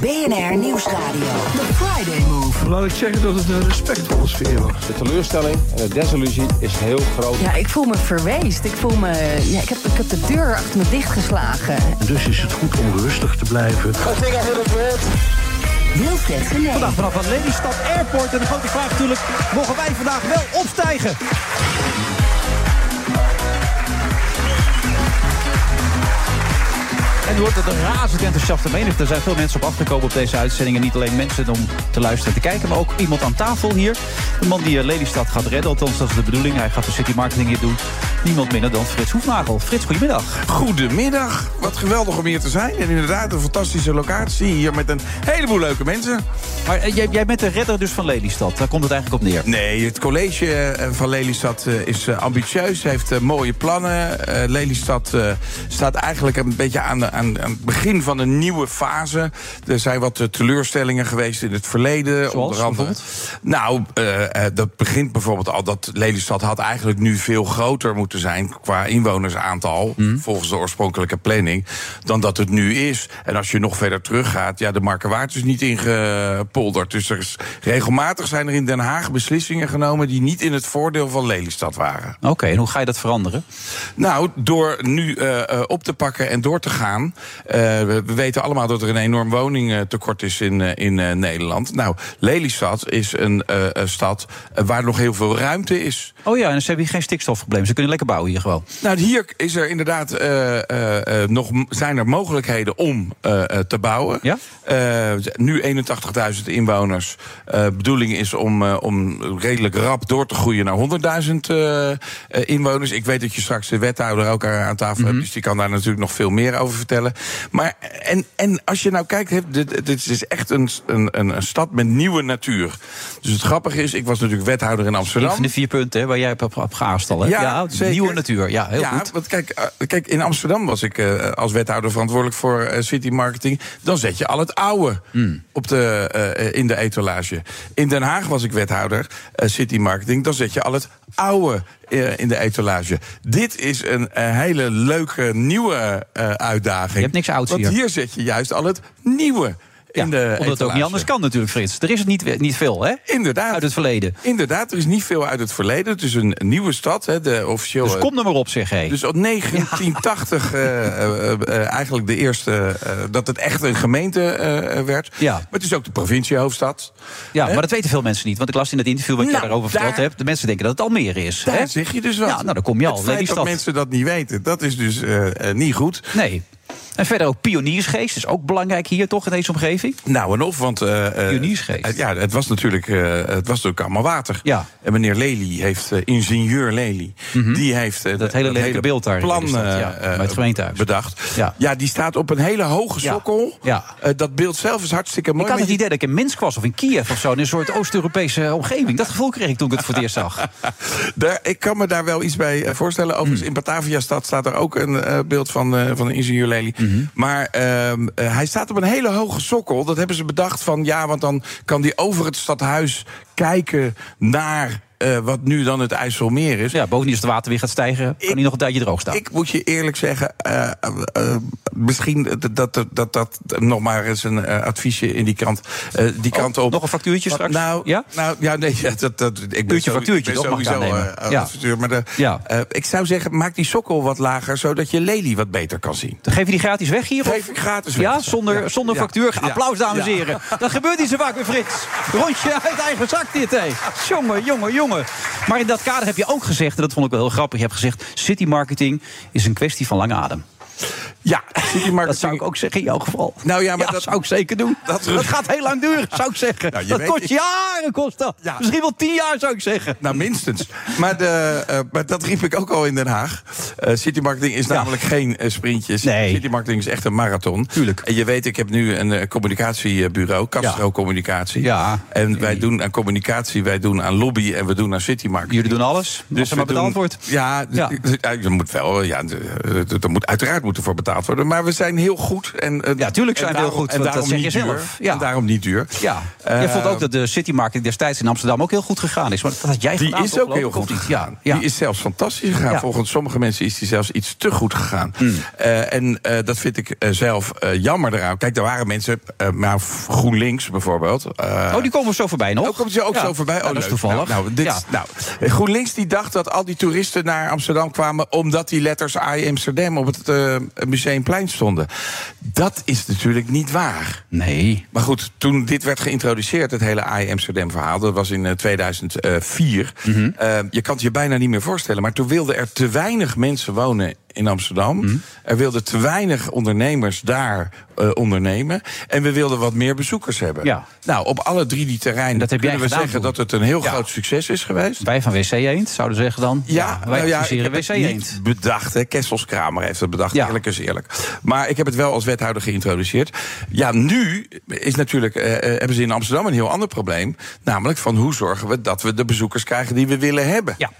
BNR Nieuwsradio. The Friday Move. Laat ik zeggen dat het een respectvolle sfeer was. De teleurstelling en de desillusie is heel groot. Ja, ik voel me verweest. Ik voel me. Ja, ik, heb, ik heb de deur achter me dichtgeslagen. Dus is het goed om rustig te blijven. Wilfred Genee. Vandaag vanaf het Lelystad Airport. En de grote vraag natuurlijk, mogen wij vandaag wel opstijgen? En u hoort dat een razend enthousiaste menigte. Er zijn veel mensen op afgekomen op deze uitzendingen. Niet alleen mensen om te luisteren en te kijken, maar ook iemand aan tafel hier. De man die eh, Lelystad gaat redden, althans dat is de bedoeling. Hij gaat de city marketing hier doen. Niemand minder dan Frits Hoefnagel. Frits, goedemiddag. Goedemiddag. Wat geweldig om hier te zijn. En inderdaad een fantastische locatie hier met een heleboel leuke mensen. Maar eh, jij, jij bent de redder dus van Lelystad. Daar komt het eigenlijk op neer. Nee, het college eh, van Lelystad is ambitieus, heeft mooie plannen. Lelystad staat eigenlijk een beetje aan, de- aan, aan het begin van een nieuwe fase. Er zijn wat eh, teleurstellingen geweest in het verleden. Zoals, bijvoorbeeld? Nou, eh, eh, dat begint bijvoorbeeld al dat Lelystad had eigenlijk nu veel groter moeten zijn qua inwonersaantal, Mhm. volgens de oorspronkelijke planning, dan dat het nu is. En als je nog verder teruggaat, ja, de Markerwaard is niet ingepolderd. Dus er is, regelmatig zijn er in Den Haag beslissingen genomen die niet in het voordeel van Lelystad waren. Oké, en hoe ga je dat veranderen? Nou, door nu op te pakken en door te gaan. Eh, we, we weten allemaal dat er een enorm woningtekort is in, eh, in eh, Nederland. Nou, Lelystad is een stad waar nog heel veel ruimte is. Oh ja, en ze hebben hier geen stikstofprobleem. Ze kunnen lekker bouwen hier gewoon. Nou, hier is er inderdaad nog zijn er mogelijkheden om te bouwen. Ja? Nu 81.000 inwoners. Bedoeling is om, om redelijk rap door te groeien naar 100.000 eh, eh, inwoners. Ik weet dat je straks de wethouder ook aan tafel hebt, dus die kan daar natuurlijk nog veel meer over vertellen. Maar en, en als je nou kijkt, dit, dit is echt een, een, een een stad met nieuwe natuur. Dus het grappige is, ik was natuurlijk wethouder in Een Amsterdam. van de vier punten hè, waar jij op, op, op gehaast al. Ja, nieuwe natuur. Ja, heel ja, goed. want kijk, eh, kijk, in Amsterdam was ik eh, als wethouder verantwoordelijk voor eh, city marketing. Dan zet je al het oude Hmm. op de, in de etalage. In Den Haag was ik wethouder city marketing. Dan zet je al het oude eh, in de etalage. Dit is een eh, hele leuke nieuwe eh, uitdaging. Je hebt niks ouds Want hier. hier zet je juist al het nieuwe Ja, in de omdat het ook niet anders kan natuurlijk, Frits. Er is het niet, niet veel, hè? Inderdaad. Uit het verleden. Inderdaad, er is niet veel uit het verleden. Het is een nieuwe stad, hè, de officieel. Dus kom er maar op, zeg hé. Dus op 1980 eh, eh, eh, eigenlijk de eerste dat het echt een gemeente werd. Ja. Maar het is ook de provinciehoofdstad. Ja, Hè? maar dat weten veel mensen niet. Want ik las in het interview wat je Nou, daarover verteld daar- hebt. De mensen denken dat het Almere is. Daar hè? zeg je dus wat. Ja, nou, dan kom je al. Het feit dat mensen dat niet weten, dat is dus niet goed. Nee. En verder ook pioniersgeest. is ook belangrijk hier toch in deze omgeving. Nou en of, want... eh, eh, Pioniersgeest. ja, het was natuurlijk, eh, het was natuurlijk allemaal water. Ja. En meneer Lely heeft, ingenieur Lely... die heeft Mhm. Dat hele lelijke beeld daar plan Lelystad, eh, ja, bij het gemeentehuis. bedacht. Ja. Ja. die staat op een hele hoge sokkel. Ja. Dat beeld zelf is hartstikke mooi. Ik had het idee dat ik in Minsk was of in Kiev of zo. In een soort Oost-Europese omgeving. Dat gevoel kreeg ik toen ik het voor het eerst zag. Daar, ik kan me daar wel iets bij voorstellen. Overigens, in Batavia-stad staat er ook een beeld van, van de ingenieur Lely. Maar ehm, eh, hij staat op een hele hoge sokkel. Dat hebben ze bedacht van ja, want dan kan die over het stadhuis kijken naar eh, wat nu dan het IJsselmeer is. Ja, bovendien als het water weer gaat stijgen, kan Ik- hij nog een tijdje droog staan. Ik moet je eerlijk zeggen, eh, eh, misschien dat dat, dat, dat nog maar eens een adviesje in die kant, die kant op. nog een factuurtje straks? Nou, Ja? nou, ja, nee, dat, dat, ik ben zo- factuurtje, ben sowieso Ja. adviseur, maar de, Ja. ik zou zeggen, maak die sokkel wat lager, zodat je lelie wat beter kan zien. Dan geef je die gratis weg hier? of- Geef ik gratis weg. Ja, zonder, Ja. zonder factuur. Applaus, dames en heren. Dat gebeurt niet zo vaak bij Frits. Rondje uit eigen zak dit, hé. Jongen, jongen, jongen. Maar in dat kader heb je ook gezegd, en dat vond ik wel heel grappig... je hebt gezegd, city marketing is een kwestie van lange adem. Ja, City Marketing. Dat zou ik ook zeggen in jouw geval. Nou ja, maar Ja, dat- zou ik zeker doen. dat- Dat, gaat heel lang duren, zou ik zeggen. Nou, dat weet- kost jaren, kost dat. Ja. Misschien wel tien jaar, zou ik zeggen. Nou, minstens. Maar, de, eh, maar dat riep ik ook al in Den Haag. Eh, City Marketing is Ja. namelijk geen eh, sprintje. Nee. City Marketing is echt een marathon. Tuurlijk. En je weet, ik heb nu een communicatiebureau, Castro. Communicatie. Ja. En wij doen aan communicatie, wij doen aan lobby en we doen aan City Marketing. Jullie doen alles, dus er maar betaald doen- wordt. Ja, Ja. je moet wel. Ja, er moet uiteraard moeten voor betaald worden. Maar we zijn heel goed. En, eh, Ja, tuurlijk zijn we heel daarom- goed, En want dat daarom zeg je duur. zelf. Ja. En daarom niet duur. Ja, je vond ook dat de City Marketing destijds in Amsterdam ook heel goed gegaan is. Maar dat had jij Die is ook heel goed gegaan. Ja. Die is zelfs fantastisch gegaan. Volgens sommige mensen is die zelfs iets te goed gegaan. Hmm. Eh, en eh, dat vind ik zelf jammer eraan. Kijk, er waren mensen, maar GroenLinks bijvoorbeeld. Oh, die komen zo voorbij nog? ook komt ze ook zo voorbij. Oh, dat is toevallig. Nou, nou, dit nou, GroenLinks die dacht dat al die toeristen naar Amsterdam kwamen... omdat die letters I Amsterdam op het Museumplein stonden. Dat is natuurlijk niet waar. Nee. Maar goed, toen dit werd geïntroduceerd, het hele I Amsterdam verhaal, dat was in eh, 2004. Mhm. Eh, je kan het je bijna niet meer voorstellen. Maar toen wilden er te weinig mensen wonen in Amsterdam. Mhm. Er wilden te weinig ondernemers daar eh, ondernemen. En we wilden wat meer bezoekers hebben. Ja. Nou, op alle drie die terreinen Dat kunnen we zeggen dat het een heel Ja. groot succes is geweest. Wij van WC Eend zouden zeggen dan. Ja, wij nou ja, ik adviseren heb WC Eend. niet bedacht. Hè. Kessels Kramer heeft het bedacht. Ja. Eerlijk is eerlijk. Maar ik heb het wel als wethouder geïntroduceerd. Ja, nu is natuurlijk, eh, eh, hebben ze in Amsterdam een heel ander probleem. Namelijk van hoe zorgen we dat we de bezoekers krijgen die we willen hebben. Ja.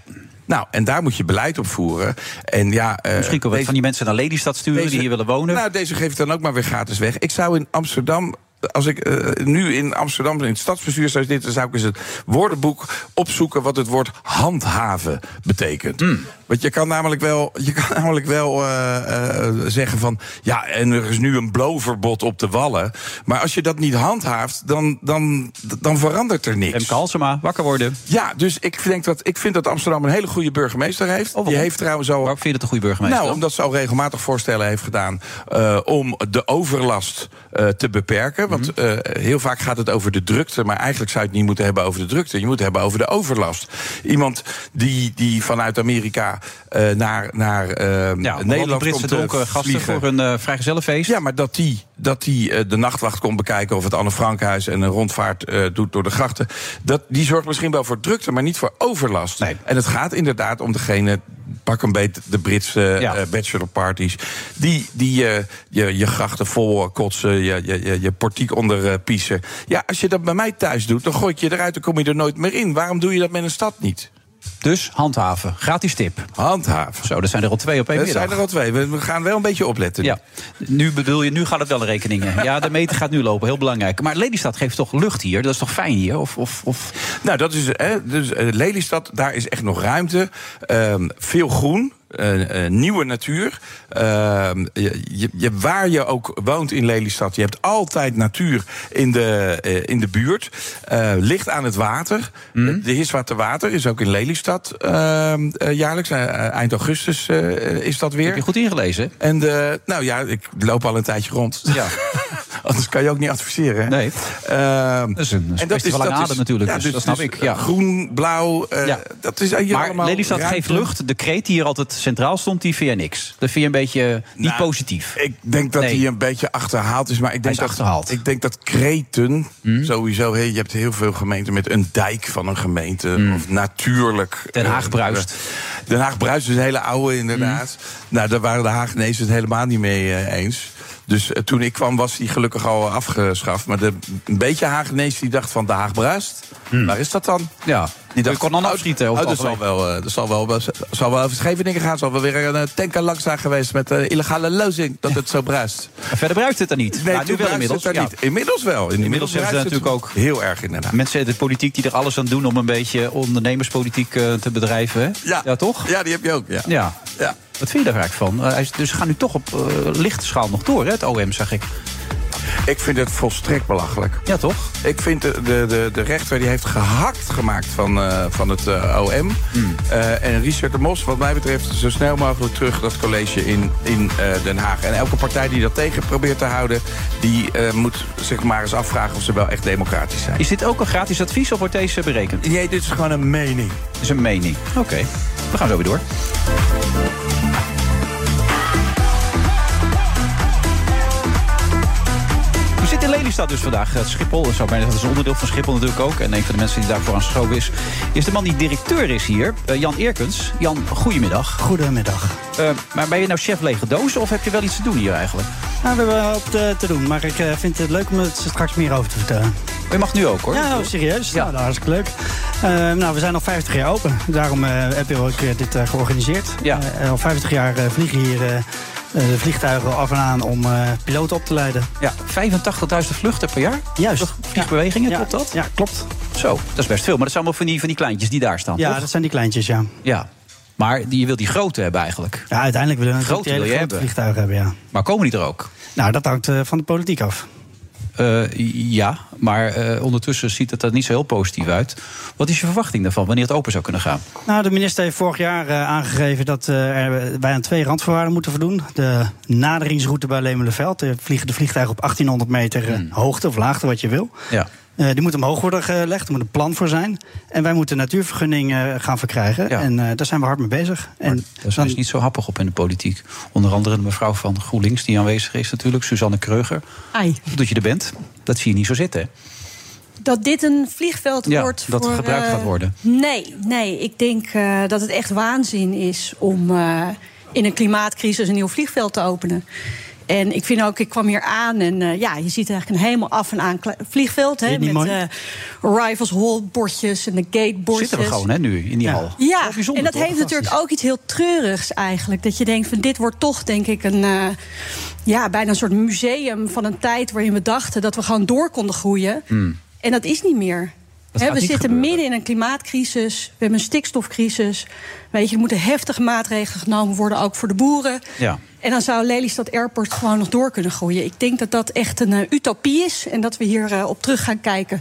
Nou, en daar moet je beleid op voeren. En ja, eh, Misschien kunnen we deze- van die mensen naar Lelystad sturen die hier willen wonen. nou, deze geef ik dan ook maar weer gratis weg. Ik zou in Amsterdam. Als ik eh, nu in Amsterdam in het stadsbestuur zou zitten, zou ik eens het woordenboek opzoeken wat het woord handhaven betekent. Hmm. Want je kan namelijk wel, je kan namelijk wel eh, eh, zeggen van ja, en er is nu een blowverbod op de wallen. Maar als je dat niet handhaaft, dan, dan, dan verandert er niks. Remke Halsema, wakker worden. Ja, dus ik denk dat ik vind dat Amsterdam een hele goede burgemeester heeft. waarom? Die heeft trouwens al Waarom vind je dat een goede burgemeester? nou, omdat ze al regelmatig voorstellen heeft gedaan om de overlast te beperken. Want Mhm. eh, heel vaak gaat het over de drukte, maar eigenlijk zou je het niet moeten hebben over de drukte. Je moet het hebben over de overlast. Iemand die, die vanuit Amerika eh, naar, naar eh, ja, Nederland Britse komt dronken gasten vliegen. voor een vrijgezellenfeest. Ja, maar dat die, dat die de nachtwacht komt bekijken of het Anne Frankhuis en een rondvaart doet door de grachten. Dat, die zorgt misschien wel voor drukte, maar niet voor overlast. Nee. En het gaat inderdaad om degene. Pak een beetje de Britse Ja. eh, bachelorparties. Die, die eh, je, je grachten vol eh, kotsen, je, je, je, portiek onder piezen. Ja, als je dat bij mij thuis doet, dan gooi je eruit en kom je er nooit meer in. Waarom doe je dat met een stad niet? Dus handhaven. Gratis tip. Handhaven. Zo, dat zijn er al twee op één Er middag. zijn er al twee. We, gaan wel een beetje opletten. Ja, nu bedoel je, nu gaat het wel rekeningen. Ja, de meter gaat nu lopen, heel belangrijk. Maar Lelystad geeft toch lucht hier? Dat is toch fijn hier? Of, of, of... Nou, dat is hè, dus, eh, Lelystad, daar is echt nog ruimte. Ehm, veel groen. Eh, nieuwe natuur. Ehm, je, je- waar je ook woont in Lelystad, je hebt altijd natuur in de, eh, in de buurt. Eh, ligt aan het water. Mhm. De Hiswaterwater is ook in Lelystad ehm, eh, jaarlijks. Eind augustus is dat weer. Heb je goed ingelezen? En de, nou ja, ik loop al een tijdje rond. Ja. Anders kan je ook niet adviseren. hè? Nee. Ehm, Dat is een kwestie van lange adem natuurlijk, dus dat snap ik, ja. Groen, blauw, Ja. dat is Maar allemaal Lelystad ruimte. geeft lucht. De kreet die hier altijd centraal stond, die vind je niks. Dat vind je een beetje niet Nou, positief. Ik denk dat Nee. hij een beetje achterhaald is. Maar ik denk, is dat, achterhaald. ik denk dat kreten, sowieso... He, je hebt heel veel gemeenten met een dijk van een gemeente. Of natuurlijk... Den Haag eh, bruist. Den Haag bruist is een hele oude, inderdaad. Nou, daar waren de Haagnezen het helemaal niet mee eh, eens. Dus eh, toen ik kwam was die gelukkig al afgeschaft. Maar de, een beetje Haagnees die dacht van de Haag bruist. Waar is dat dan? Ja, Die kon dan oh, afschieten. Oh, dat het zal wel, eh, dat zal wel, zal wel over Scheveningen gaan. Zal wel weer een eh, tanker langs zijn geweest met eh, illegale lozing. Dat het zo bruist. Verder bruist het er niet. Nee, Nou, nu wel inmiddels. er ja. niet. Inmiddels wel. Inmiddels hebben ze natuurlijk ook- Heel erg inderdaad. Mensen in de politiek die er alles aan doen om een beetje ondernemerspolitiek te bedrijven. Hè? ja, toch? Ja, die heb je ook. Ja. Ja. Ja. Wat vind je daar eigenlijk van? Hij is- dus ze gaan nu toch op eh, lichte schaal nog door, hè, het OM, zag ik. Ik vind het volstrekt belachelijk. Ja, toch? Ik vind de, de, de, de rechter die heeft gehakt gemaakt van, eh, van het OM. Hmm. En Richard de Mos, wat mij betreft, zo snel mogelijk terug dat college in, in Den Haag. En elke partij die dat tegen probeert te houden, die moet zich maar eens afvragen of ze wel echt democratisch zijn. Is dit ook een gratis advies of wordt deze berekend? Nee, dit is gewoon een mening. Dat is een mening. Oké, we gaan zo weer door. Staat dus vandaag eh, Schiphol. Dat zou bijna dat is een onderdeel van Schiphol natuurlijk ook. En een van de mensen die daarvoor aan geschoven is... is de man die directeur is hier, eh, Jan Eerkens. Jan, goedemiddag. Goedemiddag. Eh, maar ben je nou chef lege doos of heb je wel iets te doen hier eigenlijk? Nou, we hebben op te, te doen, maar ik vind het leuk om er straks meer over te vertellen. Je mag nu ook hoor. Ja, nou, serieus. Ja. Nou, dat is hartstikke leuk. Nou, we zijn al 50 jaar open. Daarom heb eh, dit georganiseerd. Ja. Al 50 jaar vliegen hier de vliegtuigen af en aan om eh, piloten op te leiden. Ja, 85.000 vluchten per jaar? Juist. Vliegbewegingen, Ja. klopt dat? Ja, klopt. Zo, dat is best veel. Maar dat zijn allemaal van die, van die kleintjes die daar staan, Ja, toch? dat zijn die kleintjes, ja. Ja. Maar die, je wil die grote hebben eigenlijk. Ja, uiteindelijk willen we Grote grote hebben. vliegtuigen hebben, ja. Maar komen die er ook? Nou, dat hangt eh, van de politiek af. Eh, ja, maar eh, ondertussen ziet het er niet zo heel positief uit. Wat is je verwachting daarvan, wanneer het open zou kunnen gaan? Nou, de minister heeft vorig jaar eh, aangegeven dat er- wij aan twee randvoorwaarden moeten voldoen. De naderingsroute bij Lemelenveld. Er vliegen de vliegtuigen op 1800 meter eh, hoogte of laagte, wat je wil. Ja. Eh, die moet omhoog worden gelegd, er moet een plan voor zijn. En wij moeten natuurvergunning eh, gaan verkrijgen. Ja. En eh, daar zijn we hard mee bezig. En Daar zijn ze niet zo happig op in de politiek. Onder andere de mevrouw van GroenLinks die aanwezig is natuurlijk, Suzanne Kreuger. Ai. Dat je er bent, dat zie je niet zo zitten. hè? Dat dit een vliegveld Ja, wordt dat voor... gebruikt gaat worden. Nee, nee. Ik denk eh, dat het echt waanzin is om eh, in een klimaatcrisis een nieuw vliegveld te openen. En ik vind ook, ik kwam hier aan en eh, ja, je ziet eigenlijk een helemaal af en aan vliegveld. Hè, met eh, arrivals hall bordjes en de gatebordjes. Zitten we gewoon hè, nu in die hal. Ja, en dat toch? heeft natuurlijk ook iets heel treurigs eigenlijk. Dat je denkt van dit wordt toch denk ik een... eh, ja, bijna een soort museum van een tijd waarin we dachten dat we gewoon door konden groeien. En dat is niet meer. We zitten gebeuren. midden in een klimaatcrisis. We hebben een stikstofcrisis. Weet je, er moeten heftige maatregelen genomen worden, ook voor de boeren. Ja. En dan zou Lelystad Airport gewoon nog door kunnen groeien. Ik denk dat dat echt een eh, utopie is. En dat we hier eh, op terug gaan kijken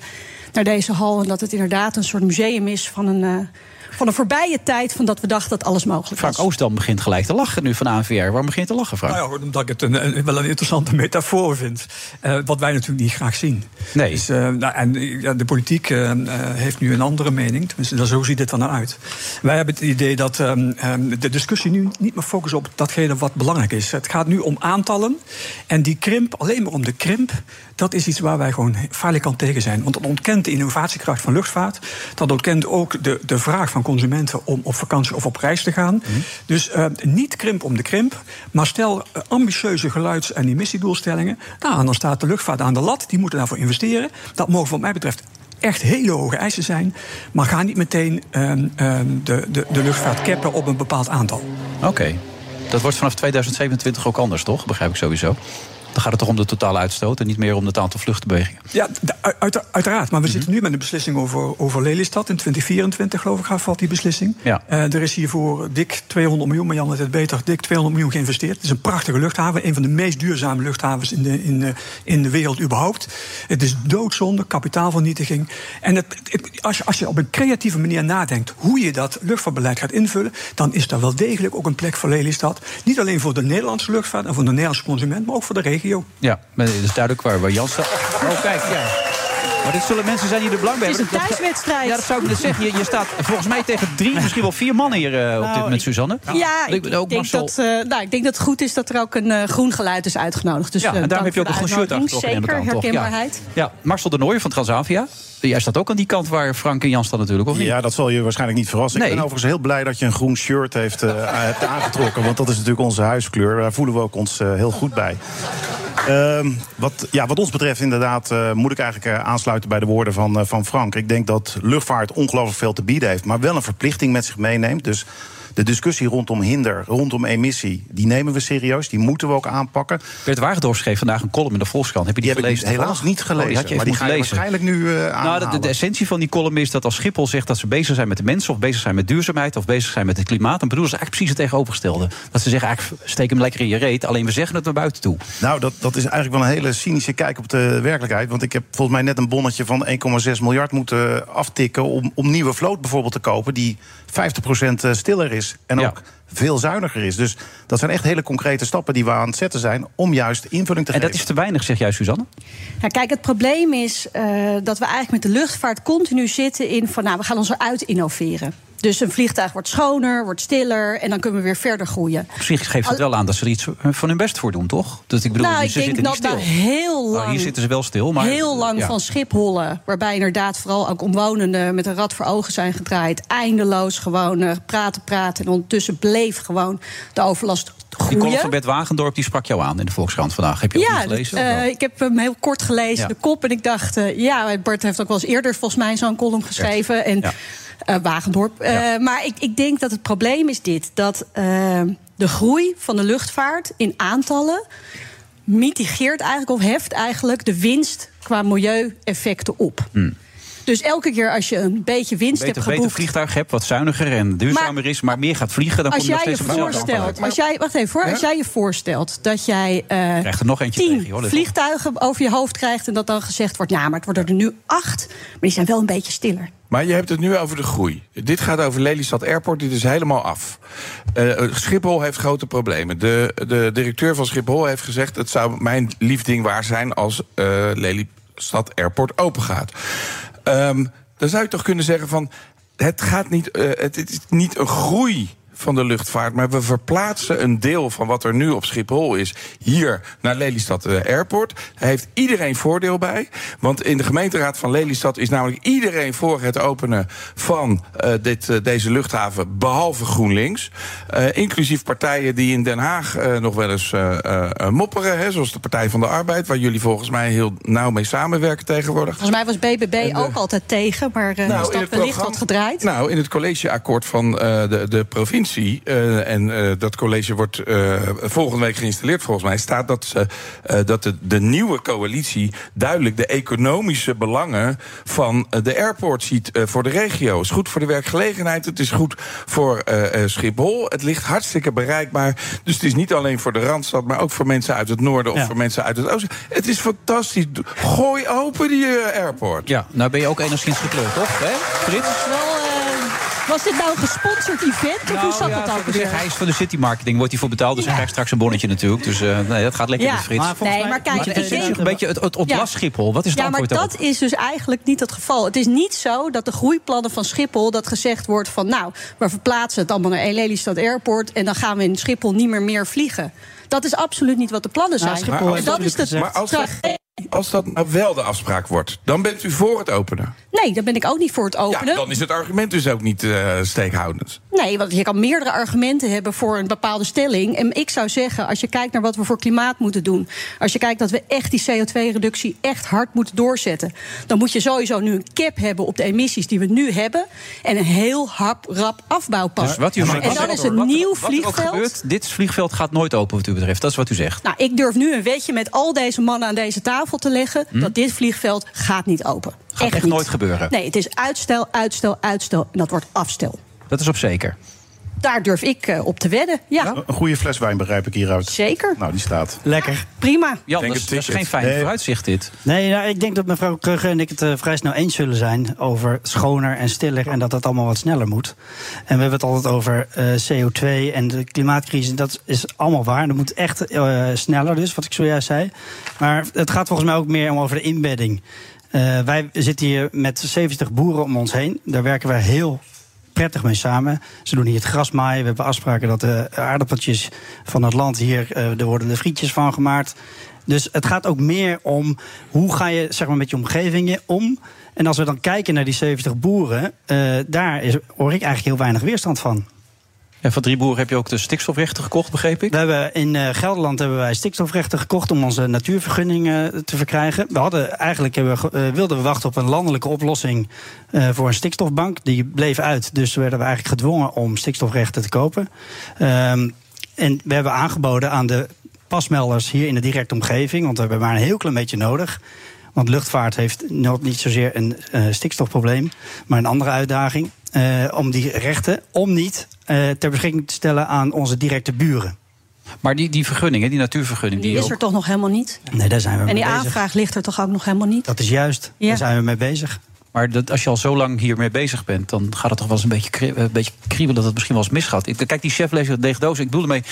naar deze hal. En dat het inderdaad een soort museum is van een, eh, van een voorbije tijd. Van dat we dachten dat alles mogelijk was. Frank Oostdam begint gelijk te lachen nu van ANVR. Waarom begin je te lachen, Frank? Nou ja, omdat ik het een, een- wel een interessante metafoor vind. Eh, wat wij natuurlijk niet graag zien. Nee. Dus, eh, nou, en ja, de politiek eh, eh, heeft nu een andere mening. Tenminste, zo ziet het dan uit. Wij hebben het idee dat ehm, ehm, de discussie nu niet meer focust op datgene wat belangrijk is. Het gaat nu om aantallen. En die krimp, alleen maar om de krimp, dat is iets waar wij gewoon falikant tegen zijn. Want dat ontkent de innovatiekracht van luchtvaart. Dat ontkent ook de, de vraag van consumenten om op vakantie of op reis te gaan. Dus eh, niet krimp om de krimp, maar stel eh, ambitieuze geluids- en emissiedoelstellingen. Nou, en dan staat de luchtvaart aan de lat, die moeten daarvoor investeren. Dat mogen wat mij betreft echt hele hoge eisen zijn. Maar ga niet meteen ehm, ehm, de, de, de luchtvaart cappen op een bepaald aantal. Oké. Dat wordt vanaf 2027 ook anders, toch? Begrijp ik sowieso. Dan gaat het toch om de totale uitstoot en niet meer om het aantal vluchtbewegingen. Ja, uit- uiteraard. Maar we zitten nu met een beslissing over, over Lelystad. In 2024, geloof ik, gaat- valt die beslissing. Ja. Eh, er is hiervoor dik 200 miljoen, maar Jan het beter, dik 200 miljoen geïnvesteerd. Het is een prachtige luchthaven. Een van de meest duurzame luchthavens in de, in de, in de wereld überhaupt. Het is doodzonde, kapitaalvernietiging. En het, het- als, je, als je op een creatieve manier nadenkt hoe je dat luchtvaartbeleid gaat invullen, dan is daar wel degelijk ook een plek voor Lelystad. Niet alleen voor de Nederlandse luchtvaart en voor de Nederlandse consument, maar ook voor de regio. Ja, maar het is duidelijk waar, waar Jan staat. Oh, kijk, ja. Maar dit zullen mensen zijn die er belang bij Het is hebben. een Dat- thuiswedstrijd. Ja, dat zou ik net zeggen. Je, je staat volgens mij tegen drie, misschien wel vier mannen hier eh, op dit Nou, moment, Suzanne. Ja, Ik- ik, ook denk Marcel. dat, eh, nou, ik denk dat het goed is dat er ook een eh, groen geluid is uitgenodigd. Dus, ja, en daarom heb je ook een groen shirt aangetrokken. Zeker, herkenbaarheid. Ja. ja, Marcel de Nooijen van Transavia. Jij staat ook aan die kant waar Frank en Jan staan natuurlijk, of niet? Ja, dat zal je waarschijnlijk niet verrassen. Nee. Ik ben overigens heel blij dat je een groen shirt heeft, eh, hebt aangetrokken. Want dat is natuurlijk onze huiskleur. Daar voelen we ook ons eh, heel goed bij. Ehm, wat, ja, wat ons betreft inderdaad eh, moet ik eigenlijk aansluiten bij de woorden van, van Frank. Ik denk dat luchtvaart ongelooflijk veel te bieden heeft... maar wel een verplichting met zich meeneemt. Dus de discussie rondom hinder, rondom emissie... die nemen we serieus, die moeten we ook aanpakken. Bert Wagendorf schreef vandaag een column in de Volkskrant. Heb je die, Die heb ik gelezen? helaas toevallig? niet gelezen, Oh, die had je maar die ga je waarschijnlijk nu eh, Nou, de- de, de essentie van die column is dat als Schiphol zegt dat ze bezig zijn met de mensen... of bezig zijn met duurzaamheid of bezig zijn met het klimaat... dan bedoelen ze eigenlijk precies het tegenovergestelde. Dat ze zeggen, eigenlijk steek hem lekker in je reet... alleen we zeggen het naar buiten toe. Nou, dat, dat is eigenlijk wel een hele cynische kijk op de werkelijkheid. Want ik heb volgens mij net een bonnetje van 1,6 miljard moeten aftikken... Om, om nieuwe vloot bijvoorbeeld te kopen die 50% stiller is. En ook veel zuiniger is. Dus dat zijn echt hele concrete stappen die we aan het zetten zijn... om juist invulling te En geven. dat is te weinig, zegt jij, Suzanne? Ja, kijk, het probleem is eh, dat we eigenlijk met de luchtvaart continu zitten in van, nou, we gaan ons eruit innoveren. Dus een vliegtuig wordt schoner, wordt stiller en dan kunnen we weer verder groeien. Op zich geeft het wel aan dat ze er iets van hun best voor doen, toch? Dat ik bedoel, nou, ik ze denk zitten dat niet stil. heel Nou, lang. hier zitten ze wel stil, maar heel lang ja. van Schiphollen. Waarbij inderdaad vooral ook omwonenden met een rad voor ogen zijn gedraaid. Eindeloos gewoon eh, praten, praten. En ondertussen bleef gewoon de overlast Die groeien. column van Bert Wagendorp die sprak jou aan in de Volkskrant vandaag. Heb je ook Ja, niet gelezen? eh, ik heb hem heel kort gelezen, Ja. de kop. En ik dacht, eh, ja, Bart heeft ook wel eens eerder volgens mij zo'n column geschreven. En eh, Wagendorp. Eh, maar ik, ik denk dat het probleem is dit: dat eh, de groei van de luchtvaart in aantallen mitigeert eigenlijk of heft eigenlijk de winst qua milieueffecten op. Dus elke keer als je een beetje winst beter, hebt beter geboekt. vliegtuig hebt, wat zuiniger en duurzamer is, maar meer gaat vliegen, dan kom je nog je steeds aantal voorstelt, als jij, wacht even hoor, als jij je voorstelt dat jij Krijgt er nog eentje tien tegen, op. vliegtuigen over je hoofd krijgt en dat dan gezegd wordt, ja, maar het worden er nu acht, maar die zijn wel een beetje stiller. Maar je hebt het nu over de groei. Dit gaat over Lelystad Airport, dit is helemaal af. Eh, Schiphol heeft grote problemen. De, de directeur van Schiphol heeft gezegd... het zou mijn liefding waar zijn als eh Lelystad Airport open gaat. Ehm, dan zou je toch kunnen zeggen van... het, gaat niet, eh, het is niet een groei van de luchtvaart, maar we verplaatsen een deel van wat er nu op Schiphol is hier naar Lelystad eh, Airport. Daar heeft iedereen voordeel bij, want in de gemeenteraad van Lelystad is namelijk iedereen voor het openen van eh, dit, eh, deze luchthaven, behalve GroenLinks, inclusief partijen die in Den Haag nog wel eens mopperen, hè, zoals de Partij van de Arbeid, waar jullie volgens mij heel nauw mee samenwerken tegenwoordig. Volgens mij was BBB ook altijd tegen, maar Nou, is dat wellicht wat gedraaid? Nou, in het collegeakkoord van de, de provincie, eh, en eh, dat college wordt eh, volgende week geïnstalleerd volgens mij, staat dat, ze, eh, dat de, de nieuwe coalitie duidelijk de economische belangen van de airport ziet eh, voor de regio. Het is goed voor de werkgelegenheid, het is goed voor eh, eh, Schiphol. Het ligt hartstikke bereikbaar. Dus het is niet alleen voor de Randstad, maar ook voor mensen uit het noorden of Ja. voor mensen uit het oosten. Het is fantastisch. Gooi open die airport. Ja, nou ben je ook enigszins gekleurd, toch? Hè, Frits? Was dit nou een gesponsord event? Of hoe zat ja, dat weer? hij is van de city marketing, wordt hij voor betaald, dus hij krijgt straks een bonnetje natuurlijk. Dus eh, nee, dat gaat lekker Ja, met Frits. maar Nee, mij- maar kijk, het is denk- een beetje het, het ontlast. Schiphol. Wat is het ja, maar antwoord daarop? dat is dus eigenlijk niet het geval. Het is niet zo dat de groeiplannen van Schiphol... dat gezegd wordt van nou, we verplaatsen het allemaal naar Lelystad Airport... en dan gaan we in Schiphol niet meer meer vliegen. Dat is absoluut niet wat de plannen zijn. Maar als En dat is de maar als als dat nou wel de afspraak wordt, dan bent u voor het openen. Nee, daar ben ik ook niet voor het Ja, openen. dan is het argument dus ook niet eh, steekhoudend. Nee, want je kan meerdere argumenten hebben voor een bepaalde stelling. En ik zou zeggen, als je kijkt naar wat we voor klimaat moeten doen... als je kijkt dat we echt die CO2-reductie echt hard moeten doorzetten... dan moet je sowieso nu een cap hebben op de emissies die we nu hebben... en een heel hap, rap afbouwpad. Dus wat u en dan is een wat- nieuw wat er ook vliegveld... gebeurt, dit vliegveld gaat nooit open wat u betreft. Dat is wat u zegt. Nou, ik durf nu een wetje met al deze mannen aan deze tafel te leggen... Hm? dat dit vliegveld gaat niet open. Gaat echt niet. nooit gebeuren. Nee, het is uitstel, uitstel, uitstel en dat wordt afstel. Dat is op zeker. Daar durf ik eh, op te wedden, ja. Een goede fles wijn begrijp ik hieruit. Zeker. Nou, die staat. Lekker. Prima. Jan, dat is, dat is geen fijn Nee. vooruitzicht dit. Nee, nou, ik denk dat mevrouw Krugge en ik het eh, vrij snel eens zullen zijn over schoner en stiller en dat dat allemaal wat sneller moet. En we hebben het altijd over eh, CO2 en de klimaatcrisis. Dat is allemaal waar. Dat moet echt eh, sneller, dus wat ik zojuist zei. Maar het gaat volgens mij ook meer om over de inbedding. Eh, wij zitten hier met 70 boeren om ons heen. Daar werken wij heel prettig mee samen. Ze doen hier het gras maaien. We hebben afspraken dat de aardappeltjes van het land hier, eh, er worden de frietjes van gemaakt. Dus het gaat ook meer om hoe ga je zeg maar, met je omgeving om. En als we dan kijken naar die 70 boeren, eh, daar is, hoor ik eigenlijk heel weinig weerstand van. En van drie boeren heb je ook de stikstofrechten gekocht, begreep ik? We hebben in eh, Gelderland hebben wij stikstofrechten gekocht om onze natuurvergunning eh, te verkrijgen. We hadden eigenlijk hebben eh, wilden we wachten op een landelijke oplossing voor een stikstofbank. Die bleef uit, dus werden we eigenlijk gedwongen om stikstofrechten te kopen. Ehm, en we hebben aangeboden aan de pasmelders hier in de directe omgeving, want we hebben maar een heel klein beetje nodig. Want luchtvaart heeft nog niet zozeer een eh, stikstofprobleem, maar een andere uitdaging. eh, om die rechten, om niet eh, ter beschikking te stellen aan onze directe buren. Maar die, die vergunningen, die natuurvergunning, die, Die is ook- er toch nog helemaal niet? Nee, daar zijn we En mee die bezig. aanvraag ligt er toch ook nog helemaal niet? Dat is juist. Ja. Daar zijn we mee bezig. Maar dat, als je al zo lang hiermee bezig bent, dan gaat het toch wel eens een beetje, kri- een beetje kriebelen dat het misschien wel eens misgaat. Ik, kijk, die cheflezer Deegdoos, ik bedoel ermee,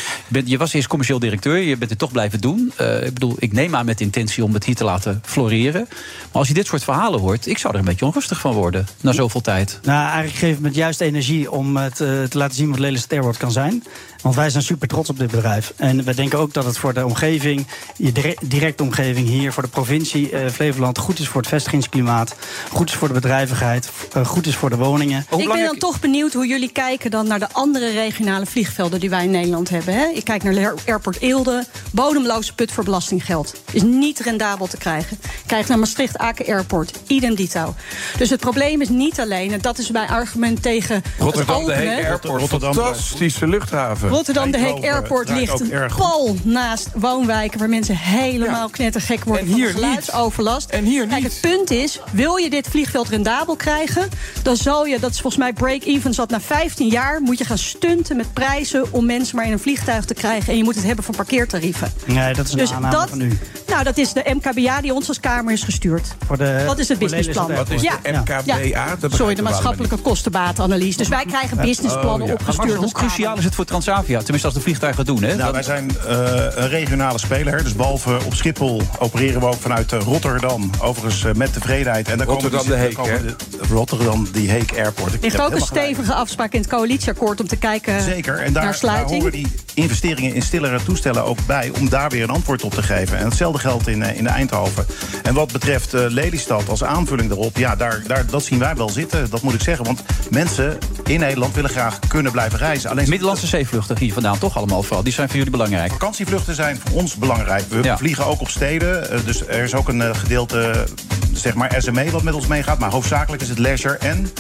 je, was eerst commercieel directeur, je bent het toch blijven doen. Eh, ik bedoel, ik neem aan met intentie om het hier te laten floreren. Maar als je dit soort verhalen hoort, ik zou er een beetje onrustig van worden na zoveel tijd. Nou, eigenlijk geeft het me juist energie om het eh, te laten zien wat Lelystad Airport kan zijn. Want wij zijn super trots op dit bedrijf. En we denken ook dat het voor de omgeving, je dire- directe omgeving hier, voor de provincie eh, Flevoland, goed is voor het vestigingsklimaat, goed is voor de bedrijvigheid, eh, goed is voor de woningen. Ik ben dan toch benieuwd hoe jullie kijken dan naar de andere regionale vliegvelden die wij in Nederland hebben. Hè? Ik kijk naar Air- Airport Eelde, bodemloze put voor belastinggeld. Is niet rendabel te krijgen. Kijk naar Maastricht-Aken Airport, idem dito. Dus het probleem is niet alleen, en dat is mijn argument tegen Rotterdam het de openen. Heek Airport, Rotterdam- fantastische luchthaven. Rotterdam de Heek Airport ligt pal naast woonwijken waar mensen helemaal knettergek worden En hier van geluidsoverlast. En hier Kijk, het punt is, wil je dit vliegveld rendabel krijgen, dan zal je, dat is volgens mij break-even zat na 15 jaar, moet je gaan stunten met prijzen om mensen maar in een vliegtuig te krijgen. En je moet het hebben van parkeertarieven. Nee, dat is een Dus aanname dat, van u. nou, dat is de MKBA die ons als Kamer is gestuurd. Voor de, Wat is het businessplan? Wat is de Ja. MKBA? Dat begrijpen we Sorry, de maatschappelijke kostenbatenanalyse. Dus wij krijgen businessplannen Oh, ja. opgestuurd. Maar hoe cruciaal is het voor Transavia? Tenminste, als de vliegtuigen het doen. Hè? Nou, wij zijn eh, een regionale speler. Dus behalve op Schiphol opereren we ook vanuit eh, Rotterdam. Overigens eh, met tevredenheid. En daar Rotterdam komen de die- Heek, daar komen de- Rotterdam de Heek Airport. Ik Er ligt heb ook een gelijk. stevige afspraak in het coalitieakkoord om te kijken Zeker, en naar daar, daar sluiting. horen die investeringen in stillere toestellen ook bij... om daar weer een antwoord op te geven. En hetzelfde geldt in, in Eindhoven. En wat betreft eh, Lelystad als aanvulling daarop... ja, daar, daar, dat zien wij wel zitten, dat moet ik zeggen. Want mensen in Nederland willen graag kunnen blijven reizen. Alleen Middellandse zeevluchten hier vandaan toch allemaal vooral. Die zijn voor jullie belangrijk. Vakantievluchten zijn voor ons belangrijk. We Ja. vliegen ook op steden. eh, Dus er is ook een eh, gedeelte, zeg maar SME, wat met ons meegaat. Maar hoofdzakelijk is het leisure en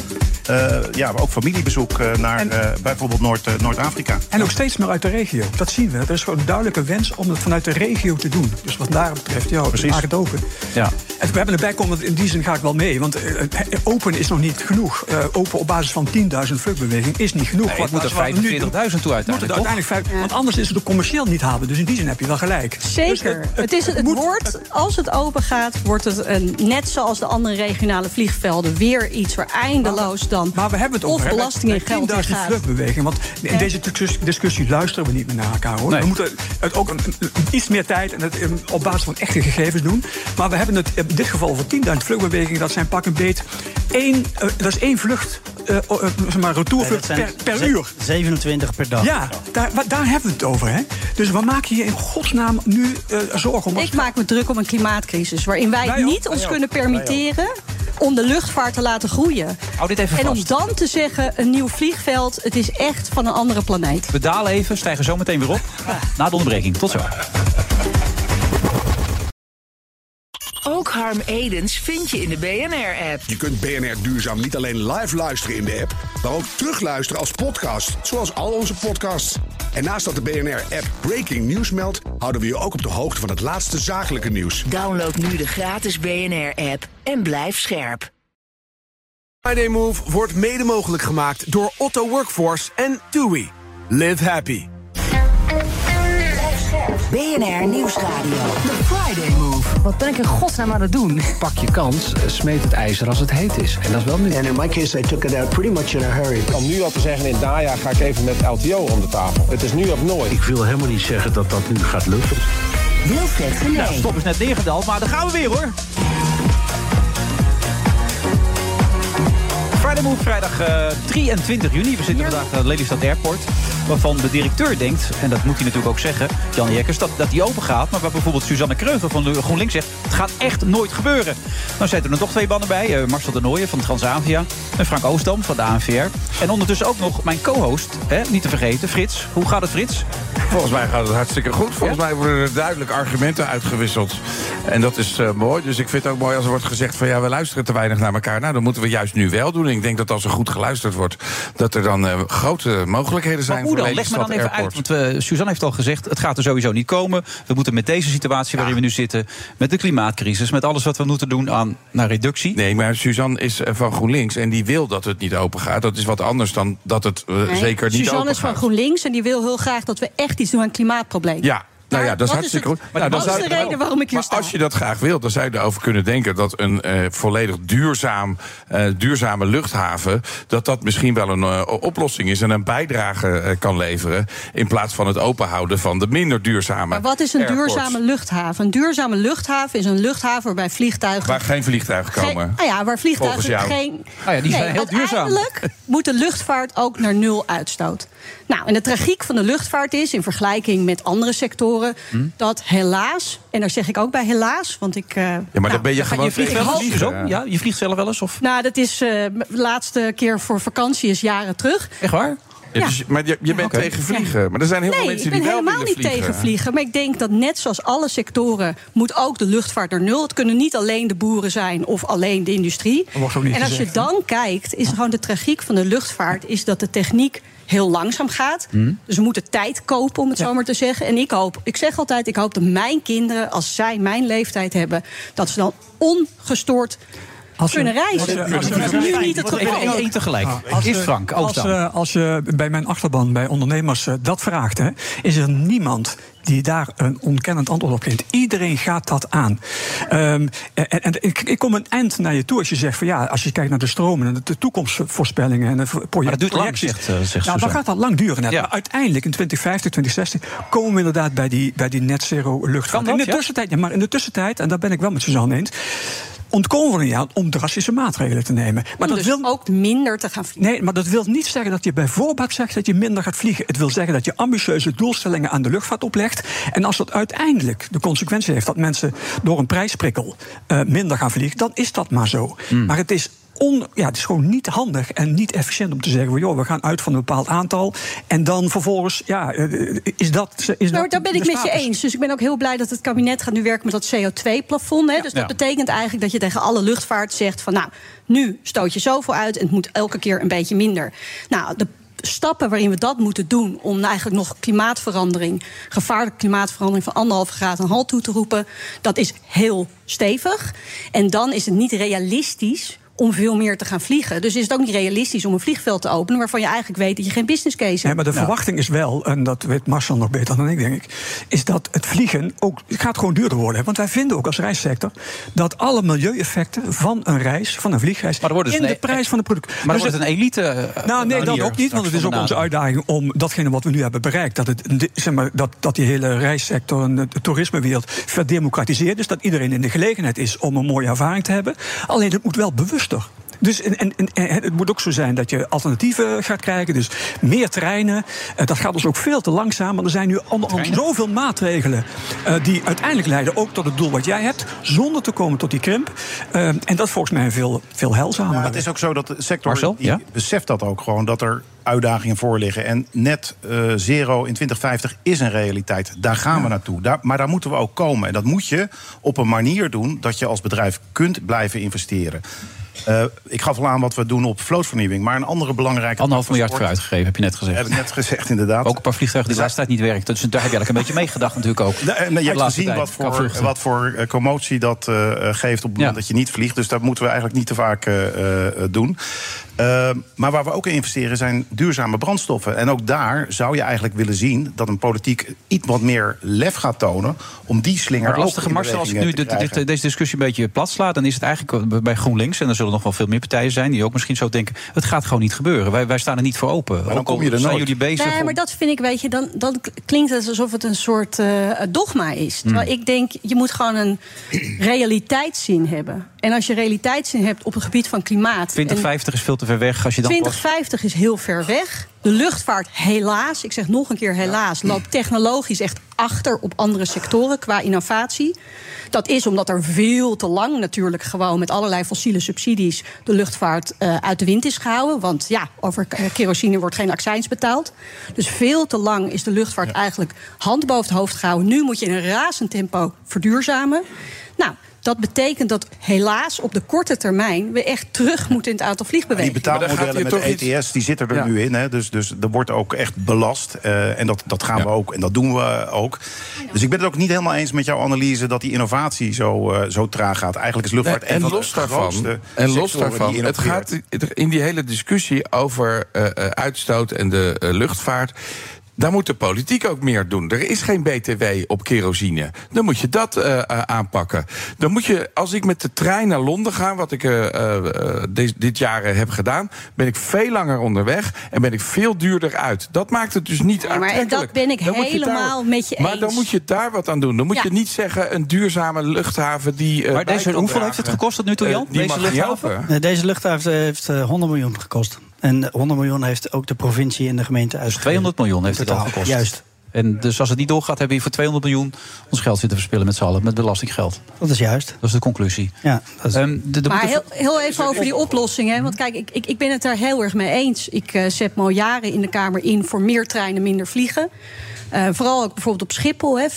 ja, ook familiebezoek eh, naar eh, bijvoorbeeld Noord, eh, Noord-Afrika. En ook steeds meer uit de regio. Dat zien we. Er is gewoon een duidelijke wens om het vanuit de regio te doen. Dus wat daar betreft, ja, Precies. het open. Ja. En we hebben erbij komen, in die zin ga ik wel mee. Want eh, eh, open is nog niet genoeg. Eh, open op basis van 10.000 vluchtbeweging is niet genoeg. Nee, Wat- het moet er wat we nu doen, 45.000 toe moet het uiteindelijk, uiteindelijk vijf- Want anders is het ook commercieel niet haalbaar. Dus in die zin heb je wel gelijk. Zeker. Dus het, is, het, moet- wordt, als het open gaat, wordt het een, net zoals de andere regionale vliegvelden weer iets waar eindeloos dan Maar we hebben het of over hè, belasting in bij geld in 10.000 gaat. vluchtbewegingen. Want in Ja. deze discussie, luisteren we niet meer naar elkaar. Hoor. Nee. We moeten het ook een, een- iets meer tijd en het um, op basis van echte gegevens doen. Maar we hebben het in dit geval voor 10.000 vluchtbewegingen. Dat zijn pak een beet één, eh, dat is één vlucht, eh, eh, zeg maar retourvlucht Nee, per, zijn per uur. 27 per dag. Ja, daar, wa- daar hebben we het over. Hè? Dus we maken hier in godsnaam nu eh, zorgen om... Ik maak me druk om een klimaatcrisis waarin wij, Wij niet ons wij kunnen permitteren om de luchtvaart te laten groeien. Hou dit even En om dan te zeggen, een nieuw vliegveld, het is echt van een andere planeet. We dalen even, stijgen zo meteen weer op. Na de onderbreking. Tot zo. Ook Harm Edens vind je in de BNR-app. Je kunt BNR Duurzaam niet alleen live luisteren in de app, maar ook terugluisteren als podcast, zoals al onze podcasts. En naast dat de BNR-app Breaking News meldt, houden we je ook op de hoogte van het laatste zakelijke nieuws. Download nu de gratis BNR-app en blijf scherp. Friday Move wordt mede mogelijk gemaakt door Otto Workforce en TUI. Live happy. BNR Nieuwsradio. The Friday Move. Wat ben ik in godsnaam aan het doen? Pak je kans, eh, smeet het ijzer als het heet is. En dat is wel nu. And in my case, I took it out pretty much in a hurry. Om nu al te zeggen, in het najaar ga ik even met LTO om de tafel. Het is nu of nooit. Ik wil helemaal niet zeggen dat dat nu gaat lukken. Wilfred Genee. Nou, stop is net neergedaald, maar daar gaan we weer hoor. Move, vrijdag eh, 23 juni. We zitten vandaag aan Lelystad Airport. Waarvan de directeur denkt, en dat moet hij natuurlijk ook zeggen, Jan Jekkers, dat, dat die open gaat. Maar waar bijvoorbeeld Suzanne Kreuger van de GroenLinks zegt, het gaat echt nooit gebeuren. Nou zitten er nog twee mannen bij. eh, Marcel de Nooijen van Transavia en Frank Oosdam van de ANVR. En ondertussen ook nog mijn co-host, hè, niet te vergeten, Frits. Hoe gaat het, Frits? Volgens mij gaat het hartstikke goed. Volgens mij worden er duidelijk argumenten uitgewisseld. En dat is eh, mooi. Dus ik vind het ook mooi als er wordt gezegd van ja, we luisteren te weinig naar elkaar. Nou, dat moeten we juist nu wel doen. En ik denk dat als er goed geluisterd wordt, dat er dan eh, grote mogelijkheden zijn Maar hoe voor dan? Leg me dan even Airport. uit. Want eh, Suzanne heeft al gezegd, het gaat er sowieso niet komen. We moeten met deze situatie waarin we nu zitten... met de klimaatcrisis, met alles wat we moeten doen aan naar reductie... Nee, maar Suzanne is eh, van GroenLinks en die wil dat het niet open gaat. Dat is wat anders dan dat het Nee, zeker niet Suzanne open is van gaat. GroenLinks en die wil heel graag dat we echt iets doen aan het klimaatprobleem. Ja, Nou ja, dat is hartstikke. Nou, dan wat is zou de reden waarom ik hier maar sta? als je dat graag wilt, dan zou je erover kunnen denken dat een eh, volledig duurzaam, eh, duurzame luchthaven. dat dat misschien wel een eh, oplossing is en een bijdrage eh, kan leveren. in plaats van het openhouden van de minder duurzame. Maar wat is een airports. duurzame luchthaven? Een duurzame luchthaven is een luchthaven waarbij vliegtuigen. Waar geen vliegtuigen Geen- komen. ah ja, waar vliegtuigen geen. Ah ja, die zijn heel duurzaam. Uiteindelijk moet de luchtvaart ook naar nul uitstoot. Nou, en de tragiek van de luchtvaart is, in vergelijking met andere sectoren, Hm? dat helaas, en daar zeg ik ook bij helaas, want ik. eh, Ja, maar nou, dan ben je Ga gewoon je vliegt tegen wel eens? vliegen. Zo? Ja, je vliegt zelf wel eens? Of? Nou, dat is eh, de laatste keer voor vakantie is jaren terug. Echt waar? Ja, dus- maar je, je bent oké. tegen vliegen. Maar er zijn heel veel Nee, mensen ik ben die wel helemaal willen niet vliegen. tegen vliegen. Maar ik denk dat net zoals alle sectoren moet ook de luchtvaart naar nul. Het kunnen niet alleen de boeren zijn of alleen de industrie. Dat wordt ook niet en als gezegd, je dan kijkt, is gewoon de tragiek van de luchtvaart is dat de techniek heel langzaam gaat. Dus we moeten tijd kopen, om het zo maar te zeggen. En ik hoop, ik zeg altijd, ik hoop dat mijn kinderen, als zij mijn leeftijd hebben, dat ze dan ongestoord Als kunnen reizen. als als is nu niet het geval. één tegelijk. Als, Eerst eh, Frank, als, eh, als je bij mijn achterban, bij ondernemers, eh, dat vraagt, hè, is er niemand die daar een ontkennend antwoord op geeft. Iedereen gaat dat aan. Ehm, en en ik, ik kom een eind naar je toe als je zegt van ja, als je kijkt naar de stromen en de toekomstvoorspellingen en de project, Maar dat duurt lang, zegt, eh, zegt nou, dan gaat dat lang duren. Ja. Maar uiteindelijk in 2050, 2060 komen we inderdaad bij die, bij die net zero luchtvaart. In de tussentijd, ja, maar in de tussentijd, en daar ben ik wel met Suzanne eens. Ontkomen we er niet aan om drastische maatregelen te nemen. Maar Om dat dus wil ook minder te gaan vliegen. Nee, maar dat wil niet zeggen dat je bijvoorbeeld zegt dat je minder gaat vliegen. Het wil zeggen dat je ambitieuze doelstellingen aan de luchtvaart oplegt. En als dat uiteindelijk de consequentie heeft dat mensen door een prijsprikkel eh, minder gaan vliegen, dan is dat maar zo. Hmm. Maar het is. On, ja, het is gewoon niet handig en niet efficiënt om te zeggen: van, joh, we gaan uit van een bepaald aantal. En dan vervolgens, ja, eh, is dat. Is Nou, dat daar ben ik met je eens. Dus ik ben ook heel blij dat het kabinet gaat nu werken met dat CO2-plafond. Dus dat Ja. betekent eigenlijk dat je tegen alle luchtvaart zegt van... nou, nu stoot je zoveel uit en het moet elke keer een beetje minder. Nou, de stappen waarin we dat moeten doen... om eigenlijk nog klimaatverandering, gevaarlijke klimaatverandering... van anderhalve graad een halt toe te roepen, dat is heel stevig. En dan is het niet realistisch om veel meer te gaan vliegen. Dus is het ook niet realistisch om een vliegveld te openen... waarvan je eigenlijk weet dat je geen business case hebt. Nee, maar de verwachting is wel, en dat weet Marcel nog beter dan ik, denk ik, is dat het vliegen ook het gaat gewoon duurder worden. Want wij vinden ook als reissector dat alle milieueffecten van een reis, van een vliegreis, Maar wordt dus in de een- prijs van de product. Maar Dus wordt het een elite. eh, nou, nee, dat ook niet. Want het is ook onze uitdaging om datgene wat we nu hebben bereikt. Dat, het, zeg maar, dat, dat die hele reissector en de toerismewereld verdemocratiseerd is. Dat iedereen in de gelegenheid is om een mooie ervaring te hebben. Alleen het moet wel Dus en, en, het moet ook zo zijn dat je alternatieven gaat krijgen. Dus meer treinen. Eh, dat gaat dus ook veel te langzaam. Maar er zijn nu onder andere zoveel maatregelen. eh, die uiteindelijk leiden ook tot het doel wat jij hebt. Zonder te komen tot die krimp. Eh, en dat is volgens mij veel, veel heilzamer. Ja, het is ook zo dat de sector Marcel, die ja? beseft dat ook gewoon, dat er uitdagingen voor liggen. En net eh, zero in 2050 is een realiteit. Daar gaan we naartoe. Daar, maar daar moeten we ook komen. En dat moet je op een manier doen dat je als bedrijf kunt blijven investeren. Eh, ik gaf al aan wat we doen op vlootvernieuwing. Maar een andere belangrijke... Anderhalf miljard voor uitgegeven, heb je net gezegd. Heb ik net gezegd, inderdaad. Ook een paar vliegtuigen die de laatste tijd niet werken. Dus daar heb je eigenlijk een beetje meegedacht natuurlijk ook. Je hebt gezien wat voor, wat voor eh, commotie dat eh, geeft op het moment Ja. dat je niet vliegt. Dus dat moeten we eigenlijk niet te vaak doen. Eh, maar waar we ook in investeren zijn duurzame brandstoffen. En ook daar zou je eigenlijk willen zien dat een politiek iets wat meer lef gaat tonen om die slinger Maar lastige, Marcel, als ik nu dit- eh, dit- deze discussie een beetje plat sla... dan is het eigenlijk bij GroenLinks... en er zullen nog wel veel meer partijen zijn... die ook misschien zo denken, het gaat gewoon niet gebeuren. Wij, wij staan er niet voor open. dan Ook al kom je er zijn nooit. jullie bezig Nee, om- maar dat vind ik, weet je, dan, dan klinkt het alsof het een soort eh, dogma is. Terwijl ik denk, je moet gewoon een realiteitszin hebben. En als je realiteitszin hebt op het gebied van klimaat. en 2050 is veel te ver weg. Als je dan pas- 2050 is heel ver weg. De luchtvaart, helaas, ik zeg nog een keer helaas, loopt technologisch echt achter op andere sectoren qua innovatie. Dat is omdat er veel te lang natuurlijk gewoon met allerlei fossiele subsidies de luchtvaart eh, uit de wind is gehouden. Want ja, over k- kerosine wordt geen accijns betaald. Dus veel te lang is de luchtvaart eigenlijk hand boven het hoofd gehouden. Nu moet je in een razend tempo verduurzamen. Nou, dat betekent dat helaas op de korte termijn we echt terug moeten in het aantal Die vliegbewegingen. betaalmodellen met de ETS die zitten er Ja. nu in. Hè, dus, dus er wordt ook echt belast. eh, en dat, dat gaan we ook. En dat doen we ook. Dus ik ben het ook niet helemaal eens met jouw analyse dat die innovatie zo, eh, zo traag gaat. Eigenlijk is luchtvaart Nee, en van de los daarvan, en los daarvan die het gaat in die hele discussie over eh, eh, uitstoot en de eh, luchtvaart. Daar moet de politiek ook meer doen. Er is geen BTW op kerosine. Dan moet je dat uh, uh, aanpakken. Dan moet je, als ik met de trein naar Londen ga, wat ik uh, dit, dit jaar heb gedaan, ben ik veel langer onderweg en ben ik veel duurder uit. Dat maakt het dus niet ja, Maar dat ben ik dan helemaal daar, met je eens. Maar dan moet je daar wat aan doen. Dan moet Ja. je niet zeggen een duurzame luchthaven die. Maar deze, hoeveel heeft het gekost tot nu toe, Jan? die deze luchthaven? Eh, Deze luchthaven heeft eh, 100 miljoen gekost. En 100 miljoen heeft ook de provincie en de gemeente uitgegeven. 200 miljoen heeft het al gekost. Juist. En dus als het niet doorgaat, hebben we hier voor 200 miljoen ons geld zitten verspillen met z'n allen, met belastinggeld. Dat is juist. Dat is de conclusie. Ja, dat is... Ehm, de, de Maar heel, heel even over die oplossing. Hè? Want kijk, ik, ik, ik ben het daar heel erg mee eens. Ik eh, zet me al jaren in de Kamer in voor meer treinen, minder vliegen. Eh, vooral ook bijvoorbeeld op Schiphol. Hè. 40%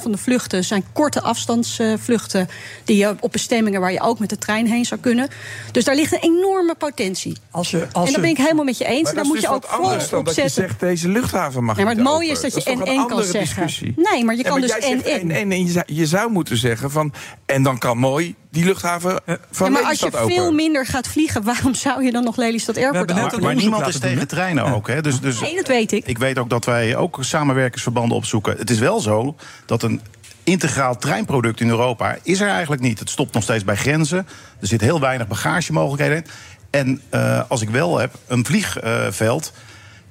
van de vluchten zijn korte afstandsvluchten... die je op bestemmingen waar je ook met de trein heen zou kunnen. Dus daar ligt een enorme potentie. Als je, als en dat ben ik helemaal met je eens. Maar En daar dat moet je dus ook vol dan dat je zegt deze luchthaven mag Nee, maar het niet mooie open. is dat je toch een en-en kan zeggen. discussie. Nee, maar je Ja, kan dus en en je zou- je zou moeten zeggen van en dan kan mooi die luchthaven van Ja, maar als je open. veel minder gaat vliegen, waarom zou je dan nog Lelystad Airport een Maar onderzoek niemand is tegen treinen ook. Hè? Dus, dus Nee, dat weet ik. ik weet ook dat wij ook samenwerkingsverbanden opzoeken. Het is wel zo dat een integraal treinproduct in Europa is er eigenlijk niet. Het stopt nog steeds bij grenzen. Er zit heel weinig bagagemogelijkheden in. En eh, als ik wel heb, een vliegveld...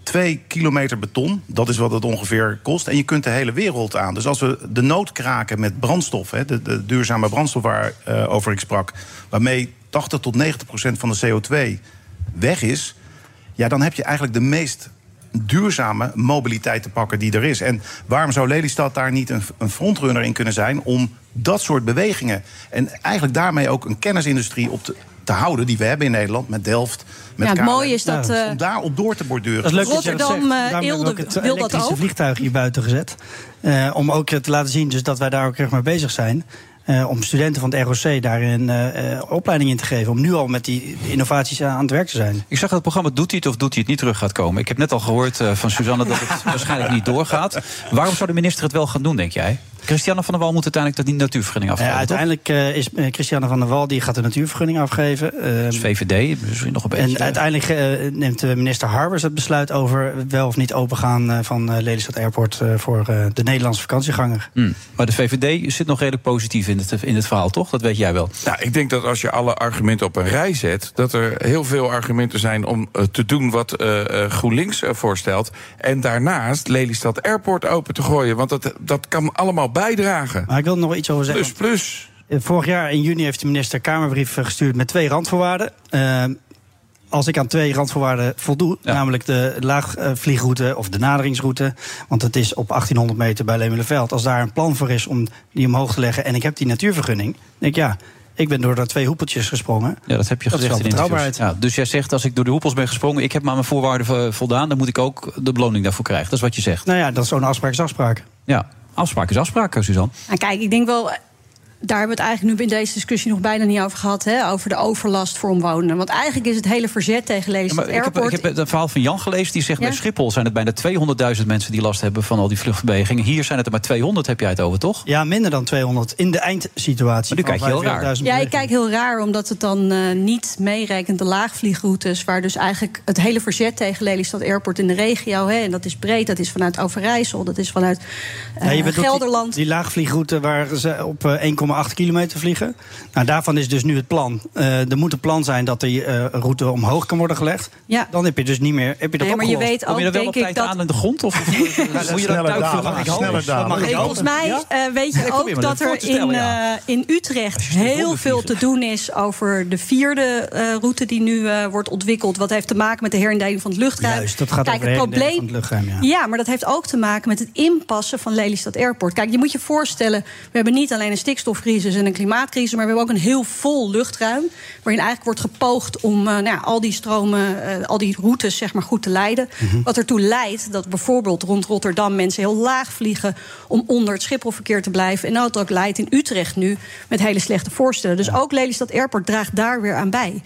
Twee kilometer beton, dat is wat het ongeveer kost. En je kunt de hele wereld aan. Dus als we de nood kraken met brandstof, hè, de, duurzame brandstof waarover ik sprak, waarmee 80 tot 90 procent van de CO2 weg is, ja, dan heb je eigenlijk de meest duurzame mobiliteit te pakken die er is. En waarom zou Lelystad daar niet een, een frontrunner in kunnen zijn om dat soort bewegingen en eigenlijk daarmee ook een kennisindustrie op te, te houden die we hebben in Nederland met Delft, met Ja, het mooie is dat, eh, om daarop door te borduren. Dat is leuk dat dat Rotterdam, eh, we Eelde wil dat elektrische ook. vliegtuig hier buiten gezet. Eh, om ook te laten zien dus dat wij daar ook echt mee bezig zijn. Eh, om studenten van het ROC daarin eh, eh, opleiding in te geven. Om nu al met die innovaties aan het werk te zijn. Ik zag dat het programma Doet hij het of doet hij het niet terug gaat komen. Ik heb net al gehoord eh, van Suzanne dat het waarschijnlijk niet doorgaat. Waarom zou de minister het wel gaan doen, denk jij? Christiane van der Wal moet uiteindelijk dat die natuurvergunning afgeven. toch? uiteindelijk is Christiane van der Wal die gaat de natuurvergunning afgeven. Eh, Dus VVD, misschien nog een beetje. en uiteindelijk neemt de minister Harbers het besluit over wel of niet opengaan van Lelystad Airport voor de Nederlandse vakantieganger. Hmm. Maar de VVD zit nog redelijk positief in het, in het verhaal, toch? Dat weet jij wel. Nou, ik denk dat als je alle argumenten op een rij zet, dat er heel veel argumenten zijn om eh, te doen wat eh, eh, GroenLinks voorstelt. En daarnaast Lelystad Airport open te gooien. Want dat, dat kan allemaal bijdragen. Maar ik wil er nog iets over zeggen. Plus, plus. Vorig jaar in juni heeft de minister Kamerbrief gestuurd met twee randvoorwaarden. Als ik aan twee randvoorwaarden voldoe, namelijk de laagvliegroute of de naderingsroute, want het is op 1800 meter bij Lemelenveld. Als daar een plan voor is om die omhoog te leggen en ik heb die natuurvergunning, denk ik ja, ik ben door dat twee hoepeltjes gesprongen. Ja, dat heb je Dat gezegd in interviews. Ja, dus jij zegt, als ik door de hoepels ben gesprongen... ik heb maar mijn voorwaarden vo- voldaan... dan moet ik ook de beloning daarvoor krijgen. Dat is wat je zegt. Nou ja, dat is zo'n afspraak is afspraak. Ja, afspraak is afspraak, eh, Suzanne. Nou, kijk, ik denk wel. Daar hebben we het eigenlijk nu in deze discussie nog bijna niet over gehad. Hè, over de overlast voor omwonenden. Want eigenlijk is het hele verzet tegen Ja, Lelystad maar ik, heb, Airport. ik heb het verhaal van Jan gelezen. Die zegt Ja? bij Schiphol zijn het bijna 200.000 mensen... die last hebben van al die vluchtbewegingen. Hier zijn het er maar 200, heb jij het over, toch? Ja, minder dan 200 in de eindsituatie. Maar nu kijk je heel raar. Ja, ik kijk heel raar, omdat het dan eh, niet meerekent de laagvliegroutes... waar dus eigenlijk het hele verzet tegen Lelystad Airport in de regio... Hè, en dat is breed, dat is vanuit Overijssel, dat is vanuit eh, Ja, je Gelderland. Die, die laagvliegroute waar ze op eh, 1,8 kilometer vliegen. Nou, daarvan is dus nu het plan. Eh, er moet een plan zijn dat die eh, route omhoog kan worden gelegd. Ja. Dan heb je dus niet meer. Heb je dat Nee, maar je weet ook, Kom je er wel denk op ik, tijd dat... aan in de grond? Of, of moet je dat Sneller duik dalen, sneller volgens mij Ja? eh, weet je Ja, ook dat dat er in, ja. eh, in Utrecht het heel veel te doen is over de vierde eh, route die nu eh, wordt ontwikkeld. Wat heeft te maken met de herindeling van het luchtruim. Juist, dat gaat Kijk, over het probleem. van het luchtruim, ja. Ja, maar dat heeft ook te maken met het inpassen van Lelystad Airport. Kijk, je moet je voorstellen, we hebben niet alleen een en een klimaatcrisis, maar we hebben ook een heel vol luchtruim. Waarin eigenlijk wordt gepoogd om eh, nou ja, al die stromen, eh, al die routes zeg maar, goed te leiden. Mhm. Wat ertoe leidt dat bijvoorbeeld rond Rotterdam mensen heel laag vliegen om onder het Schipholverkeer te blijven. En dat ook leidt in Utrecht nu met hele slechte voorstellen. Dus ook Lelystad Airport draagt daar weer aan bij.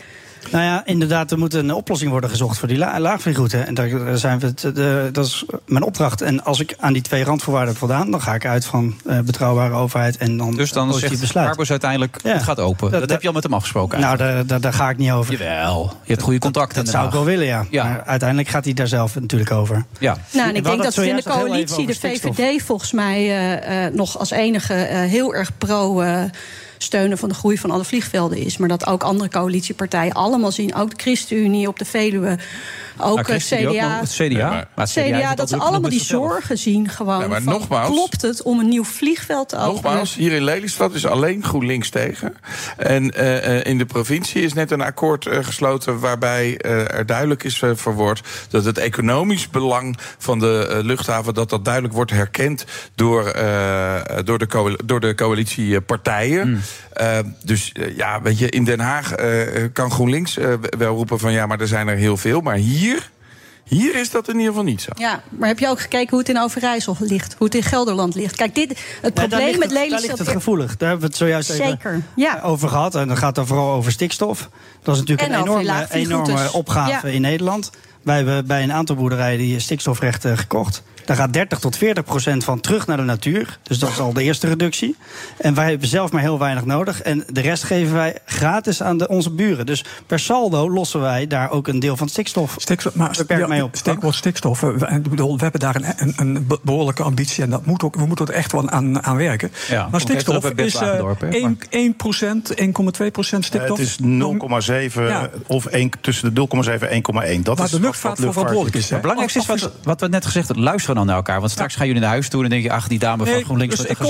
Nou ja, inderdaad, er moet een oplossing worden gezocht voor die la laagvliegroute. En daar zijn we de, dat is mijn opdracht. En als ik aan die twee randvoorwaarden heb voldaan, dan ga ik uit van eh, betrouwbare overheid en dan Dus dan zegt besluit. Arbus uiteindelijk, Ja. het gaat open. Dat, Dat- heb je al met hem afgesproken Nou, eigenlijk. daar, daar, daar ga ik niet over. Jawel, je hebt goede contacten. Dat zou ik wel willen, ja. Ja. Maar uiteindelijk gaat hij daar zelf natuurlijk over. Ja. Nou, en ik denk dat we in de coalitie, de. VVD, volgens mij eh, eh, nog als enige eh, heel erg pro. Steunen van de groei van alle vliegvelden is. Maar dat ook andere coalitiepartijen allemaal zien. Ook de ChristenUnie op de Veluwe. Ook Nou, eh, ook CDA. nog, het CDA. Ja, maar- Maar het CDA CDA, heeft dat ze allemaal die zorgen zien gewoon. Ja, maar van, nogmaals- klopt het om een nieuw vliegveld te openen? Nogmaals, hier in Lelystad is alleen GroenLinks tegen. En eh, eh, in de provincie is net een akkoord gesloten waarbij eh, er duidelijk is verwoord dat het economisch belang van de luchthaven dat dat duidelijk wordt herkend door, eh, door, de, coal- door de coalitiepartijen. Eh, dus eh, ja, weet je, in Den Haag eh, kan GroenLinks wel roepen van ja, maar er zijn er heel veel. Maar hier, hier is dat in ieder geval niet zo. Ja, maar heb je ook gekeken hoe het in Overijssel ligt? Hoe het in Gelderland ligt? Kijk, dit, het probleem ligt met het- Daar Lelystad... ligt het gevoelig. Daar hebben we het zojuist Zeker, even ja. over gehad. En dat gaat dan vooral over stikstof. Dat is natuurlijk En een enorme, enorme opgave Ja. in Nederland. Wij hebben bij een aantal boerderijen die stikstofrechten gekocht. Daar gaat 30 tot 40 procent van terug naar de natuur. Dus dat is al de eerste reductie. En wij hebben zelf maar heel weinig nodig. En de rest geven wij gratis aan de, onze buren. Dus per saldo lossen wij daar ook een deel van stikstof, Stikstof, maar beperkt ja, mee op. Stikstof. eh, we, bedoel, we hebben daar een, een, een be- behoorlijke ambitie. En dat moet ook, we moeten er echt wel aan, aan werken. Ja, maar stikstof is eh, Wagendorp, hè, 1, 1 1,2 procent Eh, stikstof. het is 0,7 Ja. of 1, tussen de 0,7 en 1,1. Dat is de luchtvaart wat voor verantwoordelijk is. hè. Het belangrijkste is wat, wat we net gezegd hebben. Luisteren dan naar elkaar. Want straks gaan jullie naar huis toe en denk je... ach, die dame van GroenLinks... dus ik dus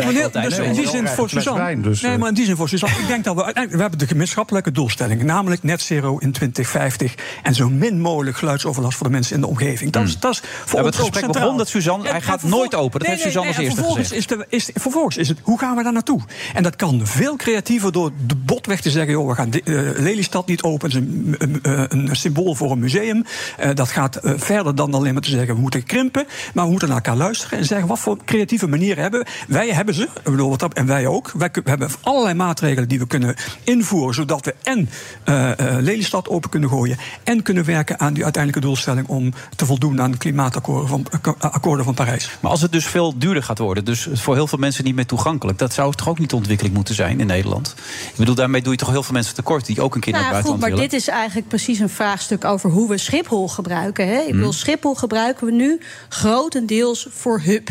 Nee, in die zin voor Suzanne. dus, nee, eh. maar in die zin voor Suzanne. ik denk dat we uiteindelijk we hebben de gemeenschappelijke doelstelling, namelijk net zero in 2050 en zo min mogelijk geluidsoverlast voor de mensen in de omgeving. Dat is, dat is voor Hmm. We hebben ons het gesprek dat Suzanne- hij gaat nooit open. Dat heeft Suzanne als eerste gezegd. Is de, is, vervolgens is het, hoe gaan we daar naartoe? En dat kan veel creatiever door de botweg te zeggen, joh, we gaan de, eh, Lelystad niet open, het is een, een, symbool voor een museum. Eh, dat gaat eh, verder dan alleen maar te zeggen, we moeten krimpen, maar we moeten naar elkaar luisteren en zeggen, wat voor creatieve manieren hebben we? Wij hebben ze, bedoel, wat dat, en wij ook. Wij, hebben allerlei maatregelen die we kunnen invoeren, zodat we en eh, eh, Lelystad open kunnen gooien en kunnen werken aan die uiteindelijke doelstelling om te voldoen aan de klimaatakkoorden van, akkoorden van Parijs. Maar als het dus veel duurder gaat worden, dus voor heel veel mensen niet meer toegankelijk, dat zou toch ook niet de ontwikkeling moeten zijn in Nederland? Ik bedoel, daarmee doe je toch heel veel mensen tekort die ook een keer naar Nou het ja, goed, buitenland maar willen. dit is eigenlijk precies een vraagstuk over hoe we Schiphol gebruiken. Hè? Ik Mhm. bedoel, Schiphol gebruiken we nu grotendeels voor hub.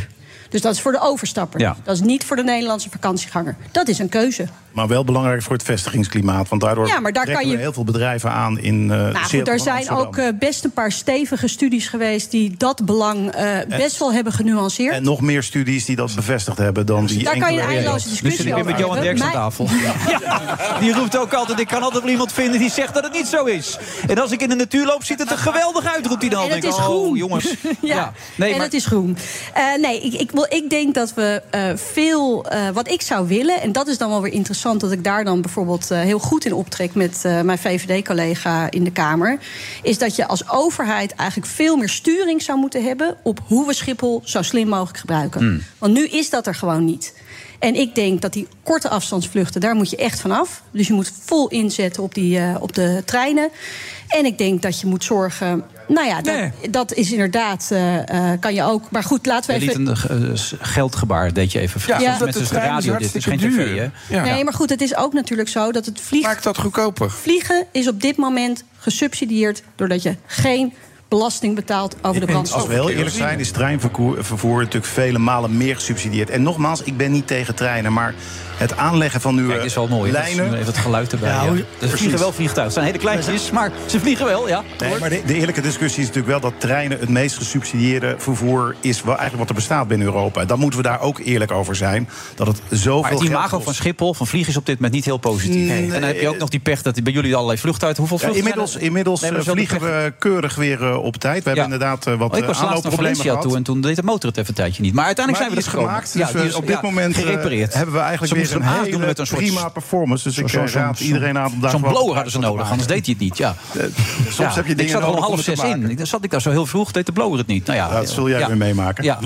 Dus dat is voor de overstapper. Ja. Dat is niet voor de Nederlandse vakantieganger. Dat is een keuze. Maar wel belangrijk voor het vestigingsklimaat. Want daardoor Ja, maar daar trekken kan je- we heel veel bedrijven aan in uh, Nou goed, er zijn ook eh, best een paar stevige studies geweest die dat belang eh, best wel hebben genuanceerd. En nog meer studies die dat bevestigd hebben dan die Daar kan je eindeloze discussie zit ik weer met Johan. Derks aan tafel. Die roept ook altijd, ik kan altijd wel iemand vinden die zegt dat het niet zo is. En als ik in de natuur loop, ziet het er geweldig uit, roept hij dan. En het is groen. Oh, jongens. ja, Nee, en maar- het is groen. Eh, nee, ik, ik, wil, ik denk dat we eh, veel... eh, wat ik zou willen, en dat is dan wel weer interessant... dat ik daar dan bijvoorbeeld eh, heel goed in optrek... met mijn VVD-collega in de Kamer... is dat je als overheid eigenlijk veel meer sturing zou moeten hebben... op hoe we Schiphol zo slim mogelijk gebruiken. Hmm. Want nu is dat er gewoon niet. En ik denk dat die korte afstandsvluchten, daar moet je echt vanaf. Dus je moet vol inzetten op, die, eh, op de treinen. En ik denk dat je moet zorgen. Nou ja, dat, dat is inderdaad. eh, eh, kan je ook. Maar goed, laten we Je liet even. een geldgebaar, deed je even. Ja, omdat mensen de is de radio, dit is geen hartstikke tv, duur. hè? Nee, maar goed, het is ook natuurlijk zo dat het vliegen. Maakt dat goedkoper? Vliegen is op dit moment gesubsidieerd doordat je geen belasting betaalt over de brandstof. Als we heel eerlijk zijn, is treinvervoer vervoer natuurlijk vele malen meer gesubsidieerd. En nogmaals, ik ben niet tegen treinen, maar het aanleggen van nieuwe Kijk, dit is wel mooi. hè? Dat is lijnen... Even het geluid erbij. Ja, Ja, hoe- Er precies. vliegen wel vliegtuigen. Het zijn hele kleintjes, maar ze vliegen wel, ja. Nee, maar de, de eerlijke discussie is natuurlijk wel dat treinen het meest gesubsidieerde vervoer is wel eigenlijk wat er bestaat binnen Europa. Dan moeten we daar ook eerlijk over zijn. Dat het zoveel Maar het geld imago kost. van Schiphol, van vliegen, is op dit moment niet heel positief. Nee. En dan heb je ook nog die pech dat bij jullie allerlei vluchten uit. Hoeveel Ja, vluchten inmiddels zijn er? inmiddels Nee, eh, vliegen we keurig weer eh, op tijd. We hebben inderdaad eh, wat Oh, ik was laatst naar aanloopproblemen Valencia gehad. toe en toen deed de motor het even een tijdje niet. Maar uiteindelijk Maar zijn we er gekomen. gemaakt, dus we- op dit moment, gerepareerd. hebben we eigenlijk weer hem hele met een soort... prima performance. Dus ik Zo- eh, zo- raad iedereen aan om daar Zo'n blower hadden ze nodig, anders deed hij het niet. Ja. Soms Ja, heb je dingen ik zat al om half zes in. Dan zat ik daar zo heel vroeg, deed de blower het niet. Nou ja, Dat zul jij weer meemaken. Ja,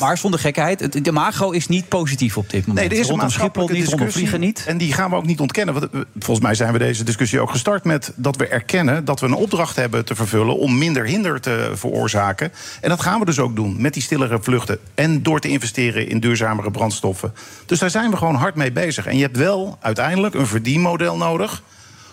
maar zonder gekheid, het- de macro is niet positief op dit moment. Nee, er is een Schiphol niet, rondom vliegen niet. En die gaan we ook niet ontkennen. Want, eh, volgens mij zijn we deze discussie ook gestart met dat we erkennen dat we een opdracht hebben te vervullen om minder hinder te veroorzaken. En dat gaan we dus ook doen met die stillere vluchten. En door te investeren in duurzamere brandstoffen. Dus daar zijn we gewoon hard mee bezig. En je hebt wel uiteindelijk een verdienmodel nodig.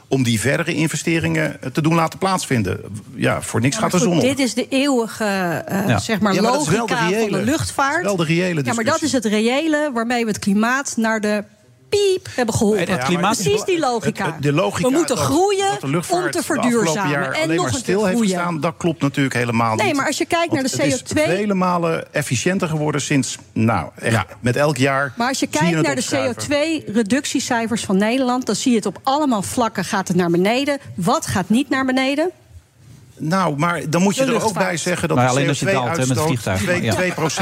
Om die verdere investeringen eh, te doen laten plaatsvinden. Ja, voor niks Ja, gaat de zon op. dit is de eeuwige eh, Ja. zeg maar, Ja, de logica van de luchtvaart. dat is wel de reële Ja, maar dat discussie. is het reële waarmee we het klimaat naar de piep hebben geholpen. Ja, is Precies die logica. het- het- de logica we moeten dat- groeien dat om te verduurzamen. jaar En alleen nog maar stil heeft groeien. gestaan, dat klopt natuurlijk helemaal Nee, niet. maar als je kijkt naar de Want Het CO2 is vele malen efficiënter geworden sinds, nou, echt, met elk jaar. Maar als je kijkt het naar de opschuiven. CO2-reductiecijfers van Nederland... dan zie je het op allemaal vlakken gaat het naar beneden. Wat gaat niet naar beneden? Nou, maar dan moet je er ook bij zeggen dat Nou, de alleen als je daalt, hè, met het CO2-uitstoot vliegtuig, 2, ja.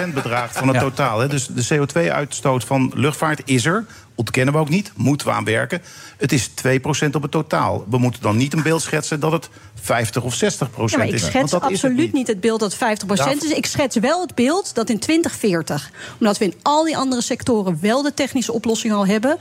2% bedraagt van het Ja. totaal. Hè. Dus de CO2-uitstoot van luchtvaart is er. Ontkennen we ook niet. Moeten we aan werken. Het is 2% op het totaal. We moeten dan niet een beeld schetsen dat het 50 of 60 Ja, procent maar ik is. schets Want dat het absoluut niet. het beeld dat 50% is. Ik schets wel het beeld dat in 2040, omdat we in al die andere sectoren wel de technische oplossing al hebben,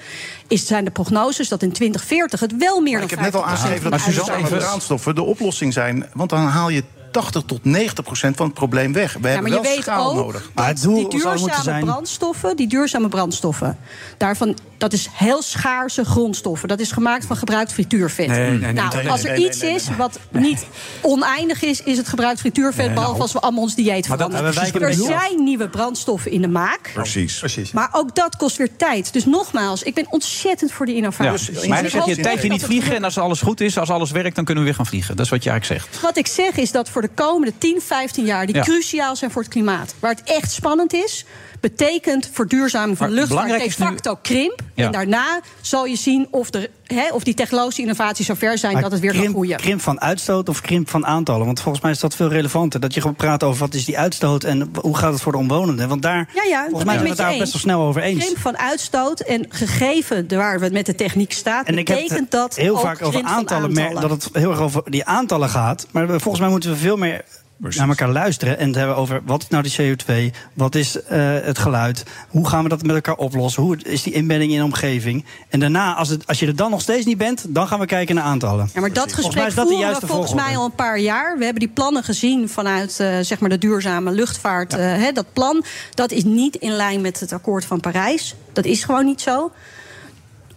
is, zijn de prognoses dat in 2040 het wel meer Maar dan ik heb net al 50% aangegeven dat duurzame zijn. brandstoffen de oplossing zijn. Want dan haal je 80 tot 90 procent van het probleem weg. We Ja, hebben maar je wel weet schaal ook nodig. dat die duurzame brandstoffen, die duurzame brandstoffen, daarvan, dat is heel schaarse grondstoffen. Dat is gemaakt van gebruikt frituurvet. Nee, nee, nee, nou, nee, nee, als er nee, iets is wat niet oneindig is, is het gebruikt frituurvet, Nee, behalve nou. als we allemaal ons dieet Maar veranderen. maar er zijn nieuwe brandstoffen in de maak. Precies. Precies. Maar ook dat kost weer tijd. Dus nogmaals, ik ben ontzettend voor die Ja. innovatie. maar Dus dan zeg je een tijdje niet vliegen en als alles goed is, als alles werkt, dan kunnen we weer gaan vliegen. Dat is wat je eigenlijk zegt. Wat ik zeg is dat voor de komende 10, 15 jaar... die Ja. cruciaal zijn voor het klimaat... waar het echt spannend is... betekent verduurzaming van de luchtvaart de facto krimp. Ja. En daarna zal je zien of, de, hè, of die technologische innovaties zo ver zijn... Maar dat het weer krimp, kan groeien. Krimp van uitstoot of krimp van aantallen? Want volgens mij is dat veel relevanter. Dat je gewoon praat over wat is die uitstoot en hoe gaat het voor de omwonenden. Want daar, Ja, ja, volgens mij zijn ik we het daar best wel snel over eens. Krimp van uitstoot en gegeven de waar we met de techniek staat... En ik heb betekent het dat heel ook vaak over krimp van aantallen, aantallen. dat het heel erg over die aantallen gaat. Maar volgens mij moeten we veel meer naar elkaar luisteren en het hebben over wat is nou die CO2, wat is eh, het geluid, hoe gaan we dat met elkaar oplossen, hoe is die inbedding in de omgeving. En daarna, als, het, als je er dan nog steeds niet bent, dan gaan we kijken naar aantallen. Ja, maar dat gesprek is dat voeren we volgens volgorde. mij al een paar jaar. We hebben die plannen gezien vanuit eh, zeg maar de duurzame luchtvaart. eh, hè, dat plan dat is niet in lijn met het akkoord van Parijs. Dat is gewoon niet zo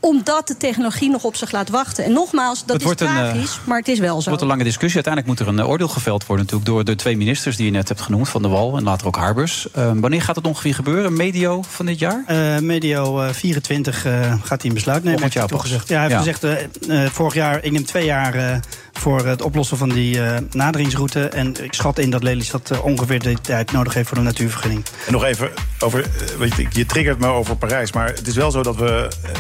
omdat de technologie nog op zich laat wachten. En nogmaals, dat Het is wordt een, eh, tragisch, maar het is wel Het zo. wordt een lange discussie. Uiteindelijk moet er een eh, oordeel geveld worden natuurlijk door de twee ministers die je net hebt genoemd, Van der Wal en later ook Harbers. Eh, wanneer gaat het ongeveer gebeuren? Medio van dit jaar? Eh, medio eh, 24 eh, gaat hij een besluit nemen. Volgend heeft hij jaar pas. toegezegd. Ja, hij heeft Ja. gezegd, vorig jaar, ik neem twee jaar eh, voor het oplossen van die eh, naderingsroute. En ik schat in dat Lelystad ongeveer de tijd nodig heeft voor de natuurvergunning. En nog even over, weet je, je triggert me over Parijs, maar het is wel zo dat we eh,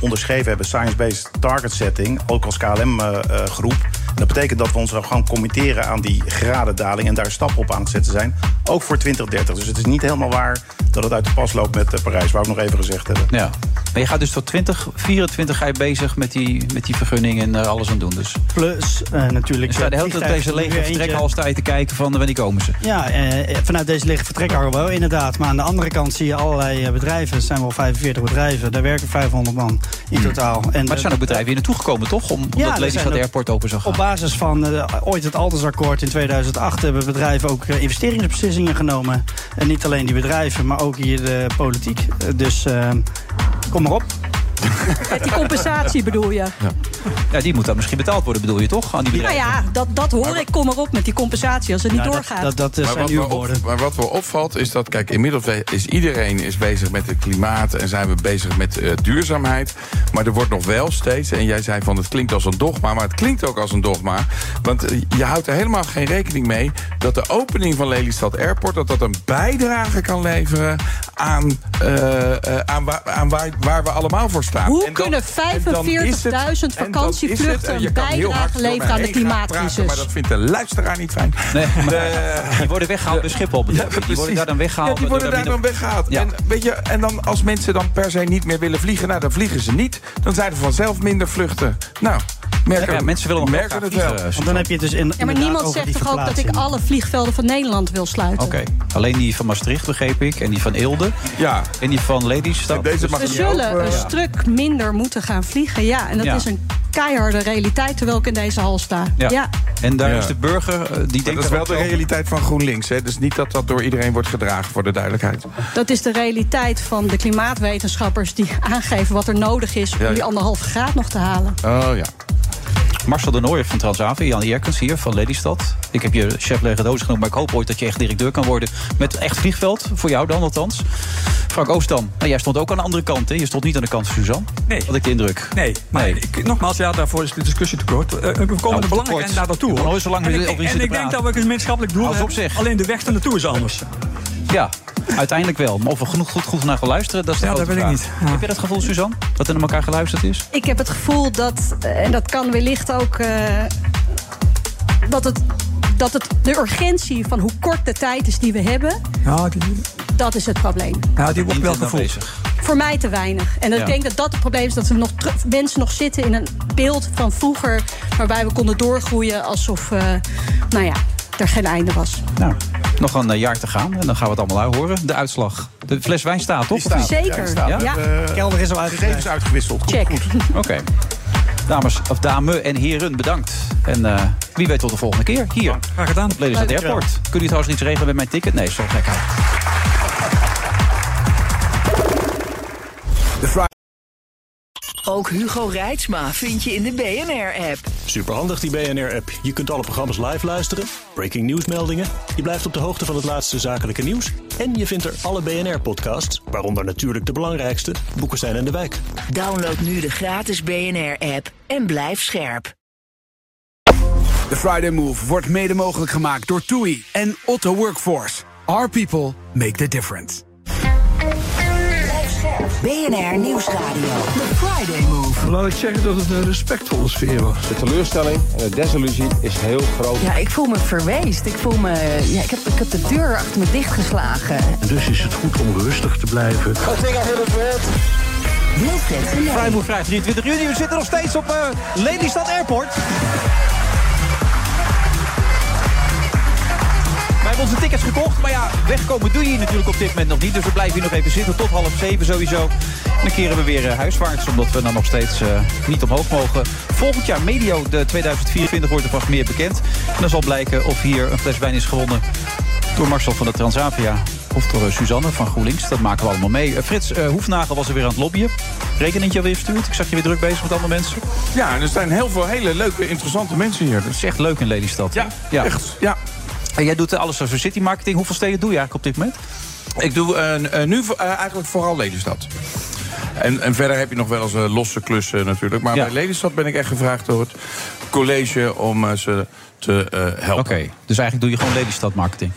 Onderschreven hebben, Science-Based Target Setting, ook als KLM-groep. dat betekent dat we ons gewoon committeren aan die gradendaling en daar stappen op aan het zetten zijn, ook voor 2030. Dus het is niet helemaal waar dat het uit de pas loopt met eh, Parijs, wou ik nog even gezegd hebben. Ja. Maar je gaat dus tot 2024 ga je bezig met die, met die vergunning en er alles aan doen. Dus. Plus eh, natuurlijk... Je staat de hele tijd deze lege vertrekhal sta je te kijken van wanneer komen ze. Ja, eh, vanuit deze lege vertrekhal wel inderdaad. Maar aan de andere kant zie je allerlei eh, bedrijven. Het zijn wel 45 bedrijven. Daar werken 500 man in totaal. En, Hmm. maar er eh, zijn ook bedrijven hier naartoe gekomen, toch? Om, omdat er zijn Lelystad Airport open gaan. Op basis van eh, ooit het Altersakkoord in 2008 hebben bedrijven ook eh, investeringsbeslissingen genomen. En niet alleen die bedrijven, maar ook hier de politiek. Eh, dus eh, kom maar op. Met die compensatie bedoel je? Ja, die moet dan misschien betaald worden, bedoel je toch? Aan die Nou bedrijven. ja, dat, dat hoor ik. Kom erop met die compensatie als het niet doorgaat. maar, wat me op- maar wat me opvalt is dat, kijk, inmiddels is iedereen is bezig met het klimaat en zijn we bezig met eh, duurzaamheid. Maar er wordt nog wel steeds, en jij zei van het klinkt als een dogma, maar het klinkt ook als een dogma. Want eh, je houdt er helemaal geen rekening mee dat de opening van Lelystad Airport dat dat een bijdrage kan leveren aan, eh, eh, aan, waar, aan waar, waar we allemaal voor staan. Hoe dan- kunnen en dan is het- 45.000 en dan is het- vakantievluchten een bijdrage leveren aan de klimaatcrisis? Maar dat vindt de luisteraar niet fijn. Nee, maar De- die worden weggehaald bij Schiphol. je? die worden daar dan weggehaald. Ja, die worden daar dan weggehaald. Ja. En, weet je, en dan als mensen dan per se niet meer willen vliegen... Nou, dan vliegen ze niet. Dan zijn er vanzelf minder vluchten. Nou, merken, Ja, mensen willen nog merken het wel. Want dan heb je het dus in, Ja, maar niemand zegt toch ook dat ik alle vliegvelden van Nederland wil sluiten? Oké, alleen die van Maastricht begreep ik. En die van Eelde. Ja. En die van Lelystad. Deze Dus- mag We niet zullen over, een ja. stuk minder moeten gaan vliegen. Ja, en dat Ja. is een keiharde realiteit terwijl ik in deze hal sta. Ja. Ja. En daar Ja. is de burger, eh, die Maar denkt... dat is wel de realiteit van GroenLinks. Hè? Dus niet dat dat door iedereen wordt gedragen, voor de duidelijkheid. Dat is de realiteit van de klimaatwetenschappers die aangeven wat er nodig is om Ja, ja. die anderhalve graad nog te halen. Oh ja. Marcel de Nooijer van Transavia, Jan Jerkens hier van Lelystad. Ik heb je chef legadoos genoemd, maar ik hoop ooit dat je echt directeur kan worden... met echt vliegveld, voor jou dan althans. Frank Oostam, nou, jij stond ook aan de andere kant, hè? Je stond niet aan de kant van Suzanne. Nee. Had ik de indruk. Nee, maar Ik, nogmaals, ja, daarvoor is de discussie te kort. Eh, we komen er te belangrijk naar naartoe. Hoor. nooit zo lang en ik, en ik denk praten. dat we een gemeenschappelijk doel hebben. zeg. Alleen de weg er naartoe is anders. Ja, uiteindelijk wel. Maar of we genoeg goed, goed naar gaan luisteren, dat is de Ja, dat weet ik vraag. niet. Ja. Heb je dat gevoel, Suzanne? Dat er naar elkaar geluisterd is? Ik heb het gevoel dat, eh, en dat kan wellicht ook, eh, dat, het, dat het de urgentie van hoe kort de tijd is die we hebben, Ja, die, dat is het probleem. ja, die wordt wel gevoeld. Voor mij te weinig. En Ja. ik denk dat dat het probleem is. Dat we nog mensen nog zitten in een beeld van vroeger... waarbij we konden doorgroeien alsof eh, nou ja, er geen einde was. Nou, nog een eh, jaar te gaan en dan gaan we het allemaal horen. De uitslag. De fles wijn staat, toch? Staat. Zeker, Ja, die staat. ja. Eh, Kelder is al gegevens uitgegeven. uitgewisseld. Check. Oké. Dames, of dame en heren, bedankt. En eh, wie weet tot de volgende keer. Hier, Graag gedaan. op Lelystad Leuk. Airport. Kun je trouwens iets regelen met mijn ticket? Nee, zo gekheid. Ook Hugo Reitsma vind je in de BNR-app. Superhandig die BNR-app. Je kunt alle programma's live luisteren, breaking nieuwsmeldingen. Je blijft op de hoogte van het laatste zakelijke nieuws. En je vindt er alle BNR-podcasts, waaronder natuurlijk de belangrijkste, Boeken zijn in de wijk. Download nu de gratis BNR-app en blijf scherp. De Friday Move wordt mede mogelijk gemaakt door TUI en Otto Workforce. Our people make the difference. BNR Nieuwsradio. The Friday Move. Laat ik zeggen dat het een respectvolle sfeer was. De teleurstelling en de desillusie is heel groot. Ja, ik voel me verweest. Ik voel me... Ja, ik, heb, ik heb de deur achter me dichtgeslagen. En dus is het goed om rustig te blijven. Wilfred Genee. Vrijboer vrijdag 23 juni. We zitten nog steeds op eh, Lelystad Airport. Hebben onze tickets gekocht, maar ja, wegkomen doe je hier natuurlijk op dit moment nog niet. Dus we blijven hier nog even zitten tot half zeven sowieso. En dan keren we weer eh, huiswaarts, omdat we dan nog steeds eh, niet omhoog mogen. Volgend jaar, medio de 2024, wordt er vast meer bekend. En dan zal blijken of hier een fles wijn is gewonnen door Marcel van de Transavia. Of door eh, Suzanne van GroenLinks. Dat maken we allemaal mee. Frits Hoefnagel was er weer aan het lobbyen. Rekeningje alweer verstuurd. Ik zag je weer druk bezig met andere mensen. Ja, en er zijn heel veel hele leuke, interessante mensen hier. Het Dus is echt leuk in Lelystad. hè? ja, echt. Ja. En jij doet eh, alles over city marketing. Hoeveel steden doe je eigenlijk op dit moment? Ik doe eh, eh, nu eigenlijk vooral Lelystad. En, en verder heb je nog wel eens losse klussen natuurlijk. Maar Ja. bij Lelystad ben ik echt gevraagd door het college om eh, ze te eh, helpen. Oké, dus eigenlijk doe je gewoon Lelystad marketing.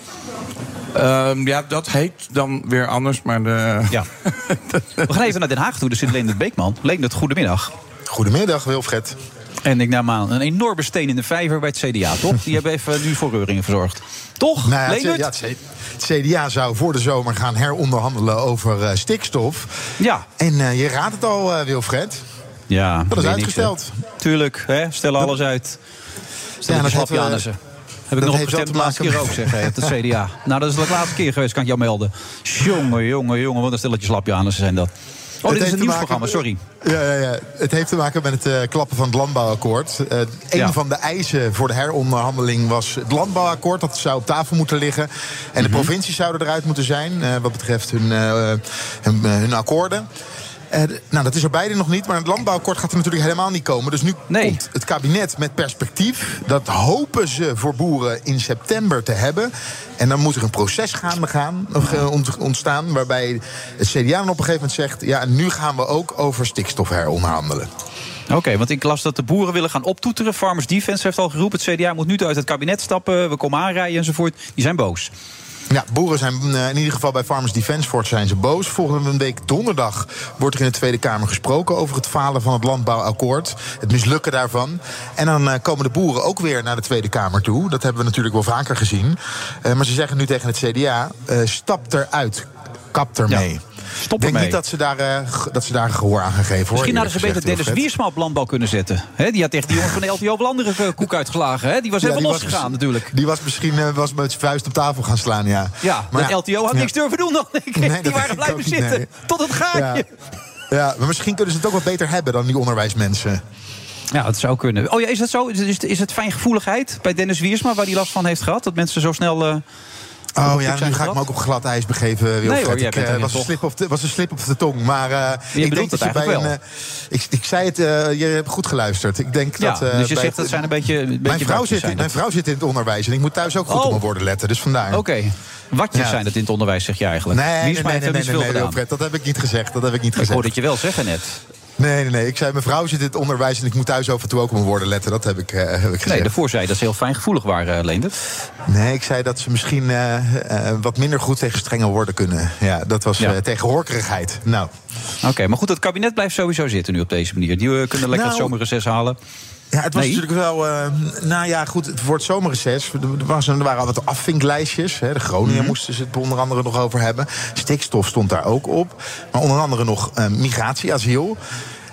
Ehm, ja, dat heet dan weer anders, maar de... Ja. We gaan even naar Den Haag toe. Er zit Leendert Beekman. Leendert, goedemiddag. Goedemiddag, Wilfred. En ik neem aan een enorme steen in de vijver bij het CDA, toch? Die hebben even nu voor reuringen verzorgd. Toch, Nou ja, het, ja, CDA zou voor de zomer gaan heronderhandelen over eh, stikstof. Ja. En eh, je raadt het al, eh, Wilfred. Ja, Dat is niks, uitgesteld. hè. Tuurlijk, hè? stellen alles uit. Stel Ja, dat aan ze. Heb ik dat nog heeft wel gestemd de te laatste keer ook, zeg, het CDA. Nou, dat is de laatste keer geweest, kan ik jou melden. Jongen, jongen, jongen, wat een stelletje slapje aan zijn dat. Oh, dit is een nieuwsprogramma, sorry. Ja, ja, ja. Het heeft te maken met het eh, klappen van het landbouwakkoord. Eh, een Ja. van de eisen voor de heronderhandeling was het landbouwakkoord. Dat zou op tafel moeten liggen. En de provincies zouden eruit moeten zijn eh, wat betreft hun, hun, hun akkoorden. Nou, dat is er beide nog niet, maar het landbouwakkoord gaat er natuurlijk helemaal niet komen. Dus nu komt het kabinet met perspectief. Dat hopen ze voor boeren in september te hebben. En dan moet er een proces gaan, of, eh, ont- ontstaan... waarbij het CDA dan op een gegeven moment zegt... ja, nu gaan we ook over stikstof heronderhandelen. Oké, want ik las dat de boeren willen gaan optoeteren. Farmers Defence heeft al geroepen, het CDA moet nu uit het kabinet stappen. We komen aanrijden enzovoort. Die zijn boos. Ja, boeren zijn eh, in ieder geval bij Farmers Defence Force zijn ze boos. Volgende week donderdag wordt er in de Tweede Kamer gesproken over het falen van het landbouwakkoord. Het mislukken daarvan. En dan eh, komen de boeren ook weer naar de Tweede Kamer toe. Dat hebben we natuurlijk wel vaker gezien. Eh, maar ze zeggen nu tegen het CDA: stap eruit, kap ermee. Stop Ik denk ermee. niet dat ze, daar, g- dat ze daar gehoor aan gaan geven. hoor, Misschien hadden ze beter Dennis. Wiersma op landbouw kunnen zetten. Die had tegen die jongens van de LTO wel andere koek uitgelagen. Die was Ja, helemaal die losgegaan natuurlijk. Die was misschien eh, was met zijn vuist op tafel gaan slaan, ja. Ja, Maar ja, LTO had ja. niks durven doen dan. Nee, die waren blijven zitten. nee. Tot het gaatje. Ja. maar misschien kunnen ze het ook wat beter hebben dan die onderwijsmensen. Ja, dat zou kunnen. Oh ja, is dat zo? Is, is, is het fijngevoeligheid bij Dennis Wiersma waar hij last van heeft gehad? Dat mensen zo snel. eh, Oh ja, nu ga ik me ook op glad ijs begeven, Wilfred. Nee hoor, ik, bent eh, was, een slip op de, was een slip op de tong. Maar Je ik denk dat het je bij een... eigenlijk eh, ik, ik zei het, je hebt goed geluisterd. Ik denk Ja, dat... dus je zegt dat zijn een beetje- een mijn, beetje vrouw zit, zijn mijn dat. vrouw zit in het onderwijs en ik moet thuis ook goed Oh. op mijn woorden letten. Dus vandaar. Oké. Watjes Ja. zijn dat in het onderwijs, zeg je eigenlijk. Nee, nee, nee, nee, nee. Wilfred, dat heb ik niet gezegd. Dat heb ik niet Ik gezegd. hoorde het je wel zeggen net. Nee, nee, nee. Ik zei, mijn vrouw zit in het onderwijs en ik moet thuis af en toe ook op mijn woorden letten. Dat heb ik, eh, heb ik gezegd. Nee, daarvoor zei je dat ze heel fijngevoelig waren, eh, Leendert. Nee, ik zei dat ze misschien eh, wat minder goed tegen strenge woorden kunnen. Ja, dat was Ja. tegen horkerigheid. Nou, Oké, maar goed, het kabinet blijft sowieso zitten nu op deze manier. Die kunnen lekker Nou, het zomerreces halen. Ja, het was Nee? natuurlijk wel. eh, nou ja, goed, het- voor het zomerreces. Er, was, er waren al wat afvinklijstjes. Hè. De Groningen Mhm. moesten ze het onder andere nog over hebben. Stikstof stond daar ook op. Maar onder andere nog eh, migratie, asiel.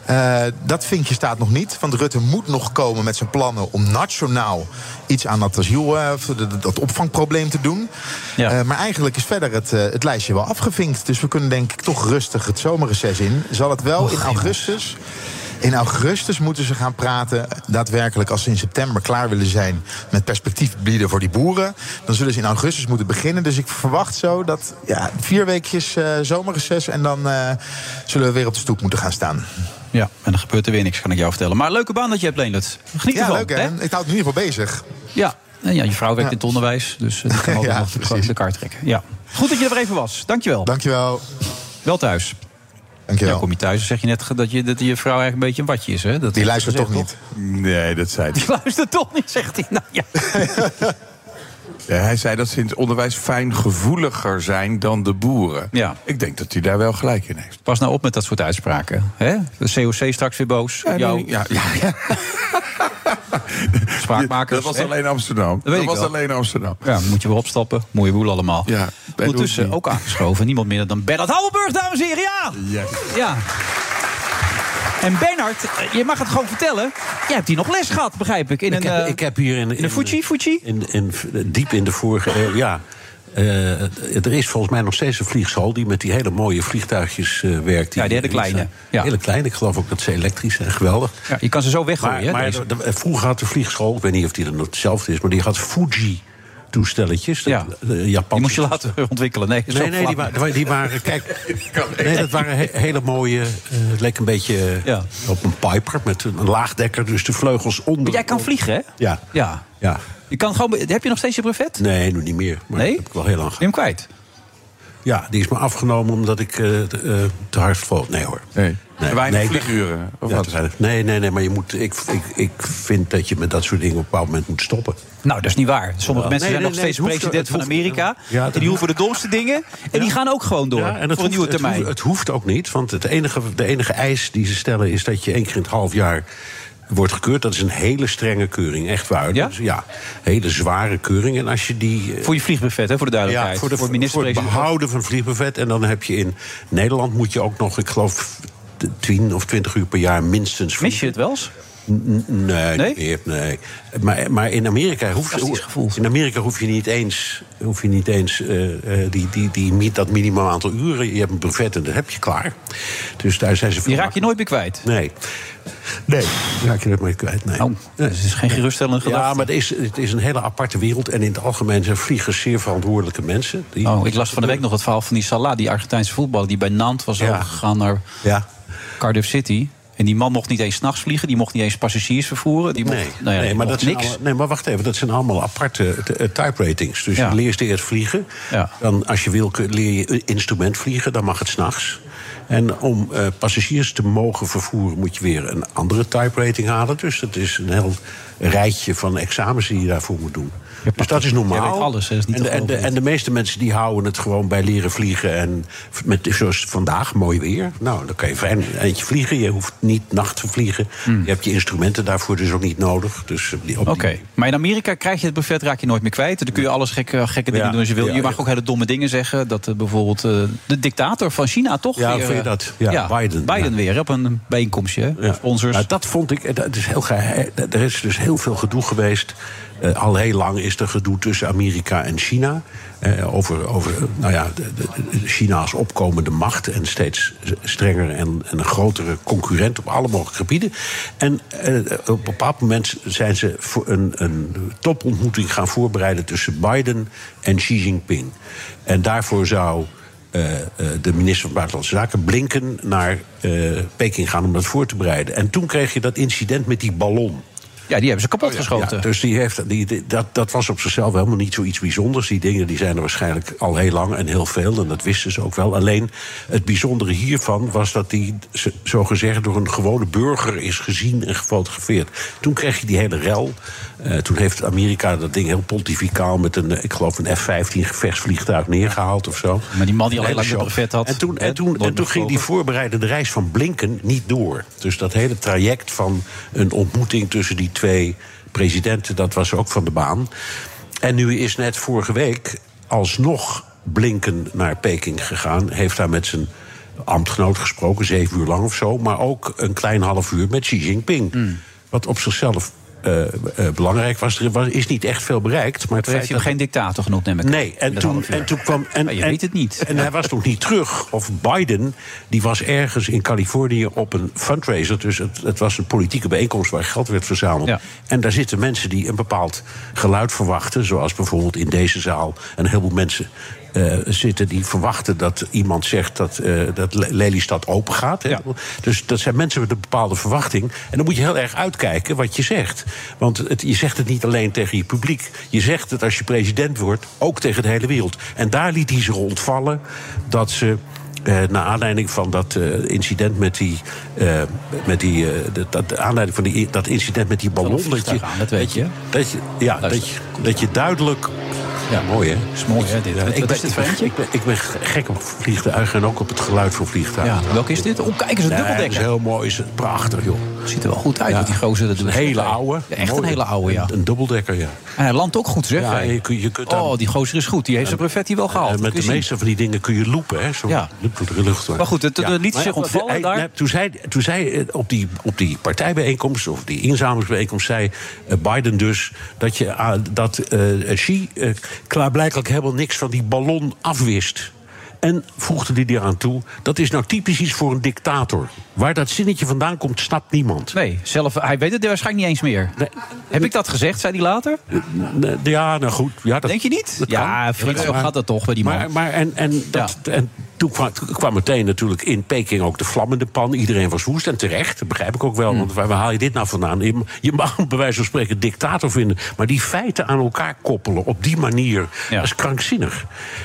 Eh, dat vinkje staat nog niet. Want Rutte moet nog komen met zijn plannen om nationaal iets aan dat asiel, dat- opvangprobleem te doen. Eh, maar eigenlijk is verder het, het lijstje wel afgevinkt. Dus we kunnen denk ik toch rustig het zomerreces in. Zal het wel in augustus. In augustus moeten ze gaan praten, daadwerkelijk als ze in september klaar willen zijn met perspectief bieden voor die boeren. Dan zullen ze in augustus moeten beginnen. Dus ik verwacht zo dat ja, vier weekjes eh zomerreces en dan eh, zullen we weer op de stoep moeten gaan staan. Ja, en dan gebeurt er weer niks, kan ik jou vertellen. Maar leuke baan dat je hebt, Leendert. Geniet ja, ervan. leuk hè? Ik houd me in ieder geval bezig. Ja. En ja, je vrouw werkt Ja. in het onderwijs, dus eh, die kan altijd Ja, nog de, de kaart trekken. Ja. Goed dat je er even was. Dankjewel. Dankjewel. Wel thuis. Dankjewel. Ja, kom je thuis, dan zeg je net dat je, dat je vrouw eigenlijk een beetje een watje is. Hè? Dat Die luistert toch niet? Nee, dat zei hij. Die luistert toch niet, zegt hij. Nou, ja. Ja, hij zei dat ze in het onderwijs fijngevoeliger zijn dan de boeren. Ja. Ik denk dat hij daar wel gelijk in heeft. Pas nou op met dat soort uitspraken. Hè? De COC straks weer boos. Ja, nee, Jou, ja, ja, ja. spraakmakers. Dat was hè? alleen Amsterdam. Dat was wel. alleen Amsterdam. Ja, moet je weer opstappen. Mooie boel allemaal. Ja, Ondertussen ook aangeschoven. Niemand minder dan Bernard Houwenburg, dames en heren. Ja! Ja. ja. En Bernard, je mag het gewoon vertellen. Jij hebt hier nog les gehad, begrijp ik. In ik, een, heb, ik heb hier in, in een Fuji, Fuji? In, in, diep in de vorige eeuw, ja. Eh, er is volgens mij nog steeds een vliegschool die met die hele mooie vliegtuigjes eh, werkt. Ja, die hele kleine. Ja. Hele kleine. Ik geloof ook dat ze elektrisch zijn. Geweldig. Ja, je kan ze zo weggooien, Maar, maar de- de- vroeger had de vliegschool, ik weet niet of die er nog hetzelfde is, maar die had Fuji toestelletjes. Dat- Ja. de Japanse Die moest je laten ontwikkelen. Nee, Nee, nee, die, flauw. wa- die waren, kijk, nee, dat waren he- hele mooie, eh, het leek een beetje eh, op een Piper met een laagdekker, dus de vleugels onder. Maar jij kan vliegen, hè? Ja. Ja. Ja. Je kan gewoon, heb je nog steeds je brevet? Nee, nu niet meer. Maar Nee? dat heb ik wel heel lang Ben je hem kwijt? Ja, die is me afgenomen omdat ik eh, te, eh, te hard vloog. Nee hoor. Nee. Nee, Weinig nee, vlieguren, of ja, wat? weinig. Nee, nee, nee, maar je moet, ik, ik, ik vind dat je met dat soort dingen op een bepaald moment moet stoppen. Nou, dat is niet waar. Sommige Ja. mensen Nee, zijn nog steeds het hoeft- president het van Amerika. Ja, en die hoeven de domste dingen. En die gaan ook gewoon door. Ja, en het voor een hoeft- nieuwe het termijn. hoeft- Het hoeft ook niet, want het enige, de enige eis die ze stellen is dat je één keer in het half jaar wordt gekeurd. Dat is een hele strenge keuring, echt waar. Ja? ja hele zware keuring. En als je die... eh, Voor je vliegbuffet, hè, voor de duidelijkheid. Ja, voor, de, voor het behouden van vliegbuffet. En dan heb je in Nederland moet je ook nog, ik geloof, 10 of 20 uur per jaar minstens. Mis je het wel eens? Nee, Nee? meer, nee. Maar, maar in Amerika hoef, in Amerika hoef je niet eens, hoef je niet eens eh, die, die, die, dat minimaal aantal uren. Je hebt een brevet en dat heb je klaar. Dus daar zijn ze Die raak je nooit meer kwijt. Nee. Nee, raak je nooit meer kwijt. Nee. Oh, dus het is geen geruststellende gedachte. Ja, maar het is, het is een hele aparte wereld. En in het algemeen zijn vliegers zeer verantwoordelijke mensen. Die- Oh, ik las van de week nog het verhaal van die Salah, die Argentijnse voetballer... die bij Nantes was overgegaan naar Ja. Cardiff City. En die man mocht niet eens 's nachts vliegen. Die mocht niet eens passagiers vervoeren. Die mocht, Nee, nou ja, nee, maar dat zijn niks. nee, maar wacht even. Dat zijn allemaal aparte eh, type ratings. Dus Ja. je leert eerst vliegen. Ja. Dan, als je wil, kun- leer je instrument vliegen. Dan mag het s'nachts. En om eh, passagiers te mogen vervoeren moet je weer een andere type rating halen. Dus dat is een heel rijtje van examens die je daarvoor moet doen. Dus dat is normaal. Weet alles, is niet en, de, en, de, en de meeste mensen die houden het gewoon bij leren vliegen. En met, zoals vandaag, mooi weer. Nou, dan kan je fijn een eentje vliegen. Je hoeft niet nacht te vliegen. Je hebt je instrumenten daarvoor dus ook niet nodig. Dus op Oké, maar in Amerika krijg je het buffet, raak je nooit meer kwijt. Dan kun je alles gekke, gekke dingen Ja, doen als je wil. ja, je mag ja. ook hele domme dingen zeggen. Dat eh, bijvoorbeeld eh, de dictator van China toch Ja, weer... vind je eh, dat? Ja, Biden. Biden weer op een bijeenkomstje. Sponsors. Nou, dat vond ik, dat is heel geheim. Er is dus heel veel gedoe geweest. Eh, al heel lang is er gedoe tussen Amerika en China. Eh, over, over nou ja, de, China als opkomende macht. En steeds strenger en, en een grotere concurrent op alle mogelijke gebieden. En eh, op een bepaald moment zijn ze voor een, een topontmoeting gaan voorbereiden tussen Biden en Xi Jinping. En daarvoor zou de minister van Buitenlandse Zaken Blinken naar Peking gaan om dat voor te bereiden. En toen kreeg je dat incident met die ballon. Ja, die hebben ze kapot geschoten. Ja, dus die heeft, die, die- dat, dat was op zichzelf helemaal niet zoiets bijzonders. Die dingen die zijn er waarschijnlijk al heel lang en heel veel. En dat wisten ze ook wel. Alleen het bijzondere hiervan was dat die zogezegd door een gewone burger is gezien en gefotografeerd. Toen kreeg je die hele rel. Eh, toen heeft Amerika dat ding heel pontificaal met een, eh, ik geloof, een F-15 gevechtsvliegtuig neergehaald of zo. Maar die man die al Een heel lang show. brevet had, En toen, en toen, en toen ging die voorbereidende reis van Blinken niet door. Dus dat hele traject van een ontmoeting tussen die twee presidenten, dat was ook van de baan. En nu is net vorige week alsnog Blinken naar Peking gegaan. Heeft daar met zijn ambtgenoot gesproken, zeven uur lang of zo. Maar ook een klein half uur met Xi Jinping. Hmm. Wat op zichzelf eh, eh, belangrijk was. Er was- is niet echt veel bereikt. Maar het heeft hij geen dictator genoemd, neem ik. Nee, en toen, en toen kwam. En, Maar je en- weet het niet. En hij was nog niet terug. Of Biden, die was ergens in Californië op een fundraiser. Dus het, het was een politieke bijeenkomst waar geld werd verzameld. Ja. En daar zitten mensen die een bepaald geluid verwachten. Zoals bijvoorbeeld in deze zaal een heleboel mensen. Eh, zitten die verwachten dat iemand zegt dat, eh dat Le- Lelystad open gaat. Hè? Dus dat zijn mensen met een bepaalde verwachting. En dan moet je heel erg uitkijken wat je zegt. Want het, je zegt het niet alleen tegen je publiek. Je zegt het als je president wordt ook tegen de hele wereld. En daar liet hij zich ontvallen dat ze. Eh, naar aanleiding van dat eh, incident met die. eh, met die dat, de aanleiding van die, dat incident met die ballon. Dat je, aan, dat weet je. Dat je, ja, dat je, dat je duidelijk. Ja, mooi hè? is mooi, hè, dit. Ja, ik ben, ik ben-? Ik gek op vliegtuigen en ook op het geluid van vliegtuigen. Ja, welke is dit? Oh, kijk eens, een Nee, dubbeldekker. is heel mooi, is het prachtig joh. Ziet er wel goed uit die gozer dat Een hele oude. Ja, echt Mooi. een hele oude, ja. Een, een dubbeldekker, ja. En hij landt ook goed, zeg. Ja, je, kun- je kunt oh, die gozer is goed. Die heeft zijn brevet hier wel gehaald. En met de zien. meeste van die dingen kun je loepen, hè? Zo Ja. door de lucht. Maar goed, het- liet zich ontvallen hij- daar. Toen zei, toen zei eh, op, die, op die partijbijeenkomst, of die inzamelingsbijeenkomst, zei eh, Biden dus dat, je, ah, dat eh Xi eh, klaarblijkelijk helemaal niks van die ballon afwist. En voegde hij eraan toe, dat is nou typisch iets voor een dictator. Waar dat zinnetje vandaan komt, snapt niemand. Nee, zelf, hij weet het waarschijnlijk niet eens meer. Heb ik dat gezegd, zei hij later? Ja, nou goed. Ja, dat, Denk je niet? dat Ja, vriendschap Maar- gaat dat toch bij die man. Maar, maar en, en, dat, en toen kwam, kwam meteen natuurlijk in Peking ook de vlammende pan. Iedereen was woest en terecht. Dat begrijp ik ook wel. Want waar, waar haal je dit nou vandaan? Je, je mag hem bij wijze van spreken dictator vinden. Maar die feiten aan elkaar koppelen op die manier, dat is krankzinnig.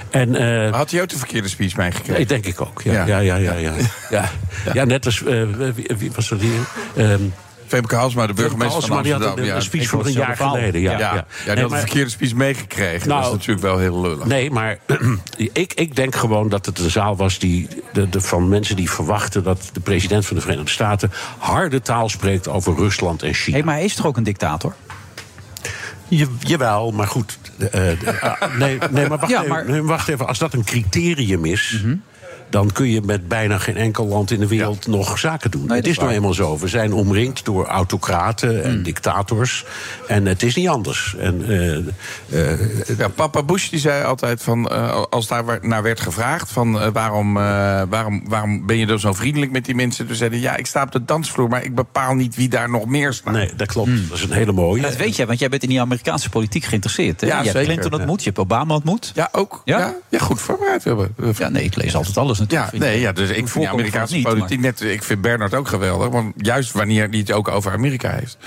En, eh, Had hij ook de verkeerde speech meegekregen? Nee, denk ik ook. Ja, ja, ja. ja, ja, ja. ja. net als, eh, wie, wie was dat hier? Ehm Femke Halsma, de burgemeester van die had Amsterdam. een- ja. een speech van een jaar geleden, ja, Ja, ja. ja. die Nee, had maar- de verkeerde speech meegekregen. dat is Nou, natuurlijk wel heel lullig. Nee, maar ik, ik denk gewoon dat het een zaal was die, de, de, van mensen die verwachten dat de president van de Verenigde Staten harde taal spreekt over Rusland en China. Hé, maar hij is toch ook een dictator? Je, jawel, maar goed. eh, eh, ah, nee, nee, maar wacht, Ja, even, maar- wacht even. Als dat een criterium is. Dan kun je met bijna geen enkel land in de wereld nog zaken doen. Nee, het is is nou eenmaal zo. We zijn omringd door autocraten en dictators. En het is niet anders. En, eh, eh, Ja, papa Bush die zei altijd van, eh, als daar naar werd gevraagd van waarom, eh, waarom, waarom ben je dan zo vriendelijk met die mensen? Toen zeiden ja, ik sta op de dansvloer, maar ik bepaal niet wie daar nog meer staat. Nee, dat klopt. Dat is een hele mooie. Dat weet jij, want jij bent in die Amerikaanse politiek geïnteresseerd. Hè? Ja, je hebt zeker. Clinton ontmoet, je hebt Obama ontmoet. Ja, ook. Ja? Ja, ja, goed voorbereid hebben. Ja, nee, ik lees altijd alles Ja, nee, ja, dus ik vind de Amerikaanse niet, politiek net. Ik vind Bernard ook geweldig, want juist wanneer hij het ook over Amerika heeft.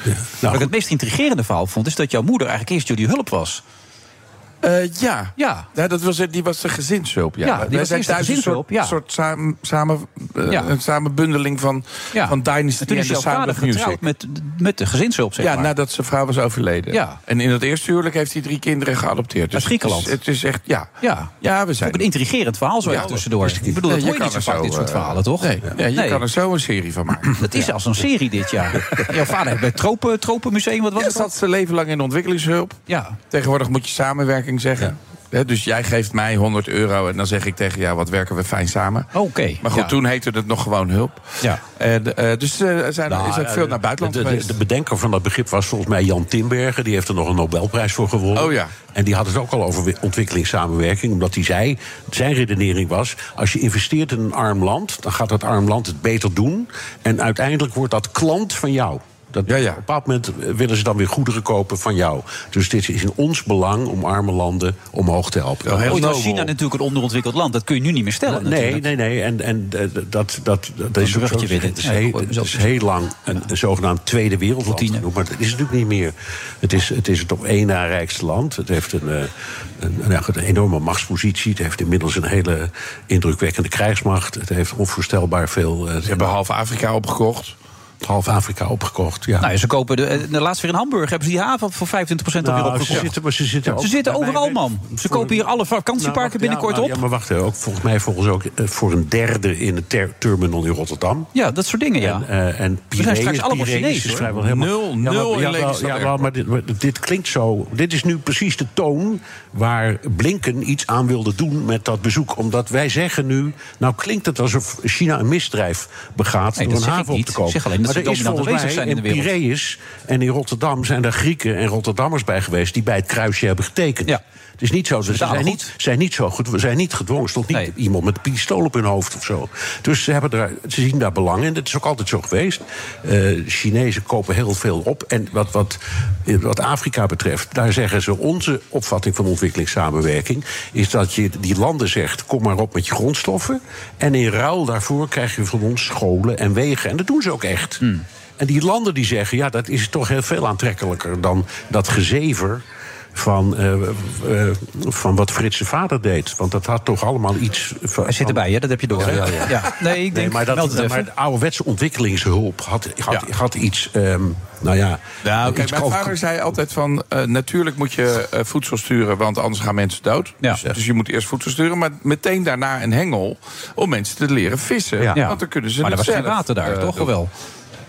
Wat ik het meest intrigerende verhaal vond, is dat jouw moeder eigenlijk eerst jullie hulp was. Eh, ja. Ja. ja, dat was, die was de gezinshulp. Ja, Ja, die Wij was zijn thuis een soort, ja. soort samen, samen, eh, Ja. een samenbundeling van, Ja. van Dynasty En toen en is de jouw Sound vader of Music. getrouwd met, met de gezinshulp, zeg ja, maar. nadat zijn vrouw was overleden. Ja. En in dat eerste huwelijk heeft hij drie kinderen geadopteerd. Dus Uit Griekenland. Het is, het is echt, ja. Ja. Ja, we zijn... Ook een intrigerend verhaal zo Ja. tussendoor. Ik bedoel, dat Ja, hoor je niet zo vaak, dit soort eh, verhalen, toch? Nee, ja, je kan er zo een serie van maken. Het is zelfs een serie dit jaar. Jouw vader heeft bij het Tropen, Tropenmuseum, wat was het? zat zijn leven lang in de ontwikkelingshulp. Ja. Tegenwoordig moet je samenwerking zeggen. Dus jij geeft mij 100 euro en dan zeg ik tegen jou, wat werken we fijn samen. Oké. Maar goed, ja. toen heette het nog gewoon hulp. Ja. En, eh, dus eh, er zijn, Nou, is ook veel naar buitenland de, de, geweest. de bedenker van dat begrip was volgens mij Jan Timbergen. Die heeft er nog een Nobelprijs voor gewonnen. Oh ja. En die had het ook al over wi- ontwikkelingssamenwerking. Omdat hij zei, zijn redenering was... als je investeert in een arm land, dan gaat dat arm land het beter doen. En uiteindelijk wordt dat klant van jou. Dat, Op een bepaald moment willen ze dan weer goederen kopen van jou. Dus dit is in ons belang om arme landen omhoog te helpen. Ooit was China natuurlijk een onderontwikkeld land. Dat kun je nu niet meer stellen. Nee, natuurlijk. nee, nee. En, en eh, dat, dat, dat is een ook zo. weer. Het is, Ja, heel, het is heel lang een, een zogenaamd tweede wereldland genoemd. Maar dat is het natuurlijk niet meer. Het is het, is het op één na rijkste land. Het heeft een, eh, een, ja, een enorme machtspositie. Het heeft inmiddels een hele indrukwekkende krijgsmacht. Het heeft onvoorstelbaar veel... Ze hebben half Afrika opgekocht. Half Afrika opgekocht, ja. Nou, ja, ze kopen de, de laatste weer in Hamburg. Hebben ze die haven voor 25% alweer Nou, opgekocht. ze zitten, maar ze zitten, ook- overal, man. Ze kopen hier alle vakantieparken Nou, binnenkort ja, op. Ja, maar wacht, ook volgens mij volgens ook eh, voor een derde in de ter- terminal in Rotterdam. Ja, dat soort dingen, ja. En, eh, en We zijn straks allemaal Chinees, is hoor. vrijwel helemaal... Nul, Ja, maar- nul ja, wel, Lelystad ja, wel, Airport. maar dit, maar dit klinkt zo... Dit is nu precies de toon waar Blinken iets aan wilde doen met dat bezoek. Omdat wij zeggen nu... Nou klinkt het alsof China een misdrijf begaat Nee, door een haven op te kopen. Dat maar ze er is volgens mij zijn in wereld. Piraeus en in Rotterdam zijn er Grieken en Rotterdammers bij geweest... die bij het kruisje hebben getekend. Het is niet zo, ze betalen zijn goed. niet, zijn niet zo goed, zijn niet gedwongen. Er stond niet iemand met een pistool op hun hoofd of zo. Dus ze, hebben daar, ze zien daar belang in. Dat is ook altijd zo geweest. Eh Chinezen kopen heel veel op. En wat, wat, wat Afrika betreft, daar zeggen ze... onze opvatting van ontwikkelingssamenwerking... is dat je die landen zegt, kom maar op met je grondstoffen... en in ruil daarvoor krijg je van ons scholen en wegen. En dat doen ze ook echt. En die landen die zeggen, ja, dat is toch heel veel aantrekkelijker... dan dat gezever van, eh, eh, van wat Frits zijn vader deed. Want dat had toch allemaal iets... Van, Hij zit erbij, hè? dat heb je door. hè? Ja, ja, ja. Nee, ik denk, maar, meld dat, het even. maar de ouderwetse ontwikkelingshulp had, had, had iets... ehm, nou ja, Nou, kijk, mijn vader zei altijd van... eh, natuurlijk moet je voedsel sturen, want anders gaan mensen dood. Ja. Dus, dus je moet eerst voedsel sturen, maar meteen daarna een hengel... om mensen te leren vissen. Ja. Want dan kunnen ze Maar er was geen water daar, toch? Of wel?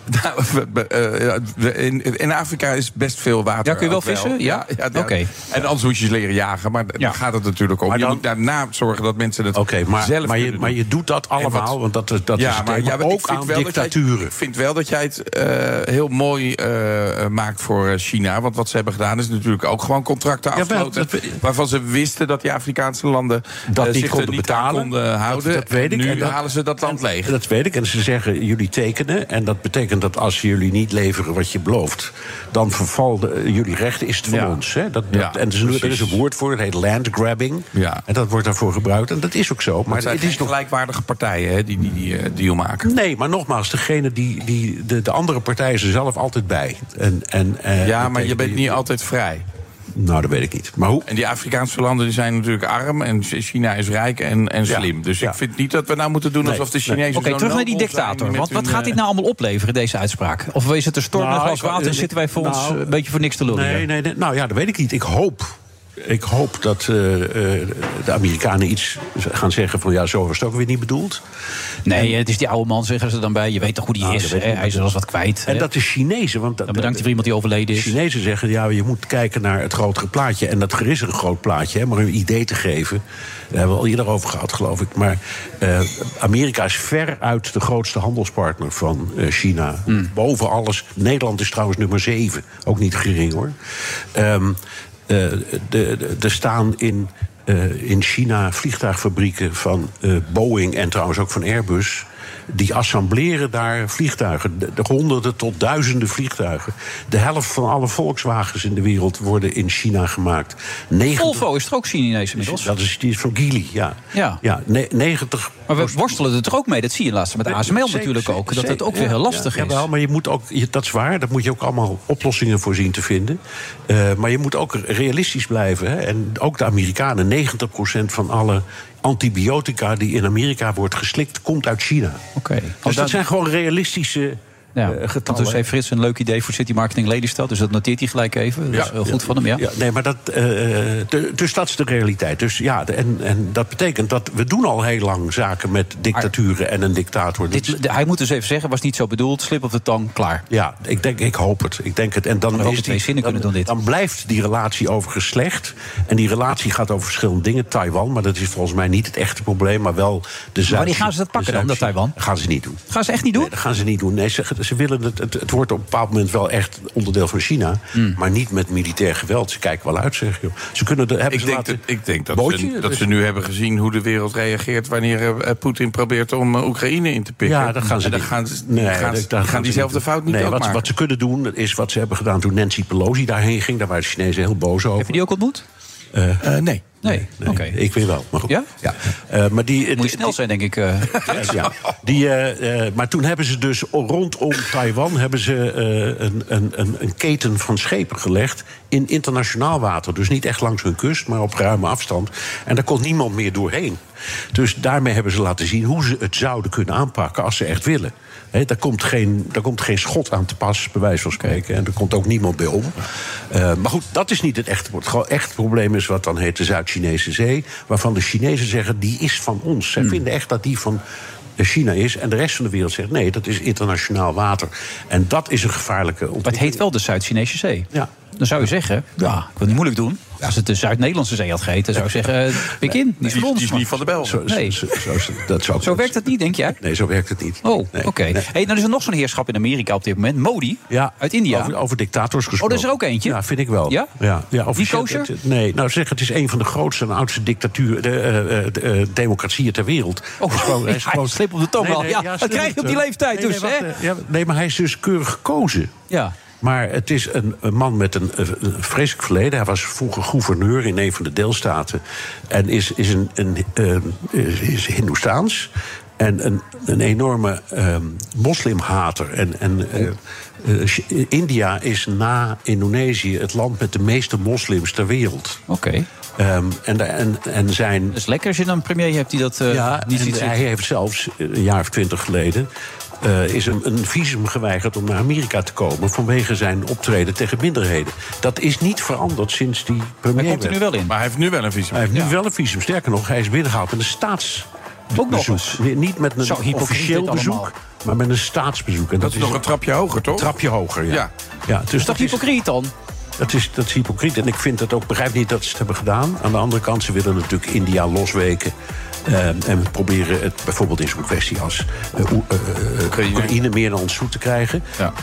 Nou, eh, in, in Afrika is best veel water. Ja, kun je wel vissen? Ja? ja, ja. Oké. En anders moet je ze leren jagen. Maar daar gaat het natuurlijk om. Maar je moet daarna zorgen dat mensen het Oké, maar, zelf maar, je, maar je doet dat allemaal, wat- want dat, is- dat is het maar ik ook vind aan wel dat jij- dictaturen. ik vind wel dat jij het eh, heel mooi eh, maakt voor China. Want wat ze hebben gedaan is natuurlijk ook gewoon contracten afgesloten. waarvan ze wisten dat die Afrikaanse landen dat niet zich konden niet aan betalen. konden houden. Dat, dat weet ik. En nu En dat- halen ze dat land leeg. Dat weet ik. En ze zeggen, jullie tekenen. En dat betekent dat als jullie niet leveren wat je belooft... dan vervallen jullie rechten, is het van Ja. ons. Hè? Dat, dat, Ja, en er is, een- er is precies. een woord voor, het heet landgrabbing. Ja. En dat wordt daarvoor gebruikt. En dat is ook zo. Maar het zijn het is nog gelijkwaardige partijen hè, die die, die eh, deal maken. Nee, maar nogmaals, degene die, die, de, de andere partij is er zelf altijd bij. En, en, eh, Ja, maar je bent niet altijd vrij. Nou, dat weet ik niet. Maar hoe? En die Afrikaanse landen die zijn natuurlijk arm en China is rijk en, en Ja, slim. Dus ja. ik vind niet dat we nou moeten doen Nee, alsof de nee. Chinezen Oké, terug naar die dictator. wat hun, gaat eh, dit nou allemaal opleveren, deze uitspraak? Of is het een storm met Nou, glas ik- water en zitten wij voor ons nou, een beetje voor niks te lullen? Nee, nee, nee, nou ja, dat weet ik niet. Ik hoop. Ik hoop dat eh, eh, de Amerikanen iets gaan zeggen van ja, zo was het ook weer niet bedoeld. Nee, het is die oude man, zeggen ze dan bij. Je weet toch hoe die Nou, is. hè? Hij is wel eens wat kwijt. En hè? dat de Chinezen, want Dan bedankt voor iemand die overleden de is. Chinezen zeggen ja, je moet kijken naar het grotere plaatje. En dat er is een groot plaatje, hè, maar een idee te geven. Daar hebben we al eerder over gehad, geloof ik. Maar eh, Amerika is veruit de grootste handelspartner van China. Hmm. Boven alles. Nederland is trouwens nummer 7. Ook niet gering hoor. Ehm, eh, Er staan in, eh, in China vliegtuigfabrieken van eh, Boeing en trouwens ook van Airbus. Die assembleren daar vliegtuigen. De, de honderden tot duizenden vliegtuigen. De helft van alle Volkswagens in de wereld worden in China gemaakt. 90 Volvo is er ook Chinees inmiddels. Dat is, die is van Geely, ja. Ja. ja ne- 90 Maar we worstelen er toch ook mee, dat zie je laatst met ASML Zeker, natuurlijk ook. Dat het zeker. ook weer heel Ja, lastig ja, is. Jawel, maar je moet ook, dat is waar, daar moet je ook allemaal oplossingen voor zien te vinden. Eh, maar je moet ook realistisch blijven. Hè? En ook de Amerikanen, 90% van alle antibiotica die in Amerika wordt geslikt, komt uit China. Oké. Dus dat zijn gewoon realistische Ja, eh, want getallen. dus heeft Frits een leuk idee voor City Marketing Lelystad. Dus dat noteert hij gelijk even. Dat is heel goed van hem, ja. nee, maar dat, eh, de- dus dat is de realiteit. Dus ja, en, en dat betekent dat we doen al heel lang zaken met dictaturen en een dictator. Dit, de- hij moet dus even zeggen, was niet zo bedoeld. Slip op de tong, klaar. Ja, ik, denk, ik hoop het. Ik denk het. En dan, Maar ook is die, zinnen dan, kunnen doen dit. dan blijft die relatie overigens slecht. En die relatie gaat over verschillende dingen. Taiwan, maar dat is volgens mij niet het echte probleem, maar wel de Zuid. wanneer gaan ze dat pakken dan, dat Taiwan? Gaan ze niet doen. Gaan ze echt niet doen? Nee, dat gaan ze niet doen. Nee, ze, ze willen het, het. Het wordt op een bepaald moment wel echt onderdeel van China. Hmm. Maar niet met militair geweld. Ze kijken wel uit, zeg joh. Ze kunnen. Hebben Ik ze denk, laten, dat, ik denk dat, Bootje? ze, dat Dus- ze nu hebben gezien hoe de wereld reageert wanneer eh, Poetin probeert om eh, Oekraïne in te pikken. Ja, dat gaan ze en dan niet. gaan ze, Nee, gaan, dat gaan ze diezelfde fout niet nee, ook wat, maken. wat ze kunnen doen, is wat ze hebben gedaan toen Nancy Pelosi daarheen ging. Daar waren de Chinezen heel boos over. Heb je die ook ontmoet? Eh, nee. Nee, oké. Ik weer wel, maar goed. Ja? Eh, maar die, Moet je snel zijn, denk ik. eh. ja. Die, eh, maar toen hebben ze dus rondom Taiwan hebben ze, een, een, een, een keten van schepen gelegd in internationaal water. Dus niet echt langs hun kust, maar op ruime afstand. En daar kon niemand meer doorheen. Dus daarmee hebben ze laten zien hoe ze het zouden kunnen aanpakken als ze echt willen. Hè, daar, komt geen, daar komt geen schot aan te pas, bij wijze van spreken. En er komt ook niemand bij om. Eh, maar goed, dat is niet het echte probleem. Het gewoon echt probleem is wat dan heet de Zuid-Chinese Zee. Waarvan de Chinezen zeggen, die is van ons. Zij vinden echt dat die van China is. En de rest van de wereld zegt, nee, dat is internationaal water. En dat is een gevaarlijke Maar het ontwikkeling. heet wel de Zuid-Chinese Zee. Ja. Dan zou je zeggen, ja, ik wil niet moeilijk doen. Als het de Zuid-Nederlandse Zee had geheten, zou ik zeggen, eh, pik in. Die is van ons. niet van de bel. Zo, Nee. zo, dat zou Zo werkt het niet, denk jij? Nee, zo werkt het niet. Oh, Nee, oké. nee. Hey, dan is er nog zo'n heerschap in Amerika op dit moment. Modi, Ja, uit India. Over, over dictators gesproken. Oh, er is er ook eentje? Ja, vind ik wel. Ja? Ja, ja kosher? het- Nee, nou zeg, het is een van de grootste en oudste dictaturen, de, eh, eh, de, eh, democratieën ter wereld. Oh, is gewoon- hij is gewoon- slip op de tong al. Ja, dat krijg je op die leeftijd Nee, dus, hè? eh, ja, nee, maar hij is dus keurig gekozen. Ja. Maar het is een, een man met een, een vreselijk verleden. Hij was vroeger gouverneur in een van de deelstaten. En is, is, een, een, eh, is, Hindoestaans. En een, een enorme eh, moslimhater. En, en eh, eh, India is na Indonesië het land met de meeste moslims ter wereld. Oké. Ehm, en, en, en zijn Dat is lekker als je dan een premier hebt die dat ja, niet ziet hij heeft zelfs een jaar of twintig geleden... eh, is hem een visum geweigerd om naar Amerika te komen... vanwege zijn optreden tegen minderheden. Dat is niet veranderd sinds die premier Hij komt er nu wel in. Maar hij heeft nu wel een visum. Hij heeft nu Ja. wel een visum. Sterker nog, hij is binnengehaald met een staats... Ook nog eens. Niet met een Zo officieel bezoek, allemaal. maar met een staatsbezoek. En Dat is nog een trapje hoger, toch? trapje hoger, ja. Ja. ja dus Is dat dat is, hypocriet dan? dat, is, dat is hypocriet. En ik vind het ook, begrijp niet dat ze het hebben gedaan. Aan de andere kant, ze willen natuurlijk India losweken. Eh, en we proberen het bijvoorbeeld in zo'n kwestie als eh, eh, eh, Oekraïne. Meer naar ons toe te krijgen. Ja.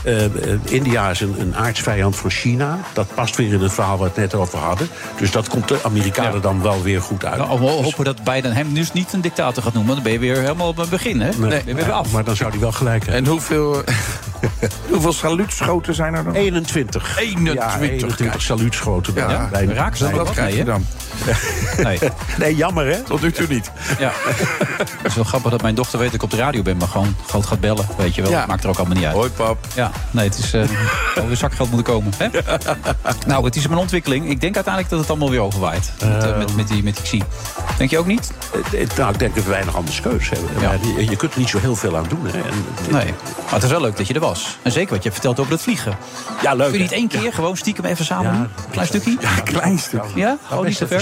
India is een, een aardsvijand van China. Dat past weer in het verhaal waar we het net over hadden. Dus dat komt de Amerikanen Ja. dan wel weer goed uit. Nou, we hopen dat Biden hem dus niet een dictator gaat noemen. Dan ben je weer helemaal op het begin, hè? Nee, ben je weer af. Maar dan zou hij wel gelijk hebben. En hoeveel, hoeveel saluutschoten zijn er dan? 21. 21, Ja, 21 kijk. saluutschoten. bij- Ja, bij- raken ze bij- dat? Wat krijg Nee, je dan? Nee. Nee, jammer hè? Tot nu toe niet. Ja. Het is wel grappig dat mijn dochter weet dat ik op de radio ben, maar gewoon groot gaat bellen. Weet je wel, Ja. maakt er ook allemaal niet uit. Hoi pap. Ja, nee, het is. eh al weer zakgeld moeten komen. Hè? Nou, het is een ontwikkeling. Ik denk uiteindelijk dat het allemaal weer overwaait. Met, eh, met, met, die, met die Xi. Denk je ook niet? Eh, eh, Nou, ik denk dat we weinig anders keus hebben. Ja. Maar je, kunt er niet zo heel veel aan doen. Hè? En, Nee. Maar het is wel leuk dat je er was. En zeker wat je hebt verteld over het vliegen. Ja, leuk. Kun je niet één keer gewoon stiekem even samen? Klein stukje? Ja, klein stuk. Ja? Gewoon niet best te ver?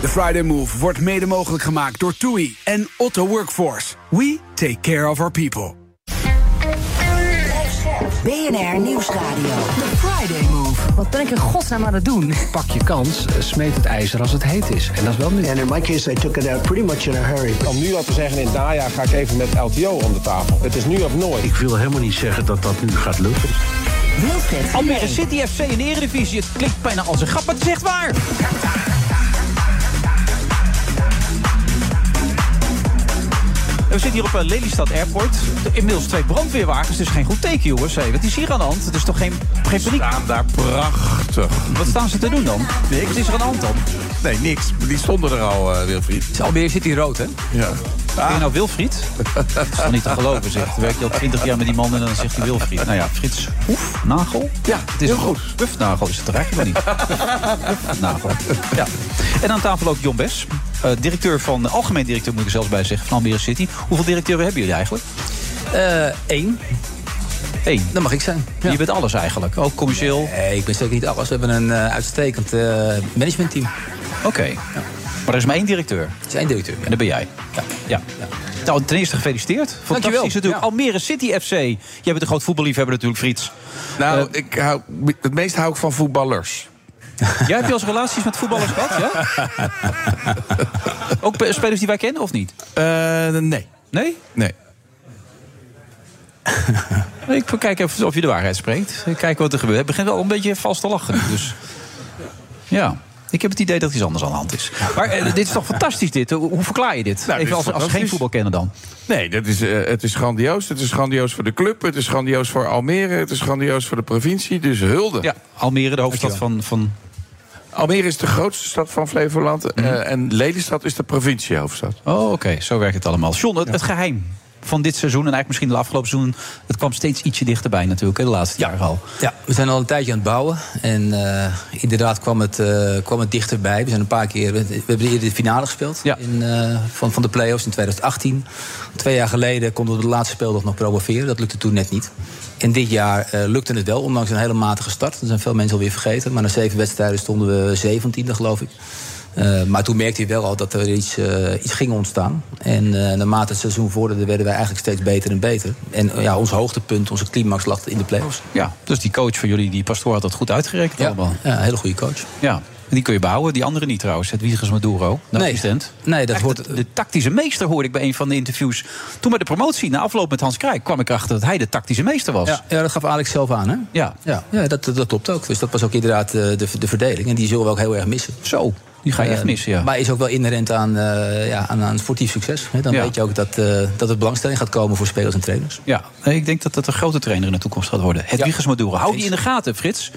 De Friday Move wordt mede mogelijk gemaakt door TUI en Otto Workforce. We take care of our people. BNR Nieuwsradio. The Friday Move. Wat ben ik in godsnaam aan het doen? Pak je kans, eh, smeet het ijzer als het heet is. En dat is wel nu. And in my case, I took it out pretty much in a hurry. Om nu al te zeggen, in het najaar ga ik even met LTO om de tafel. Het is nu of nooit. Ik wil helemaal niet zeggen dat dat nu gaat lukken. Wilfred Almere City FC in de Eredivisie. Het klinkt bijna als een grap, maar het is echt waar. We zitten hier op eh, Lelystad Airport. Inmiddels twee brandweerwagens, dus geen goed teken, jongens. Hey, wat is hier aan de hand? Het is toch geen, geen paniek? staan daar prachtig. Wat staan ze te doen dan? Niks. Wat is er aan de hand dan? Nee, niks. Die stonden er al, eh, Wilfried. Almere zit hier rood, hè? Ja. Ben je nou Wilfried? Dat is toch niet te geloven, zeg. Dan werk je al 20 jaar met die man en dan zegt hij Wilfried. Nou ja, Frits Hoefnagel? Ja, het is heel goed. Hufnagel is het toch eigenlijk maar niet? Hufnagel. Ja. En aan tafel ook John Bes. eh, directeur van, algemeen directeur moet ik er zelfs bij zeggen, van Almere City. Hoeveel directeuren hebben jullie eigenlijk? Eén. Eén. Dat mag ik zijn. Je bent alles eigenlijk, ook commercieel? Nee, ik ben zeker niet alles. We hebben een eh, uitstekend eh, managementteam. Oké. Maar er is maar één directeur? Er is één directeur. En dat ben jij? Ja. ja. Nou, ten eerste gefeliciteerd. Fantastisch Dankjewel. natuurlijk. Almere City FC. Jij bent een groot voetballiefhebber natuurlijk, Frits. Nou, ik hou, het meest hou ik van voetballers. Jij hebt je als relaties met voetballers gehad, ja? Ook spelers die wij kennen, of niet? nee. Nee? Nee. Ik kijk even of je de waarheid spreekt. Kijken wat er gebeurt. Het begint wel een beetje vast te lachen. Dus ja. Ik heb het idee dat iets anders aan de hand is. Maar eh, dit is toch fantastisch, dit? Hoe, verklaar je dit? Nou, Even als, als geen fantastisch. voetbalkenner dan. Nee, dat is, eh, het is grandioos. Het is grandioos voor de club. Het is grandioos voor Almere. Het is grandioos voor de provincie. Dus hulde. Ja, Almere, de hoofdstad van, van... Almere is de grootste stad van Flevoland. eh, en Lelystad is de provinciehoofdstad. Oh, oké. Zo werkt het allemaal. John, het, het geheim van dit seizoen... en eigenlijk misschien de afgelopen seizoen... het kwam steeds ietsje dichterbij natuurlijk, hè, de laatste jaren al. Ja, we zijn al een tijdje aan het bouwen. En eh, inderdaad kwam het, eh, kwam het dichterbij. We zijn een paar keer. We hebben eerder de finale gespeeld in, eh, van, van de play-offs in 2018. Twee jaar geleden konden we de laatste speeldag nog promoveren. Dat lukte toen net niet. En dit jaar lukte het wel, ondanks een hele matige start. Dat zijn veel mensen alweer vergeten. Maar na zeven wedstrijden stonden we zeventiende, geloof ik. Eh, maar toen merkte je wel al dat er iets, eh, iets ging ontstaan. En eh, naarmate het seizoen vorderde, werden wij eigenlijk steeds beter en beter. En ja, ons hoogtepunt, onze climax lag in de play-offs. Ja, dus die coach van jullie, die pastoor, had dat goed uitgerekend allemaal. Ja, een hele goede coach. Ja, en die kun je behouden. Die andere niet trouwens, het Wiegers Maduro, de Nee. assistent. Nee, dat Echt, hoort- De, de tactische meester hoorde ik bij een van de interviews. Toen bij de promotie, na afloop met Hans Krijk... kwam ik erachter dat hij de tactische meester was. Ja, ja, dat gaf Alex zelf aan, hè? Ja. Ja, ja dat, dat klopt ook. Dus dat was ook inderdaad de, de verdeling. En die zullen we ook heel erg missen. Zo, die ga je echt Eh, missen, ja. Maar is ook wel inherent aan, eh, ja, aan, aan sportief succes. Hè? Dan Ja. weet je ook dat, eh, dat er belangstelling gaat komen voor spelers en trainers. Ja, nee, ik denk dat dat een grote trainer in de toekomst gaat worden. Het Wiegers Maduro. Hou die in de gaten, Frits.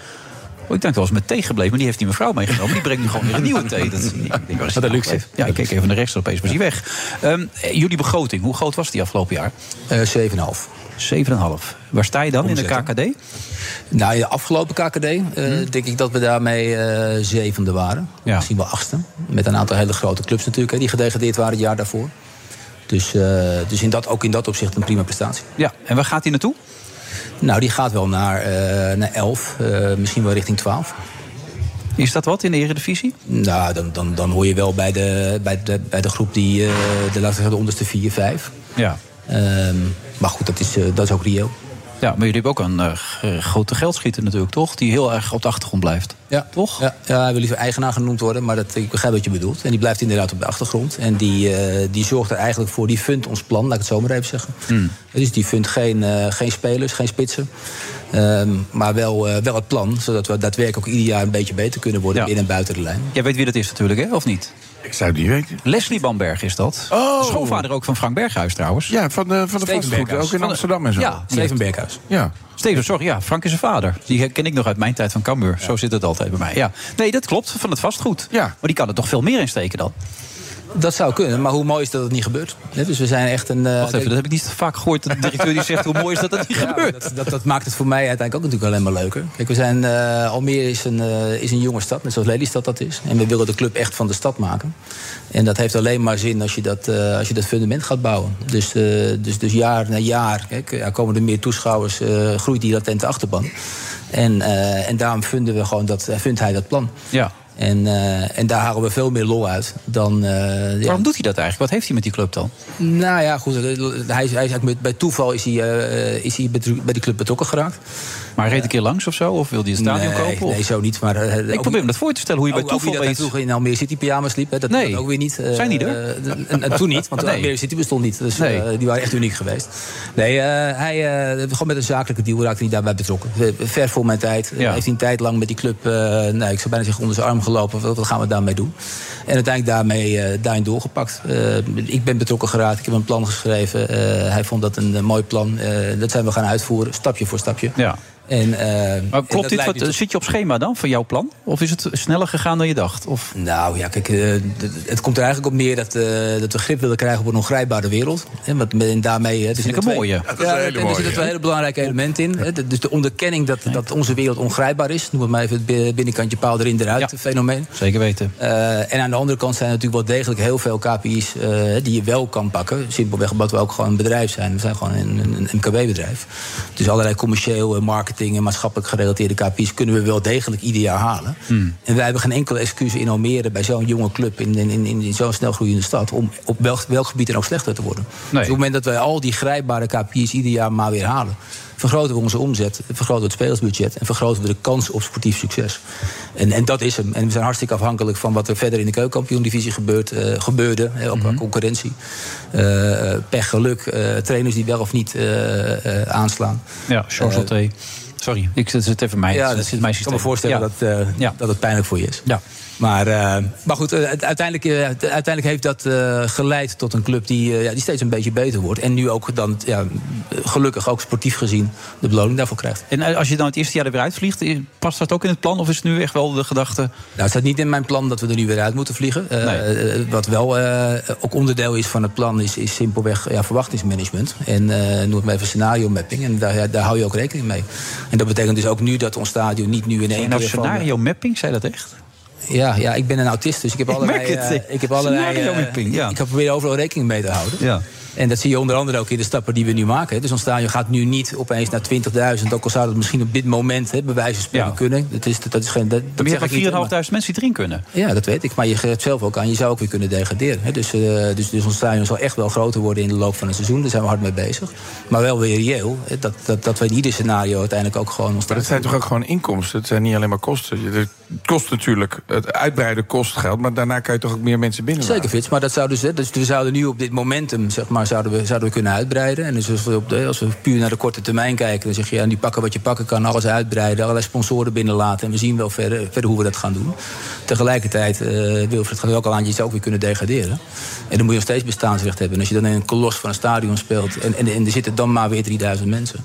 Oh, ik denk wel eens met thee gebleven, maar die heeft die mevrouw meegenomen. Die brengt nu gewoon weer een nieuwe thee. Dat, ik denk, waar is die een luxe. Ja, ik keek even naar rechts, opeens was hij weg. Ehm, eh, jullie begroting, hoe groot was die afgelopen jaar? Eh 7,5. 7,5. Waar sta je dan in de? KKD? Nou, in de afgelopen KKD eh, Mhm. denk ik dat we daarmee eh, zevende waren. Misschien wel achtste. Met een aantal hele grote clubs natuurlijk, hè, die gedegradeerd waren het jaar daarvoor. Dus, eh, dus in dat, ook in dat opzicht een prima prestatie. Ja, en waar gaat hij naartoe? Nou, die gaat wel naar, naar 11, eh, misschien wel richting 12. Is dat wat in de Eredivisie? Nou, dan, dan, dan hoor je wel bij de, bij de, bij de groep die, de, laten we zeggen, de onderste 4, 5. Ja. Ehm, maar goed, dat is, eh, dat is ook reëel. Ja, maar jullie hebben ook een eh, g- grote geldschieter natuurlijk, toch? Die heel erg op de achtergrond blijft. Ja, toch? Ja, ja, hij wil liever eigenaar genoemd worden, maar dat, ik begrijp wat je bedoelt. En die blijft inderdaad op de achtergrond. En die, eh, die zorgt er eigenlijk voor, die fundt ons plan, laat ik het zo maar even zeggen. Hmm. Dus die fundt geen, eh, geen spelers, geen spitsen. Ehm, maar wel, eh, wel het plan, zodat we daadwerkelijk ook ieder jaar een beetje beter kunnen worden binnen en buiten de lijn. Jij weet wie dat is natuurlijk, hè? Of niet? Ik zou het niet weten. Leslie Bamberg is dat. Oh. Schoonvader ook van Frank Berghuis trouwens. Ja, van de, van de vastgoed. Ook in Amsterdam en zo. Ja, Steven Berghuis. Ja. Steven, sorry, ja, Frank is zijn vader. Die ken ik nog uit mijn tijd van Cambuur. Zo zit het altijd bij mij. Ja. Nee, dat klopt, van het vastgoed. Ja. Maar die kan er toch veel meer in steken dan? Dat zou kunnen, maar hoe mooi is dat het niet gebeurt? Dus we zijn echt een. eh, Wacht even, dat heb ik niet vaak gehoord. De directeur die zegt hoe mooi is dat dat niet Ja, gebeurt. Dat, dat, dat maakt het voor mij uiteindelijk ook natuurlijk alleen maar leuker. Kijk, we zijn, eh, Almere is een, eh, is een jonge stad, net zoals Lelystad dat is. En we willen de club echt van de stad maken. En dat heeft alleen maar zin als je dat, als je dat fundament gaat bouwen. Dus, dus, dus jaar na jaar kijk, ja, komen er meer toeschouwers, groeit die latente achterban. En, en daarom vinden we gewoon dat, vindt hij dat plan. Ja. En, eh, en daar halen we veel meer lol uit dan. eh, ja. Waarom doet hij dat eigenlijk? Wat heeft hij met die club dan? Nou ja, goed. eh, Hij, hij bij toeval is hij, is hij bij die club betrokken geraakt. Maar hij reed een keer langs of zo? Of wilde hij een stadion nee, kopen? Of? Nee, zo niet. Maar, eh, ik ook- probeer me dat voor te stellen hoe je bij wie toeval dat vroeger in Almere City pyjama's liep. Hè, dat, Nee. dat ook weer niet. eh, Zijn die er? eh, en, en toen niet, want Nee. Almere City bestond niet. Dus Nee. eh, die waren echt uniek geweest. Nee, eh, hij, eh, gewoon met een zakelijke deal raakte hij daarbij betrokken. Eh, Ver voor mijn tijd. Ja. Heeft hij een tijd lang met die club, eh, nou, ik zou bijna zeggen, onder zijn arm gelopen. Wat, wat gaan we daarmee doen? En uiteindelijk daarmee eh, daarin doorgepakt. Eh, ik ben betrokken geraakt. Ik heb een plan geschreven. Eh, hij vond dat een eh, mooi plan. Eh, dat zijn we gaan uitvoeren, stapje voor stapje. Ja. En, eh, en Maar klopt dit? Wat, tot- zit je op schema dan voor jouw plan? Of is het sneller gegaan dan je dacht? Of? Nou ja, kijk, eh, het komt er eigenlijk op neer dat, eh, dat we grip willen krijgen op een ongrijpbare wereld. En, wat, en daarmee. Dat vind ik een mooie. Ja, Dat is een hele en er mooie, zitten twee ja. hele belangrijke elementen in. hè. Dus de onderkenning dat, dat onze wereld ongrijpbaar is. Noem het maar even het bi- binnenkantje paal erin eruit fenomeen. Zeker weten. Eh, en aan de andere kant zijn er natuurlijk wel degelijk heel veel KPI's eh, die je wel kan pakken. Simpelweg omdat we ook gewoon een bedrijf zijn. We zijn gewoon een, een, een MKB-bedrijf. Dus allerlei commercieel, eh, marketing en maatschappelijk gerelateerde KPI's kunnen we wel degelijk ieder jaar halen. Hmm. En wij hebben geen enkele excuus in Almere bij zo'n jonge club in, in, in, in zo'n snel groeiende stad om op welk, welk gebied dan ook slechter te worden. Dus op het moment dat wij al die grijpbare KPI's ieder jaar maar weer halen, vergroten we onze omzet, vergroten we het spelersbudget en vergroten we de kans op sportief succes. En, en dat is hem. En we zijn hartstikke afhankelijk van wat er verder in de keukenkampioen-divisie gebeurt, eh, gebeurde, ook qua concurrentie. Eh, pech, geluk, eh, trainers die wel of niet eh, eh, aanslaan. Ja, Eh, Alté. Sorry, ik het even mij. ja, dat zit mijn ik kan me systeem. voorstellen Ja. dat, eh, dat het pijnlijk voor je is. Ja. Maar, eh, maar goed, eh, uiteindelijk, eh, uiteindelijk heeft dat geleid tot een club die, ja, die steeds een beetje beter wordt. En nu ook dan, ja, gelukkig ook sportief gezien, de beloning daarvoor krijgt. En als je dan het eerste jaar er weer uitvliegt, past dat ook in het plan? Of is het nu echt wel de gedachte... Nou, het staat niet in mijn plan dat we er nu weer uit moeten vliegen. Wat wel ook onderdeel is van het plan, is, is simpelweg ja, verwachtingsmanagement. En noem het maar even scenario mapping. En daar, daar hou je ook rekening mee. En dat betekent dus ook nu dat ons stadion niet nu in één nou keer van- scenario mapping, zei dat echt? Ja, ja, ik ben een autist, dus ik heb allerlei... eh, ik heb allerlei eh. Ik proberen overal rekening mee te houden. Ja. En dat zie je onder andere ook in de stappen die we nu maken. Dus ons stadion gaat nu niet opeens naar 20.000. Ook al zou dat misschien op dit moment hè, bij wijze van spreken kunnen. Dat is, dat is geen, dat, dat Maar je zeg hebt ik niet, maar 4.500 mensen die erin kunnen. ja, dat weet ik. Maar je geeft zelf ook aan, je zou ook weer kunnen degraderen. Hè. Dus, eh, dus, dus ons stadion zal echt wel groter worden in de loop van het seizoen. Daar zijn we hard mee bezig. Maar wel weer reëel. hè, Dat, dat, dat we in ieder scenario uiteindelijk ook gewoon ons Maar dat zijn toch ook gewoon inkomsten? Het zijn niet alleen maar kosten. Het kost natuurlijk, het uitbreiden kost geld, maar daarna kan je toch ook meer mensen binnen. Zeker, Frits. Maar dat zou dus, hè, dus we zouden nu op dit momentum zeg maar, zouden we, zouden we kunnen uitbreiden. En dus als we, op de, als we puur naar de korte termijn kijken, dan zeg je ja, nu pakken wat je pakken kan, alles uitbreiden, allerlei sponsoren binnenlaten. En we zien wel verder, verder hoe we dat gaan doen. Tegelijkertijd, eh Wilfred gaat ook al aan, je zou ook weer kunnen degraderen. En dan moet je nog steeds bestaansrecht hebben. En als je dan in een kolos van een stadion speelt en, en, en er zitten dan maar weer 3000 mensen.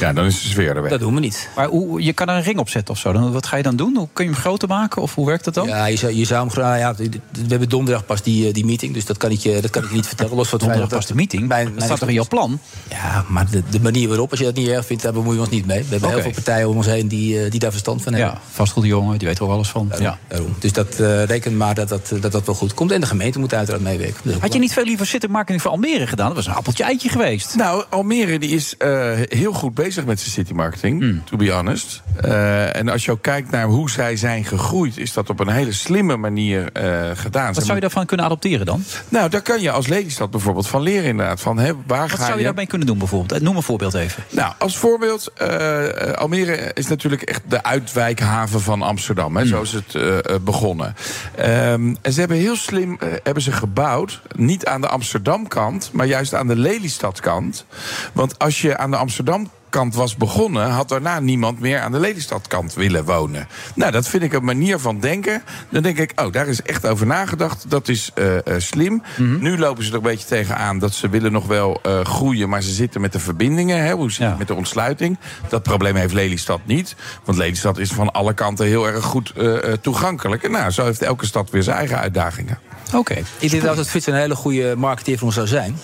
Ja, dan is de sfeer er weg. Dat doen we niet. Maar hoe, je kan er een ring op zetten of zo. Dan, wat ga je dan doen? Hoe kun je hem groter maken? Of hoe werkt dat dan? Ja, je zou, je zou hem graag. Ja, we hebben donderdag pas die, eh, die meeting, dus dat kan ik je, dat kan ik je niet vertellen. Los van het Donderdag pas de meeting? Mijn- Dat staat toch in jouw plan? Ja, maar de, de manier waarop, als je dat niet erg vindt, daar bemoeien we ons niet mee. We hebben heel veel partijen om ons heen die, eh, die daar verstand van hebben. Ja, vastgoedjongen, die weet er ook alles van. Ja. Daarom. Dus dat uh, reken maar dat dat, dat dat wel goed komt. En de gemeente moet uiteraard meewerken. Had je niet veel liever citymarketing voor Almere gedaan? Dat was een appeltje eitje geweest. Nou, Almere die is eh, heel goed bezig met zijn city marketing, Hmm. to be honest. Eh, en als je ook kijkt naar hoe zij zijn gegroeid, is dat op een hele slimme manier eh, gedaan. Wat zou je daarvan kunnen adopteren dan? Nou, daar kan je als Lelystad bijvoorbeeld van leren inderdaad. Van, hè, waar Wat ga zou je je daarmee kunnen doen bijvoorbeeld? Noem een voorbeeld even. Nou, als voorbeeld, eh, Almere is natuurlijk echt de uitwijkhaven van Amsterdam. Hè, Zo is het eh, eh, begonnen. Ehm, en ze hebben heel slim eh, hebben ze gebouwd, niet aan de Amsterdam-kant, maar juist aan de Lelystad-kant. Want als je aan de Amsterdam kant was begonnen, had daarna niemand meer aan de Lelystadkant willen wonen. Nou, dat vind ik een manier van denken. Dan denk ik, oh, daar is echt over nagedacht. Dat is eh, eh, slim. Nu lopen ze er een beetje tegenaan dat ze willen nog wel eh, groeien, maar ze zitten met de verbindingen. Hè, hoe zit het met de ontsluiting? Dat probleem heeft Lelystad niet. Want Lelystad is van alle kanten heel erg goed toegankelijk. En nou, zo heeft elke stad weer zijn eigen uitdagingen. Oké. Ik denk dat Frits een hele goede marketeer voor ons zou zijn.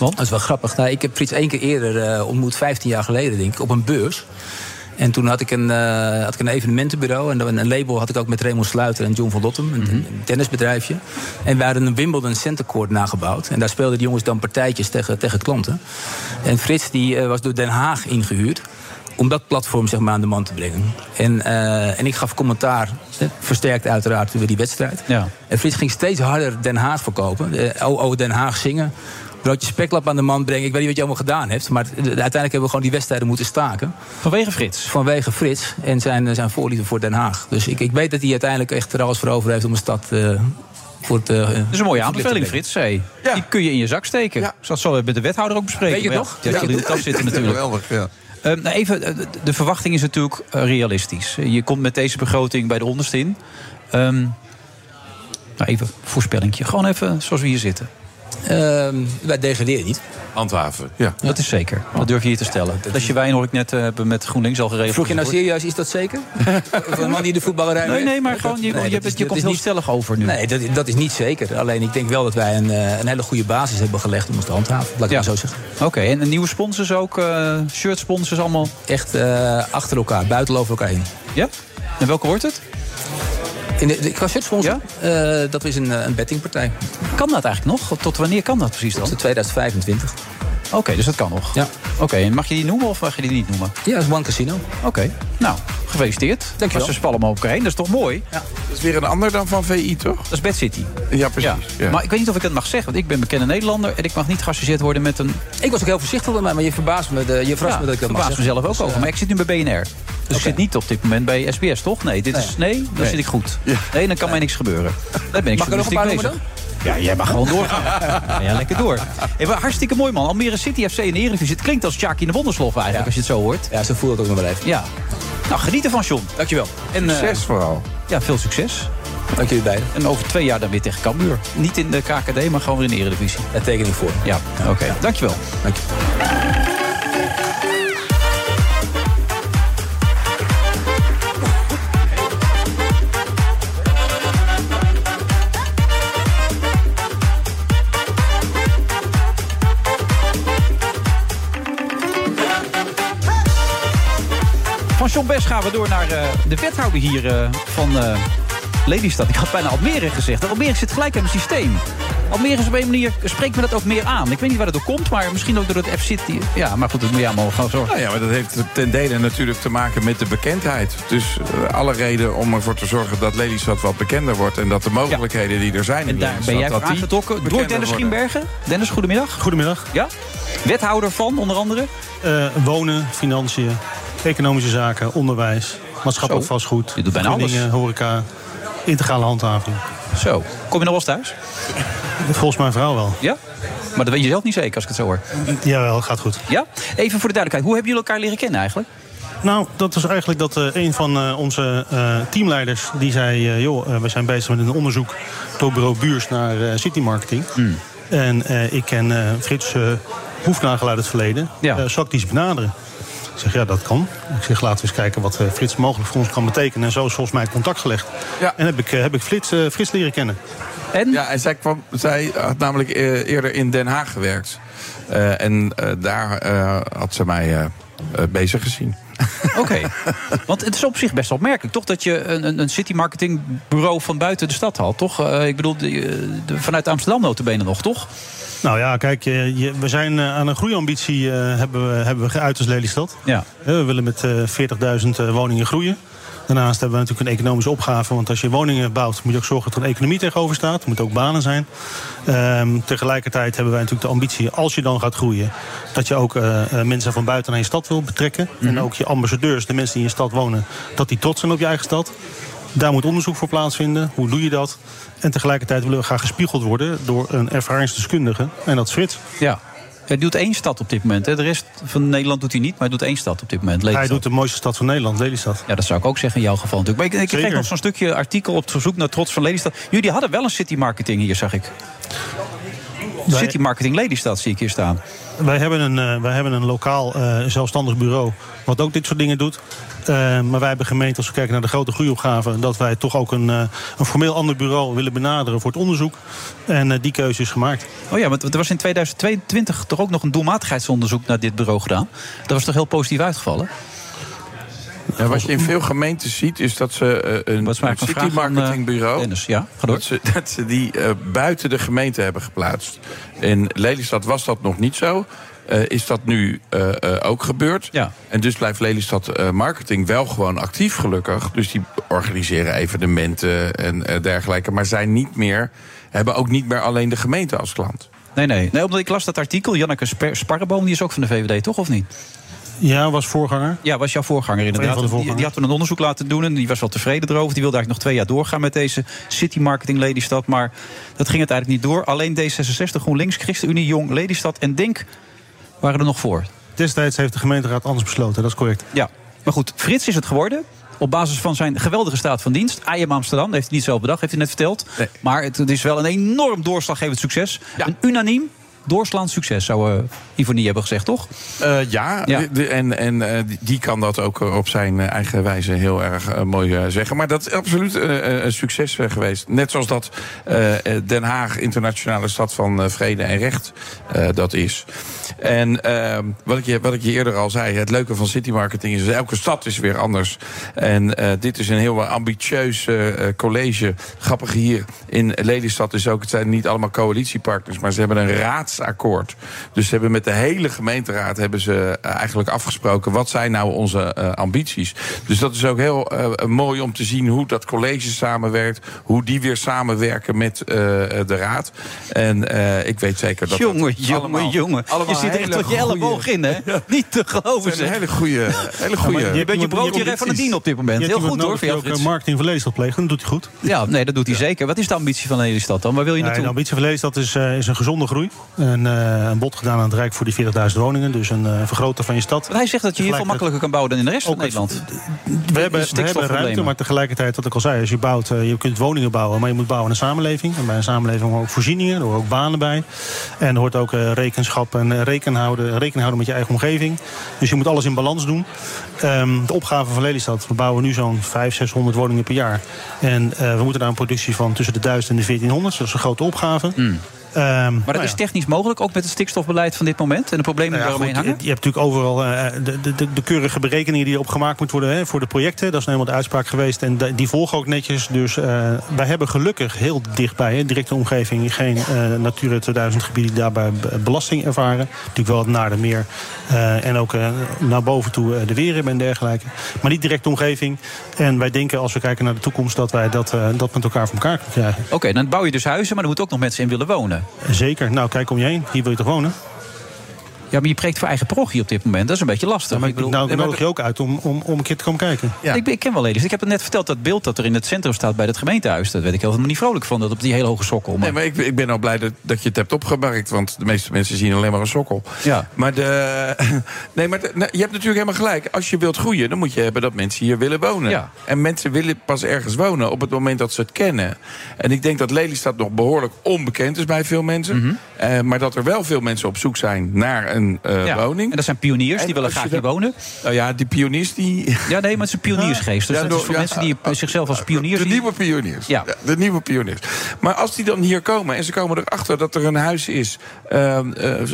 Want? Dat is wel grappig. Nou, ik heb Frits één keer eerder eh, ontmoet, 15 jaar geleden denk ik, op een beurs. En toen had ik een, eh, had ik een evenementenbureau. En een label had ik ook met Raymond Sluiter en John van Lottem. Een, een tennisbedrijfje. En we hadden een Wimbledon Center Court nagebouwd. En daar speelden de jongens dan partijtjes tegen, tegen klanten. En Frits die, eh, was door Den Haag ingehuurd om dat platform zeg maar, aan de man te brengen. En, eh, en ik gaf commentaar, eh, versterkt uiteraard door die wedstrijd. Ja. En Frits ging steeds harder Den Haag verkopen. Eh, oh, oh, Den Haag zingen. Broodje speklap aan de man brengen. Ik weet niet wat je allemaal gedaan hebt. Maar uiteindelijk hebben we gewoon die wedstrijden moeten staken. Vanwege Frits? Vanwege Frits en zijn, zijn voorliefde voor Den Haag. Dus ik, ik weet dat hij uiteindelijk echt er alles voor over heeft om een stad... eh, voor te, Dat is een mooie aanbeveling, Frits. Hey. Die kun je in je zak steken. Ik zal het zo met de wethouder ook bespreken. Weet je het nog? Ja, die in de tas zitten natuurlijk. Geweldig, ja. Ehm, nou even, eh, de verwachting is natuurlijk eh, realistisch. Je komt met deze begroting bij de onderste in. Ehm, nou even voorspellingje. Gewoon even zoals we hier zitten. Ehm, wij degraderen niet. Handhaven, ja. Dat is zeker. Dat durf je hier te stellen. Dat is je wijn hoor ik net eh, hebben met GroenLinks al geregeld. Vroeg je nou serieus, is dat zeker? Een man die de voetballerij Nee, nee, maar gewoon, je, Nee, je, je komt heel niet- stellig over nu. Nee, dat, dat is niet zeker. Alleen ik denk wel dat wij een, eh, een hele goede basis hebben gelegd om ons te handhaven. Laat ik maar zo zeggen. Oké, en nieuwe sponsors ook? eh shirt sponsors allemaal? Echt eh, achter elkaar, buiten over elkaar heen. Ja? En welke wordt het? In de, de, qua shirtsponsor? Eh, dat is een, eh, een bettingpartij. Kan dat eigenlijk nog? Tot wanneer kan dat precies dan? Tot 2025. Oké, dus dat kan nog. Ja. Oké, en mag je die noemen of mag je die niet noemen? Ja, dat is One Casino. Oké, nou, gefeliciteerd. Dankjewel. Ze spallen hem over elkaar heen, dat is toch mooi? Ja. Dat is weer een ander dan van VI, toch? Dat is Bad City. Ja, precies. Ja. Maar ik weet niet of ik dat mag zeggen, want ik ben bekende Nederlander... en ik mag niet geassocieerd worden met een... Ik was ook heel voorzichtig bij mij, maar je verbaast me, de, je verrast Ja, me dat ik dat mag mezelf ook Dus, over. eh, Maar ik zit nu bij BNR. Dus ik zit niet op dit moment bij SBS, toch? Nee, dit is, nee dan Nee. zit ik goed. Nee, dan kan mij niks gebeuren. Dan ben ik Mag ik er nog een paar bezig. Ja, jij mag gewoon doorgaan. Ja, ja, lekker door. Hey, hartstikke mooi, man. Almere City FC in de Eredivisie. Het klinkt als Jackie in de Wonderslof eigenlijk, als je het zo hoort. Ja, zo voelt het ook nog wel even. Ja. Nou, geniet ervan, John. Dankjewel. En, eh, Succes vooral. Ja, veel succes. Dank jullie beiden. En over twee jaar dan weer tegen Cambuur. Niet in de KKD, maar gewoon weer in de Eredivisie. Daar teken ik voor. Ja, oké. Dankjewel. Dank Van John Bes gaan we door naar eh, de wethouder hier eh, van eh, Lelystad. Ik had bijna Almere gezegd. Almere zit gelijk in het systeem. Almere is op een manier, spreekt me dat ook meer aan. Ik weet niet waar dat door komt, maar misschien ook door het F-City. Ja, maar goed, dat moet je allemaal gewoon zorgen. Nou ja, maar dat heeft ten dele natuurlijk te maken met de bekendheid. Dus alle reden om ervoor te zorgen dat Lelystad wat bekender wordt... en dat de mogelijkheden die er zijn in En daar Lelystad... ben jij voor die aangetrokken door Dennis. Schienbergen. Dennis, goedemiddag. Goedemiddag. Ja? Wethouder van, onder andere? Eh, wonen, financiën, economische zaken, onderwijs, maatschappelijk Zo. vastgoed. Je doet bijna alles. horeca, integrale handhaving. Zo. Kom je nog wel eens thuis? Volgens mijn vrouw wel. Ja? Maar dat weet je zelf niet zeker als ik het zo hoor. Jawel, gaat goed. Ja? Even voor de duidelijkheid. Hoe hebben jullie elkaar leren kennen eigenlijk? Nou, dat was eigenlijk dat eh, een van eh, onze eh, teamleiders... die zei, joh, we zijn bezig met een onderzoek... door bureau Buurs naar city marketing. Hmm. En ik ken Frits Hoefnagel uit het verleden. Ja. Zal ik die eens benaderen? Ik zeg, ja, dat kan. Ik zeg, laten we eens kijken wat eh, Frits mogelijk voor ons kan betekenen. En zo is volgens mij het contact gelegd. Ja. En heb ik, eh, heb ik Frits, eh, Frits leren kennen. En? Ja, en zij, kwam, zij had namelijk eh, eerder in Den Haag gewerkt. Eh, en eh, daar eh, had ze mij bezig gezien. Oké. Want het is op zich best opmerkelijk, toch? Dat je een, een, een city marketing bureau van buiten de stad had, toch? Eh, ik bedoel, de, de- vanuit Amsterdam notabene nog, toch? Nou ja, kijk, eh, je- we zijn eh, aan een groeiambitie eh, hebben, we, hebben we geuit als Lelystad. Ja. We willen met eh, 40.000 eh, woningen groeien. Daarnaast hebben we natuurlijk een economische opgave. Want als je woningen bouwt, moet je ook zorgen dat er een economie tegenover staat. Er moeten ook banen zijn. Ehm, tegelijkertijd hebben wij natuurlijk de ambitie, als je dan gaat groeien... dat je ook mensen van buiten naar je stad wil betrekken. En ook je ambassadeurs, de mensen die in je stad wonen... dat die trots zijn op je eigen stad. Daar moet onderzoek voor plaatsvinden. Hoe doe je dat? En tegelijkertijd willen we graag gespiegeld worden... door een ervaringsdeskundige. En dat is Frits. Ja. Hij doet één stad op dit moment. Hè. De rest van Nederland doet hij niet, maar hij doet één stad op dit moment. Hij Lelystad. doet de mooiste stad van Nederland, Lelystad. Ja, dat zou ik ook zeggen in jouw geval natuurlijk. Maar ik, ik kreeg nog zo'n stukje artikel op verzoek naar Trots van Lelystad. Jullie hadden wel een city marketing hier, zag ik. City marketing Lelystad zie ik hier staan. Wij hebben een, eh, wij hebben een lokaal eh, zelfstandig bureau wat ook dit soort dingen doet. Eh, maar wij hebben gemeend, als we kijken naar de grote groeiopgave... dat wij toch ook een, een formeel ander bureau willen benaderen voor het onderzoek. En die keuze is gemaakt. Oh ja, want er was in 2022 toch ook nog een doelmatigheidsonderzoek naar dit bureau gedaan. Dat was toch heel positief uitgevallen? Ja, wat je in veel gemeenten ziet, is dat ze eh, een, een city eh, marketingbureau... Dennis, ja, ga door. dat, ze, dat ze die eh, buiten de gemeente hebben geplaatst. In Lelystad was dat nog niet zo. eh, is dat nu eh, eh, ook gebeurd. Ja. En dus blijft Lelystad eh, Marketing wel gewoon actief, gelukkig. Dus die organiseren evenementen en eh, dergelijke. Maar zijn niet meer, hebben ook niet meer alleen de gemeente als klant. Nee, nee. nee omdat ik las dat artikel. Janneke Sparreboom, die is ook van de VVD, toch? Of niet? Ja, was voorganger. Ja, was jouw voorganger inderdaad. De Die, die had toen een onderzoek laten doen en die was wel tevreden erover. Die wilde eigenlijk nog twee jaar doorgaan met deze City Marketing Lelystad. Maar dat ging het eigenlijk niet door. Alleen D66, GroenLinks, ChristenUnie, Jong, Lelystad en Denk waren er nog voor. Destijds heeft de gemeenteraad anders besloten, dat is correct. Ja, maar goed, Frits is het geworden. Op basis van zijn geweldige staat van dienst. IM Amsterdam, heeft hij niet zelf bedacht, heeft hij net verteld. Maar het, het is wel een enorm doorslaggevend succes. Een unaniem doorslaand succes, zou uh, Ivonie hebben gezegd, toch? Eh, ja, Ja. de- de- en, en eh, die- kan dat ook op zijn eigen wijze heel erg mooi zeggen. Maar dat is absoluut een succes geweest. Net zoals dat Den Haag, internationale stad van vrede en recht, dat is. En eh, wat, ik je, wat ik je eerder al zei, het leuke van city marketing is... elke stad is weer anders. En dit is een heel ambitieus college. Grappig hier in Lelystad is ook... het zijn niet allemaal coalitiepartners, maar ze hebben een raadsakkoord. Dus ze hebben met de hele gemeenteraad... hebben ze eh, eigenlijk afgesproken... wat zijn nou onze eh, ambities. Dus dat is ook heel eh, mooi om te zien hoe dat college samenwerkt... hoe die weer samenwerken met eh, de raad. En eh, ik weet zeker dat... jongen, dat jongen, allemaal- jongen. allemaal je zit echt tot je elleboog in, hè? Niet te geloven, zijn zeg. hele goede, hele Ja, goede. maar je bent je broodje even aan het dienen op dit moment. Heel goed hoor, jou, ook marketing van plegen, dat doet hij goed. Ja, nee, dat doet hij zeker. Wat is de ambitie van Lelystad dan? Waar wil je Ja, naartoe? de ambitie van Lelystad is, eh, is een gezonde groei. En, eh, een bod gedaan aan het Rijk voor die 40.000 woningen. Dus een eh, vergroten van je stad. Want hij zegt dat je hier veel makkelijker kan bouwen dan in de rest van Nederland. We hebben, we hebben ruimte, maar tegelijkertijd, wat ik al zei, als je bouwt, eh, je kunt woningen bouwen, maar je moet bouwen aan een samenleving. En bij een samenleving horen ook voorzieningen, er horen ook banen bij. En er hoort ook eh, rekenschap en eh, rekenhouden, rekening houden met je eigen omgeving. Dus je moet alles in balans doen. Ehm, de opgave van Lelystad, we bouwen nu zo'n 500, 600 woningen per jaar. En eh, we moeten naar een productie van tussen de 1000 en de 1400. Dat is een grote opgave. Ehm, Maar dat nou is technisch mogelijk, ook met het stikstofbeleid van dit moment en de problemen die Nou ja, daaromheen hangen? je, hebt natuurlijk overal eh, de, de, de, keurige berekeningen die erop gemaakt moeten worden hè, voor de projecten. Dat is nou eenmaal de uitspraak geweest en die volgen ook netjes. Dus eh, wij hebben gelukkig heel dichtbij, hè, directe omgeving, geen eh Natura 2000 gebieden die daarbij be- belasting ervaren. Natuurlijk wel het naar de meer en ook naar boven toe de weer hebben en dergelijke. Maar niet directe omgeving. En wij denken als we kijken naar de toekomst dat wij dat, dat met elkaar voor elkaar kunnen krijgen. Oké, dan bouw je dus huizen, maar er moeten ook nog mensen in willen wonen. Zeker. Nou, kijk om je heen. Hier wil je toch wonen? Ja, maar je preekt voor eigen parochie op dit moment. Dat is een beetje lastig. maar ik bedoel, nou, nodig je ook uit om, om, om een keer te komen kijken. Ik, ik ken wel leden. Ik heb het net verteld, dat beeld dat er in het centrum staat bij het gemeentehuis. Dat weet ik helemaal niet vrolijk van, dat op die hele hoge sokkel. Maar... Nee, maar ik, ik ben al blij dat, dat je het hebt opgemerkt. Want de meeste mensen zien alleen maar een sokkel. Ja. Maar, de, nee, maar de- nou, je hebt natuurlijk helemaal gelijk. Als je wilt groeien, dan moet je hebben dat mensen hier willen wonen. Ja. En mensen willen pas ergens wonen op het moment dat ze het kennen. En ik denk dat Lelystad nog behoorlijk onbekend is bij veel mensen. Eh, maar dat er wel veel mensen op zoek zijn naar een eh. Ja, woning. En dat zijn pioniers, die En willen graag hier dat- wonen. Nou ja, die pioniers die... Ja, nee, maar het is een pioniersgeest. Dus Ja, dat is door- voor ja, mensen die zichzelf als pioniers... De zien. nieuwe pioniers. Ja. de nieuwe pioniers. Maar als die dan hier komen en ze komen erachter dat er een huis is ehm, eh, eh,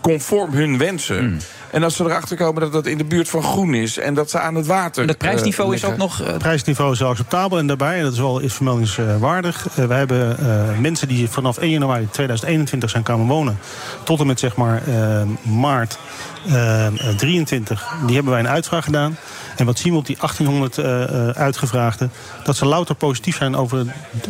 conform hun wensen. Hmm. En als ze erachter komen dat dat in de buurt van groen is en dat ze aan het water. En het prijsniveau eh, is ook nog... eh, Het prijsniveau is wel acceptabel en daarbij, en dat is wel is vermeldingswaardig. eh, wij hebben eh, mensen die vanaf 1 januari 2021 zijn komen wonen, tot en met zeg maar maart eh, eh, 23, die hebben wij een uitvraag gedaan. En wat zien we op die 1800 eh, eh, uitgevraagden? Dat ze louter positief zijn over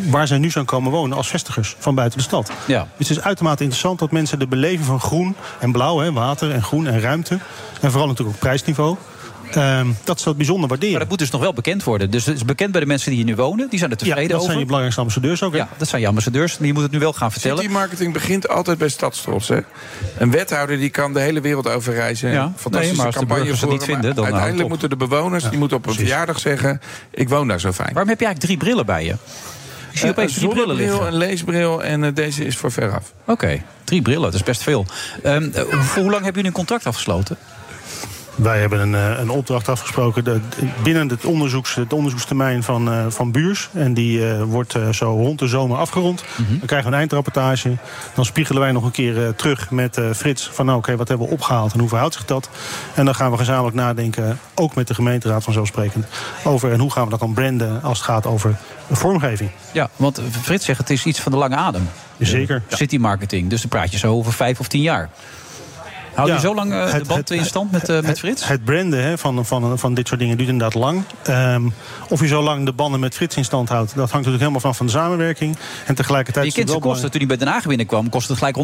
waar zij nu zijn komen wonen als vestigers van buiten de stad. Ja. Dus het is uitermate interessant dat mensen de beleving van groen en blauw, hè, water en groen en ruimte, en vooral natuurlijk ook prijsniveau, eh, dat ze dat bijzonder waarderen. Maar dat moet dus nog wel bekend worden. Dus het is bekend bij de mensen die hier nu wonen. Die zijn er tevreden Ja, dat over. zijn je belangrijkste ambassadeurs ook. hè? Ja, dat zijn je ambassadeurs. Maar je moet het nu wel gaan vertellen. City marketing begint altijd bij stadstrots. Hè? Een wethouder die kan de hele wereld over reizen. Ja, Fantastische nee, maar als de campagne het niet vinden, dan het Uiteindelijk moeten de bewoners die moeten op een verjaardag zeggen... ik woon daar zo fijn. Waarom heb je eigenlijk drie brillen bij je? Ik zie Eh, opeens een drie brillen zonnebril, liggen. een leesbril en eh, deze is voor veraf. Oké, drie brillen, dat is best veel. Ehm, eh, voor hoe lang hebben jullie een contract afgesloten? Wij hebben een, eh, een opdracht afgesproken binnen het, onderzoeks, het onderzoekstermijn van, eh, van Buurs. En die eh, wordt zo rond de zomer afgerond. Dan krijgen we een eindrapportage. Dan spiegelen wij nog een keer terug met Frits van nou, oké, wat hebben we opgehaald en hoe verhoudt zich dat? En dan gaan we gezamenlijk nadenken, ook met de gemeenteraad vanzelfsprekend, over en hoe gaan we dat dan branden als het gaat over vormgeving. Ja, want Frits zegt het is iets van de lange adem. Zeker. City marketing. Dus dan praat je zo over vijf of tien jaar. Hou je zo lang eh, de het- band in stand met, eh, met Frits? Het branden hè, van, van, van dit soort dingen duurt inderdaad lang. Ehm, of je zo lang de banden met Frits in stand houdt, dat hangt natuurlijk helemaal van, van de samenwerking. En tegelijkertijd Je kent zijn kosten. Toen hij bij Den Haag binnenkwam, kostte het gelijk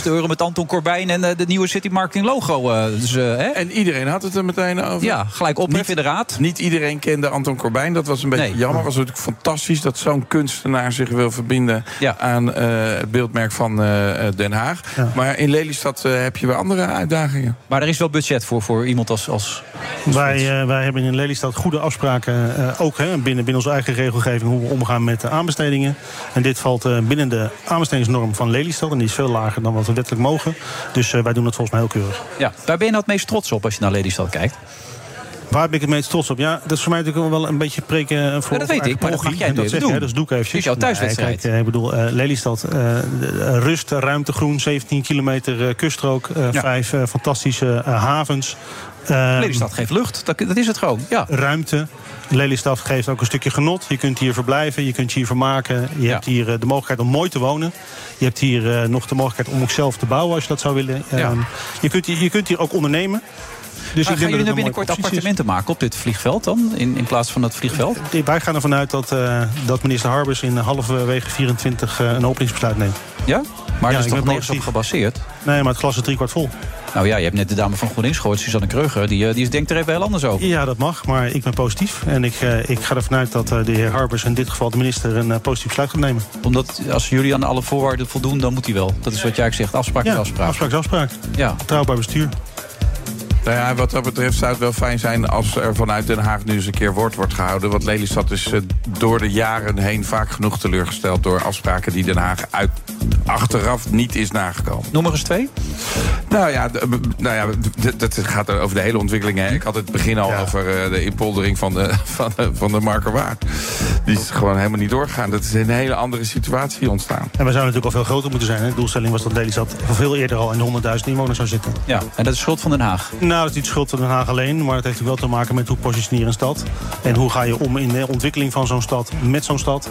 190.000 euro met Anton Corbijn en eh, de nieuwe City Marketing logo. eh, dus, hè? En iedereen had het er meteen over. Ja, gelijk ophef in de raad. Niet iedereen kende Anton Corbijn. Dat was een beetje Nee. jammer. was natuurlijk fantastisch dat zo'n kunstenaar zich wil verbinden aan eh, het beeldmerk van eh, Den Haag. Maar in Lelystad heb je weer andere uitdagingen. Maar er is wel budget voor, voor iemand als... als Wij, eh, wij hebben in Lelystad goede afspraken, eh, ook hè, binnen, binnen onze eigen regelgeving, hoe we omgaan met de aanbestedingen. En dit valt eh, binnen de aanbestedingsnorm van Lelystad. En die is veel lager dan wat we wettelijk mogen. Dus eh, wij doen het volgens mij heel keurig. ja, waar ben je nou het meest trots op als je naar Lelystad kijkt? Waar ben ik het meest trots op? Ja, dat is voor mij natuurlijk wel een beetje preken voor Ja, dat weet ik, maar dat mag jij dat even zeg doen. je, hè, Dus doe ik eventjes. Het is jouw thuiswedstrijd. Nee, kijk, eh, ik bedoel, eh, Lelystad, eh, rust, ruimte, groen, 17 kilometer eh, kuststrook, eh, Ja. vijf eh, fantastische eh, havens. Ehm, Lelystad geeft lucht, dat, dat is het gewoon. Ja. Ruimte. Lelystad geeft ook een stukje genot. Je kunt hier verblijven, je kunt je hier vermaken. Je hebt hier eh, de mogelijkheid om mooi te wonen. Je hebt hier eh, nog de mogelijkheid om ook zelf te bouwen als je dat zou willen. Ehm, je, kunt, hier- je kunt hier ook ondernemen. Dus ik gaan jullie dat nu binnenkort appartementen maken op dit vliegveld dan? In, in plaats van het vliegveld? Wij gaan ervan uit dat, eh, dat minister Harbers in halverwege 24 eh, een openingsbesluit neemt. Ja? Maar Ja, dat is toch nergens op gebaseerd? Nee, maar het glas is driekwart vol. Nou ja, je hebt net de dame van GroenLinks gehoord, Suzanne Kreuger. Die, eh, die denkt er even heel anders over. Ja, dat mag, maar ik ben positief. En ik, eh, ik ga ervan uit dat eh, de heer Harbers, in dit geval de minister, een eh, positief besluit gaat nemen. Omdat als jullie aan alle voorwaarden voldoen, dan moet hij wel. Dat is wat jij zegt. Afspraak is afspraak. afspraak is afspraak. Ja. Betrouwbaar bestuur. Nou ja, wat dat betreft zou het wel fijn zijn als er vanuit Den Haag nu eens een keer woord wordt gehouden. Want Lelystad is eh, door de jaren heen vaak genoeg teleurgesteld door afspraken die Den Haag uit, achteraf niet is nagekomen. Noem er eens twee. Nou ja, nou ja dat gaat er over de hele ontwikkeling. Hè. Ik had het begin al over eh, de inpoldering van de, van, de- van de Markerwaard. Die is gewoon helemaal niet doorgegaan. Dat is een hele andere situatie ontstaan. En wij zouden natuurlijk al veel groter moeten zijn. Hè. De doelstelling was dat Lelystad veel eerder al in de 100.000 inwoners zou zitten. Ja, en dat is schuld van Den Haag. Nou, dat is niet schuld van Den Haag alleen. Maar het heeft natuurlijk wel te maken met hoe positioneer een stad. En hoe ga je om in de ontwikkeling van zo'n stad, met zo'n stad.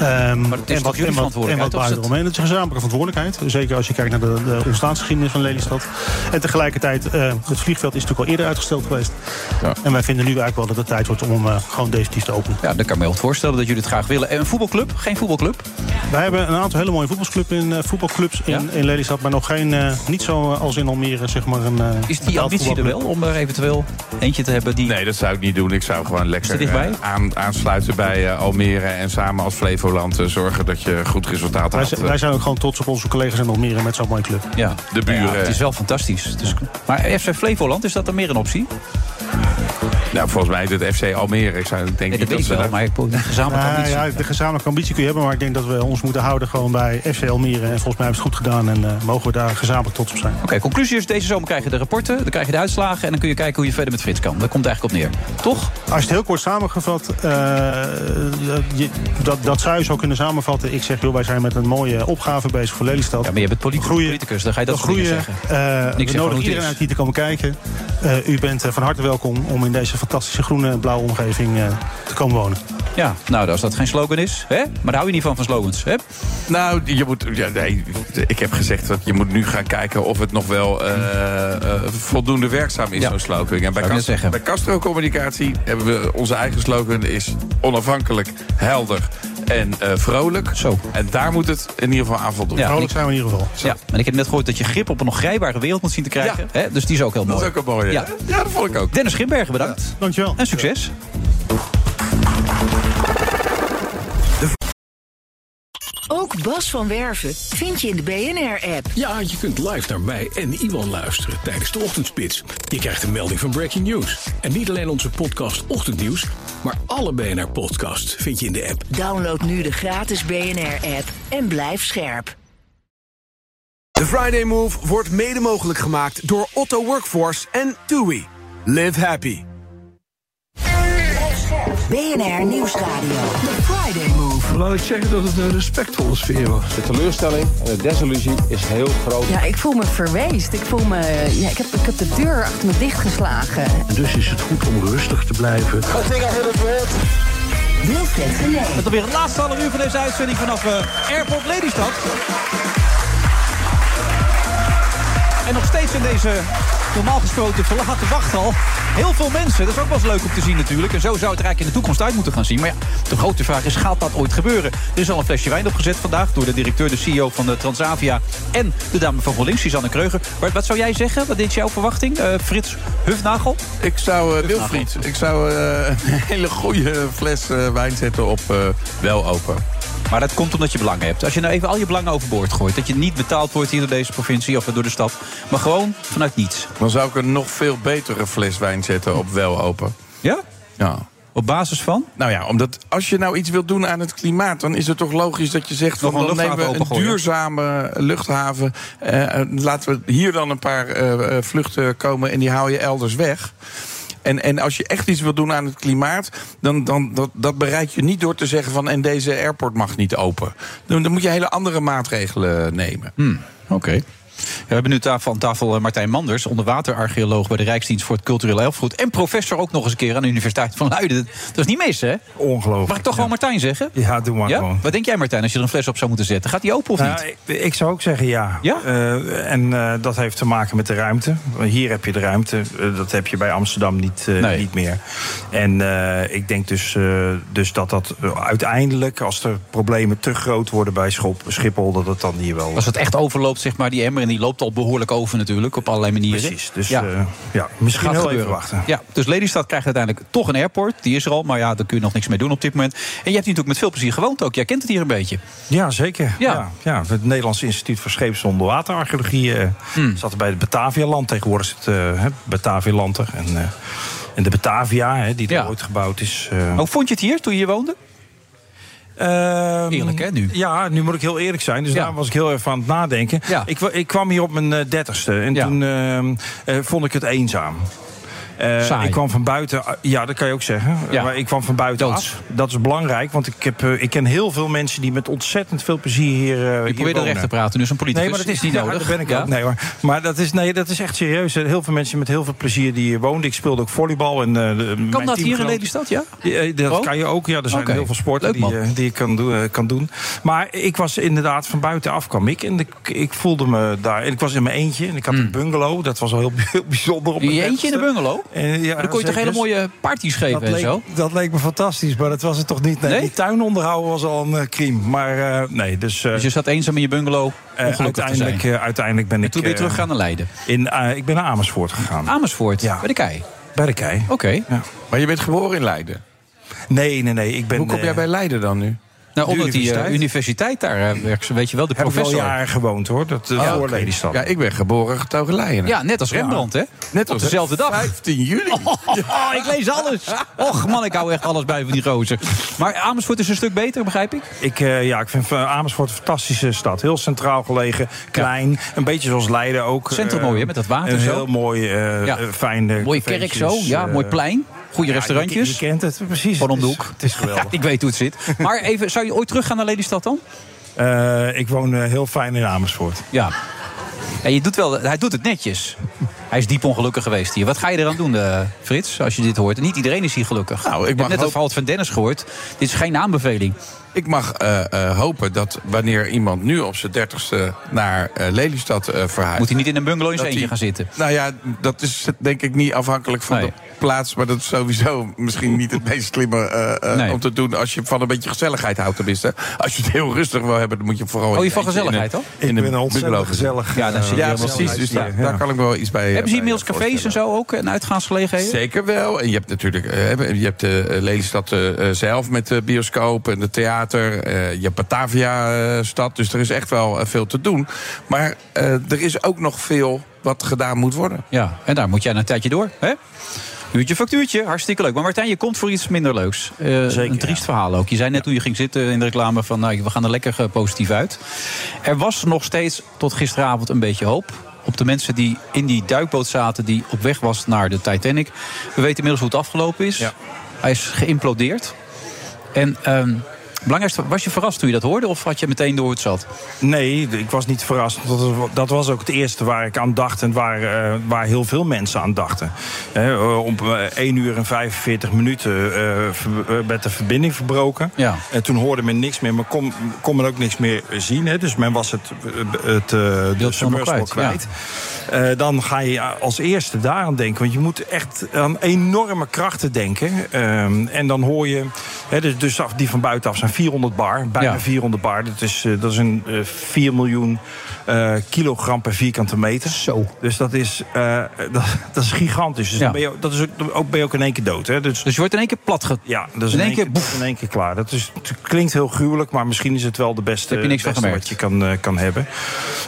Maar het is en jullie en wat, en wat is buiten het- is een gezamenlijke verantwoordelijkheid. Zeker als je kijkt naar de, de ontstaansgeschiedenis van Lelystad. En tegelijkertijd, eh, het vliegveld is natuurlijk al eerder uitgesteld geweest. En wij vinden nu eigenlijk wel dat het tijd wordt om hem eh, gewoon definitief te openen. Ja, dan kan ik me wel voorstellen dat jullie het graag willen. En een voetbalclub? Geen voetbalclub? Wij hebben een aantal hele mooie voetbalclubs in, eh, voetbalclubs in, in Lelystad. Maar nog geen, eh, niet zo eh, als in Almere, zeg maar. Een, eh, Is die ambitie er wel om er eventueel eentje te hebben die... Nee, dat zou ik niet doen. Ik zou gewoon er lekker eh, aan, aansluiten bij eh, Almere. En samen als Flevoland eh, zorgen dat je goed resultaat Wij, haalt. zijn- wij zijn ook gewoon trots op onze collega's in Almere met zo'n mooie club. Ja, de buren. Ja, het is wel fantastisch. Dus, maar FC Flevoland, is dat dan meer een optie? Nou, volgens mij is het FC Almere. Ik zou, denk Nee, niet dat weet ik ze wel, maar ik een gezamenlijke ambitie. ja, de gezamenlijke ambitie kun je hebben, maar ik denk dat we ons moeten houden gewoon bij FC Almere. En volgens mij hebben we het goed gedaan en eh, mogen we daar gezamenlijk trots op zijn. Oké, conclusie is, deze zomer krijg je de rapporten, dan krijg je de uitslagen... en dan kun je kijken hoe je verder met Frits kan. Daar komt het eigenlijk op neer. Toch? Als je het heel kort samengevat, eh, je, dat, dat zou je zo kunnen samenvatten. Ik zeg, joh, wij zijn met een mooie opgave bezig voor Lelystad. Ja, maar je bent politi- groeien, politicus, dan ga je dat groeien. zeggen. Eh, Niks we nodigen iedereen uit hier te komen kijken. Eh, u bent van harte welkom om in deze fantastische groene en blauwe omgeving eh, te komen wonen. Ja, nou, als dat geen slogan is, hè? maar daar hou je niet van, van slogans. Hè? Nou, je moet, ja, nee, ik heb gezegd dat je moet nu gaan kijken of het nog wel eh, eh, voldoende werkzaam is, Ja. zo'n slogan. En bij, Castro, zeggen. bij Castro Communicatie hebben we onze eigen slogan is onafhankelijk, helder en eh, vrolijk. Zo. En daar moet het in ieder geval aan voldoen. Ja, Vrolijk zijn we in ieder geval. Ja, en ik heb net gehoord dat je grip op een nog grijpbare wereld moet zien te krijgen. Hè? Dus die is ook heel Dat mooi. is ook een mooie. Ja. Ja, dat vond ik ook. Dennis Grimbergen, bedankt. Dankjewel. En succes. Ook Bas van Werven vind je in de BNR-app. Ja, je kunt live naar mij en Iwan luisteren tijdens de ochtendspits. Je krijgt een melding van Breaking News. En niet alleen onze podcast Ochtendnieuws, maar alle BNR-podcasts vind je in de app. Download nu de gratis BNR-app en blijf scherp. De Friday Move wordt mede mogelijk gemaakt door Otto Workforce en TUI. Live happy. BNR Nieuwsradio. Laat ik zeggen dat het een respectvolle sfeer was. De teleurstelling en de desillusie is heel groot. Ja, ik voel me verweest. Ik voel me... Ja, ik, heb, ik heb de deur achter me dichtgeslagen. En dus is het goed om rustig te blijven. Wilfred Genee. Met alweer het laatste half uur van deze uitzending vanaf eh, Airport Lelystad. En nog steeds in deze normaal gesproken verlaten wachthal. Heel veel mensen, dat is ook wel eens leuk om te zien natuurlijk. En zo zou het er eigenlijk in de toekomst uit moeten gaan zien. Maar ja, de grote vraag is, gaat dat ooit gebeuren? Er is al een flesje wijn opgezet vandaag door de directeur, de CEO van de Transavia... en de dame van GroenLinks, Suzanne Kreuger. Wat, wat zou jij zeggen? Wat is jouw verwachting? Eh, Frits Hufnagel? Ik zou, uh, Wilfried, ik zou uh, een hele goede fles wijn zetten op wel open. Maar dat komt omdat je belangen hebt. Als je nou even al je belangen overboord gooit... dat je niet betaald wordt hier door deze provincie of door de stad... maar gewoon vanuit niets. Dan zou ik een nog veel betere fles wijn zetten op wel open. Ja? Ja. Op basis van? Nou ja, omdat als je nou iets wilt doen aan het klimaat... dan is het toch logisch dat je zegt... Van, dan nemen we een duurzame luchthaven... Eh, laten we hier dan een paar eh, vluchten komen... en die haal je elders weg... En, en als je echt iets wil doen aan het klimaat, dan, dan dat, dat bereik je niet door te zeggen van en deze airport mag niet open. Dan, dan moet je hele andere maatregelen nemen. Hmm, Oké. We hebben nu tafel, aan tafel Martijn Manders, onderwaterarcheoloog bij de Rijksdienst voor het Cultureel Erfgoed. En professor ook nog eens een keer aan de Universiteit van Leiden. Dat is niet mis, hè? Ongelooflijk. Mag ik toch gewoon Martijn zeggen? Ja, doe maar ja? gewoon. Wat denk jij, Martijn, als je er een fles op zou moeten zetten? Gaat die open of Nou, niet? ik, ik zou ook zeggen ja. Ja? Uh, en uh, dat heeft te maken met de ruimte. Hier heb je de ruimte. Uh, dat heb je bij Amsterdam niet, nee. niet meer. En ik denk dus, dus dat dat uiteindelijk, als er problemen te groot worden bij Schiphol, dat het dan hier wel. Als het echt overloopt, zeg maar, die emmer, en die loopt al behoorlijk over natuurlijk, op allerlei manieren. Precies. Dus ja, ja misschien Gaat heel gebeuren. even wachten. Ja, dus Lelystad krijgt uiteindelijk toch een airport. Die is er al, maar ja, daar kun je nog niks mee doen op dit moment. En je hebt hier natuurlijk met veel plezier gewoond ook. Jij kent het hier een beetje. Ja, zeker. Ja. Ja. Ja, het Nederlands Instituut voor Scheeps- en Onderwaterarcheologie uh, Hmm. zat er bij het Batavialand. Tegenwoordig is het uh, Batavialand er. En, en de Batavia, hè, die er Ja. ooit gebouwd is. Hoe vond je het hier toen je hier woonde? Ehm, Eerlijk, hè, nu? Ja, nu moet ik heel eerlijk zijn. Dus daar was ik heel even aan het nadenken. Ja. Ik, ik kwam hier op mijn eh, dertigste. En Ja. toen ehm, eh, vond ik het eenzaam. Eh, ik kwam van buiten, ja, dat kan je ook zeggen. Ja. Maar ik kwam van buiten Doods. af. Dat is belangrijk, want ik, heb, eh, ik ken heel veel mensen die met ontzettend veel plezier hier. eh, hier Je probeert er recht te praten, dus een politicus Nee, maar dat is niet ja, nodig. ben ik Ja? ook. Nee, hoor. Maar dat is, nee, dat is echt serieus. Heel veel mensen met heel veel plezier die hier woonden. Ik speelde ook volleybal. En, eh, Kan dat hier in Lelystad, ja? eh, dat Oh? kan je ook. Ja, er zijn heel veel sporten die, eh, die je kan doen, eh, kan doen. Maar ik was inderdaad van buitenaf kwam ik. En ik, ik voelde me daar. En ik was in mijn eentje. En ik had een bungalow. Dat was al heel, heel bijzonder. Op Je mijn Hmm. eentje in de bungalow? En, ja, dan kon je toch hele mooie parties geven dat en leek, zo? Dat leek me fantastisch, maar dat was het toch niet. Nee, Nee? Die tuin onderhouden was al een eh, crime. Maar eh, nee, dus... eh, Dus je zat eenzaam in je bungalow, ongelukkig te zijn. uiteindelijk, eh, uiteindelijk ben En ik... toen ben je teruggegaan naar Leiden. in, eh, ik ben naar Amersfoort gegaan. Amersfoort, Ja. bij de Kei. Bij de Kei. Oké. Maar je bent geboren in Leiden. Nee, nee, nee. Ik ben, Hoe kom jij bij Leiden dan nu? Nou, omdat die eh, universiteit? universiteit daar eh, werkt, weet je wel, de heb ik wel professor. jaren gewoond hoor. Dat uh, Ja. Ja, ik ben geboren getogen Leiden. Ja, net als Rembrandt, hè? Net Op dezelfde dag. 15 juli. Oh, ik lees alles. Och man, ik hou echt alles bij van die gozer. Maar Amersfoort is een stuk beter, begrijp ik? Ik, eh, ja, ik vind eh, Amersfoort een fantastische stad. Heel centraal gelegen, klein. Een beetje zoals Leiden ook. Centrum Eh, mooi, hè, met dat water Een zo. heel mooi, eh Ja. eh, fijne Mooie kerk zo, ja, eh, mooi plein. Goede ja, restaurantjes. Je, je kent het, precies. Gewoon om de Het is- hoek. Het is geweldig. Ik weet hoe het zit. Maar even, zou je ooit teruggaan naar Lelystad dan? Eh, ik woon eh, heel fijn in Amersfoort. Ja. ja je doet wel, hij doet het netjes. Hij is diep ongelukkig geweest hier. Wat ga je eraan doen, eh, Frits, als je dit hoort? Niet iedereen is hier gelukkig. Nou, ik heb net het hoop- verhaal van Dennis gehoord. Dit is geen aanbeveling. Ik mag eh, eh, hopen dat wanneer iemand nu op zijn dertigste naar eh, Lelystad eh verhuist... Moet hij niet in een bungalow in zijn eentje gaan zitten? Nou ja, dat is denk ik niet afhankelijk van Nee. de plaats. Maar dat is sowieso misschien niet het meest slimme eh, eh, Nee. om te doen... als je van een beetje gezelligheid houdt tenminste. Als je het heel rustig wil hebben, dan moet je vooral... Oh, je van gezelligheid, hoor? In Ik ben een bungalow gezellig. Ja, dan zit je Ja, helemaal precies. Dus daar, Ja. daar kan ik me wel iets bij Hebben ze inmiddels cafés en zo ook? En uitgaansgelegenheden? Zeker wel. En je hebt natuurlijk eh, je hebt de Lelystad zelf met de bioscoop en de theater. Eh, je hebt Batavia-stad. Dus er is echt wel eh, veel te doen. Maar eh, er is ook nog veel wat gedaan moet worden. Ja, en daar moet jij een tijdje door, hè? Uurtje factuurtje, hartstikke leuk. Maar Martijn, je komt voor iets minder leuks. Eh, Zeker, een triest verhaal ook. Je zei net toen je ging zitten in de reclame van... Nou, we gaan er lekker eh, positief uit. Er was nog steeds tot gisteravond een beetje hoop. Op de mensen die in die duikboot zaten... die op weg was naar de Titanic. We weten inmiddels hoe het afgelopen is. Hij is geïmplodeerd. En ehm, Belangrijkste, was je verrast toen je dat hoorde of had je meteen door het zat? Nee, ik was niet verrast. Dat was, dat was ook het eerste waar ik aan dacht en waar, eh, waar heel veel mensen aan dachten. Om eh, 1 uur en 45 minuten eh, eh, werd de verbinding verbroken. Ja. En toen hoorde men niks meer, maar kon, kon men ook niks meer zien. Hè. Dus men was het, eh, het, eh, de submersible kwijt, kwijt. Eh, dan ga je als eerste daaraan denken. Want je moet echt aan enorme krachten denken. Ehm, en dan hoor je, hè, dus, dus die van buitenaf zijn 400 bar, bijna Ja. 400 bar. Dat is, eh, dat is een eh, 4 miljoen eh, kilogram per vierkante meter. Zo. Dus dat is, eh, dat, dat is gigantisch. Dus Ja. dan ben je, dat is ook, ook, ben je ook in één keer dood. Hè? Dus, Dus je wordt in één keer plat ge... ja, dat is in één keer, keer, in één keer klaar. Dat is, het klinkt heel gruwelijk, maar misschien is het wel de beste, je beste wat je kan, eh, kan hebben.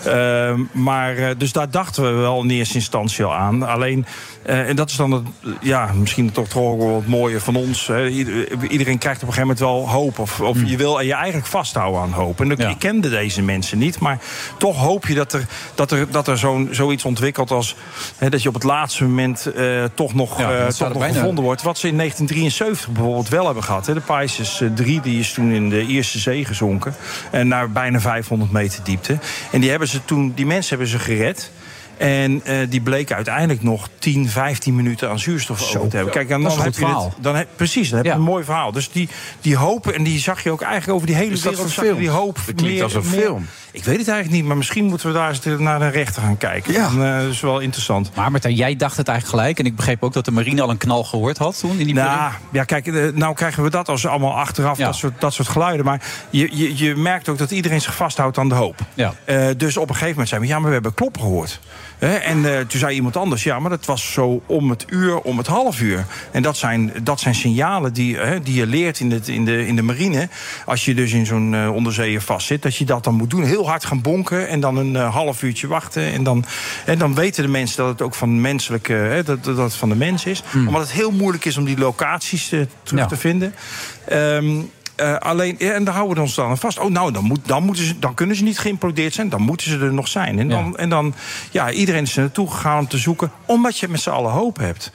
Ehm, maar dus daar dachten we wel in eerste instantie al aan. Alleen, en dat is dan het, ja, misschien toch toch wel het mooie van ons. Hè. Ieder- Iedereen krijgt op een gegeven moment wel hoop. Of, of Hmm. je wil je eigenlijk vasthouden aan hoop. En ik, ik kende deze mensen niet. Maar toch hoop je dat er, dat er, dat er zo'n, zoiets ontwikkelt als hè, dat je op het laatste moment eh, toch nog, Ja, eh, toch nog gevonden wordt. Wat ze in 1973 bijvoorbeeld wel hebben gehad. Hè. De Pisces 3 die is toen in de Ierse Zee gezonken. En naar bijna 500 meter diepte. En die, hebben ze toen, die mensen hebben ze gered. En eh, die bleken uiteindelijk nog 10, 15 minuten aan zuurstof over te hebben. Kijk, en dan is een heb goed je verhaal. Het, dan heb, precies, dan heb je Ja. een mooi verhaal. Dus die, die hoop, en die zag je ook eigenlijk over die hele dat wereld. zag je die hoop klinkt als een film. Ik weet het eigenlijk niet, maar misschien moeten we daar eens naar de rechter gaan kijken. Ja. Dan, eh, dat is wel interessant. Maar Martijn, jij dacht het eigenlijk gelijk. En ik begreep ook dat de marine al een knal gehoord had toen in die Nou, ja, kijk, eh, nou krijgen we dat als allemaal achteraf, dat, soort, dat soort geluiden. Maar je, je, je merkt ook dat iedereen zich vasthoudt aan de hoop. Ja. Eh, dus op een gegeven moment zei we, ja, maar we hebben kloppen gehoord. Hè, en eh, toen zei iemand anders, ja, maar dat was zo om het uur, om het half uur. En dat zijn, dat zijn signalen die, hè, die je leert in, het, in, de, in de marine. Als je dus in zo'n eh, onderzeeër vastzit, dat je dat dan moet doen. Heel hard gaan bonken en dan een eh, half uurtje wachten. En dan, en dan weten de mensen dat het ook van menselijke, hè, dat, dat het van de mens is. Omdat het heel moeilijk is om die locaties terug Ja. te vinden. Ehm, eh, alleen, ja, en daar houden we ons dan vast. Oh, nou, dan, moet, dan, moeten ze, dan kunnen ze niet geïmplodeerd zijn. Dan moeten ze er nog zijn. En dan, en dan ja, iedereen is er naartoe gegaan om te zoeken. Omdat je met z'n allen hoop hebt.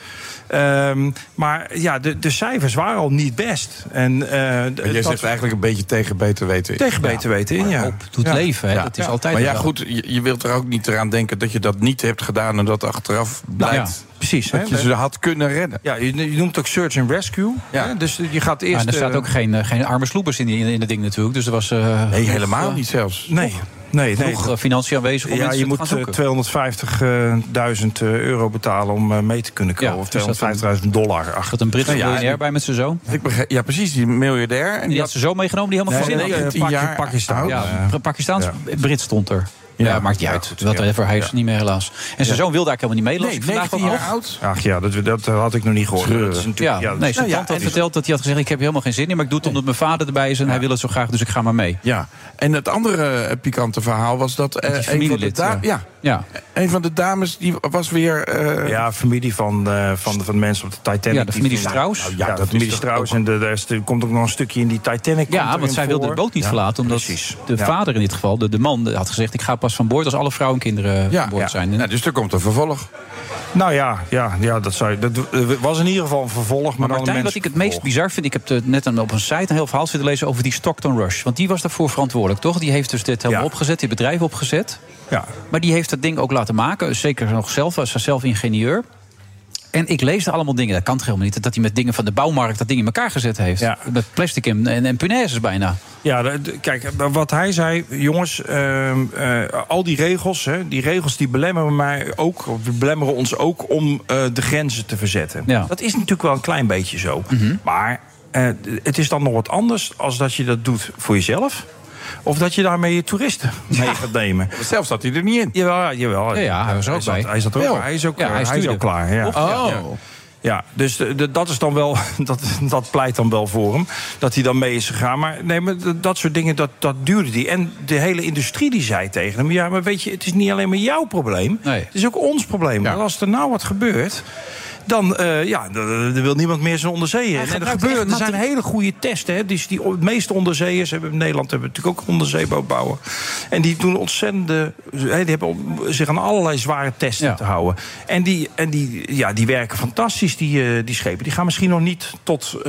Ehm, maar ja, de, de cijfers waren al niet best. En, eh, Maar jij dat- zegt eigenlijk een beetje tegen beter weten. in. Tegen beter weten in, ja. doet leven, hè, dat is altijd Maar ja, wel. goed, je, je wilt er ook niet eraan denken dat je dat niet hebt gedaan en dat achteraf blijkt. Ja, precies. Dat je ze had kunnen redden. Ja, je, noemt het ook search and rescue. hè. Dus je gaat eerst... Maar er staat eh, ook geen, eh, geen arme sloepers in, die, in, in het ding natuurlijk. Dus er was... eh, Nee, helemaal niet zelfs. Nee, nee, nee. Genoeg eh, financiën aanwezig om Ja, je moet gaan eh, zoeken. 250.000 euro betalen om eh, mee te kunnen komen. Ja, of dus dat 250.000 dollar. Ach, Dat een Britse Nou ja, en- bij met zijn zoon. Ik begrijp, ja, precies, die miljardair. En Die had ze zo meegenomen, die helemaal Nee, verzin nee, had. eh, Pak- Pakistan. Ja, Eh, Pakistaans, ja. Brit stond er. Ja, maakt niet uit. Whatever, hij is niet meer helaas. En zijn zoon wilde eigenlijk helemaal niet mee. ik vandaag ook nog. oud. Ach ja, dat, dat had ik nog niet gehoord. Dat is Ja, natuurlijk, ja, nee, zijn ja, tante had verteld dat hij had gezegd... ik heb helemaal geen zin in, maar ik doe het omdat mijn vader erbij is... en hij wil het zo graag, dus ik ga maar mee. Ja, en het andere eh, pikante verhaal was dat eh, die een, van de ja. ja. Ja. een van de dames die was weer. eh, Ja, familie van, eh, van, de, van de mensen op de Titanic. Ja, de familie Strauss. Nou, Ja, ja, dat de familie Strauss. En de, daar is- er komt ook nog een stukje in die Titanic. Ja, want zij wilde voor. de boot niet Ja, verlaten. Omdat precies. de Ja. vader in dit geval, de, de man, had gezegd... ik ga pas van boord als alle vrouwen en kinderen ja, van boord ja. zijn. Nou, dus er komt een vervolg. Nou ja, ja, ja dat, zou, je- dat eh, was in ieder geval een vervolg. Maar, Maar Martijn, wat ik het meest bizar vind... ik heb het net op een site een heel verhaal zitten lezen... over die Stockton Rush. Want die was daarvoor verantwoordelijk, toch? Die heeft dus dit helemaal Ja. opgezet, dit bedrijf opgezet. Ja. Maar die heeft dat ding ook laten maken. Zeker nog zelf, was zelf ingenieur. En ik leesde allemaal dingen, dat kan toch helemaal niet... dat hij met dingen van de bouwmarkt dat ding in elkaar gezet heeft. Ja. Met plastic en, en, en punaises bijna. Ja, kijk, wat hij zei, jongens, ehm, eh, al die regels, hè, die regels die belemmeren mij ook, of die belemmeren ons ook om eh, de grenzen te verzetten. Ja. Dat is natuurlijk wel een klein beetje zo. Maar eh, het is dan nog wat anders als dat je dat doet voor jezelf. Of dat je daarmee je toeristen mee gaat nemen. Zelf zat hij er niet in. Jawel, jawel. Ja, ja, hij was er ook bij. Hij zat er ook. Hij is ook, Ja, eh, hij hij is ook klaar. Ja. Oh. Ja. Ja, dus de- de- dat is dan wel, dat, dat pleit dan wel voor hem. Dat hij dan mee is gegaan. Maar nee, maar dat soort dingen, dat, dat duurde die. En de hele industrie die zei tegen hem: Ja, maar weet je, het is niet alleen maar jouw probleem. Nee. Het is ook ons probleem. Ja. Als er nou wat gebeurt. Dan uh, ja, er wil niemand meer zijn onderzeeën. En er, gebeuren, er zijn hele goede testen. Hè. Dus die, de meeste onderzeeërs hebben in Nederland hebben natuurlijk ook onderzeeboot bouwen. En die doen ontzettende. Die hebben zich aan allerlei zware testen ja. te houden. En, die, en die, ja, die werken fantastisch, die, uh, die schepen. Die gaan misschien nog niet tot, uh,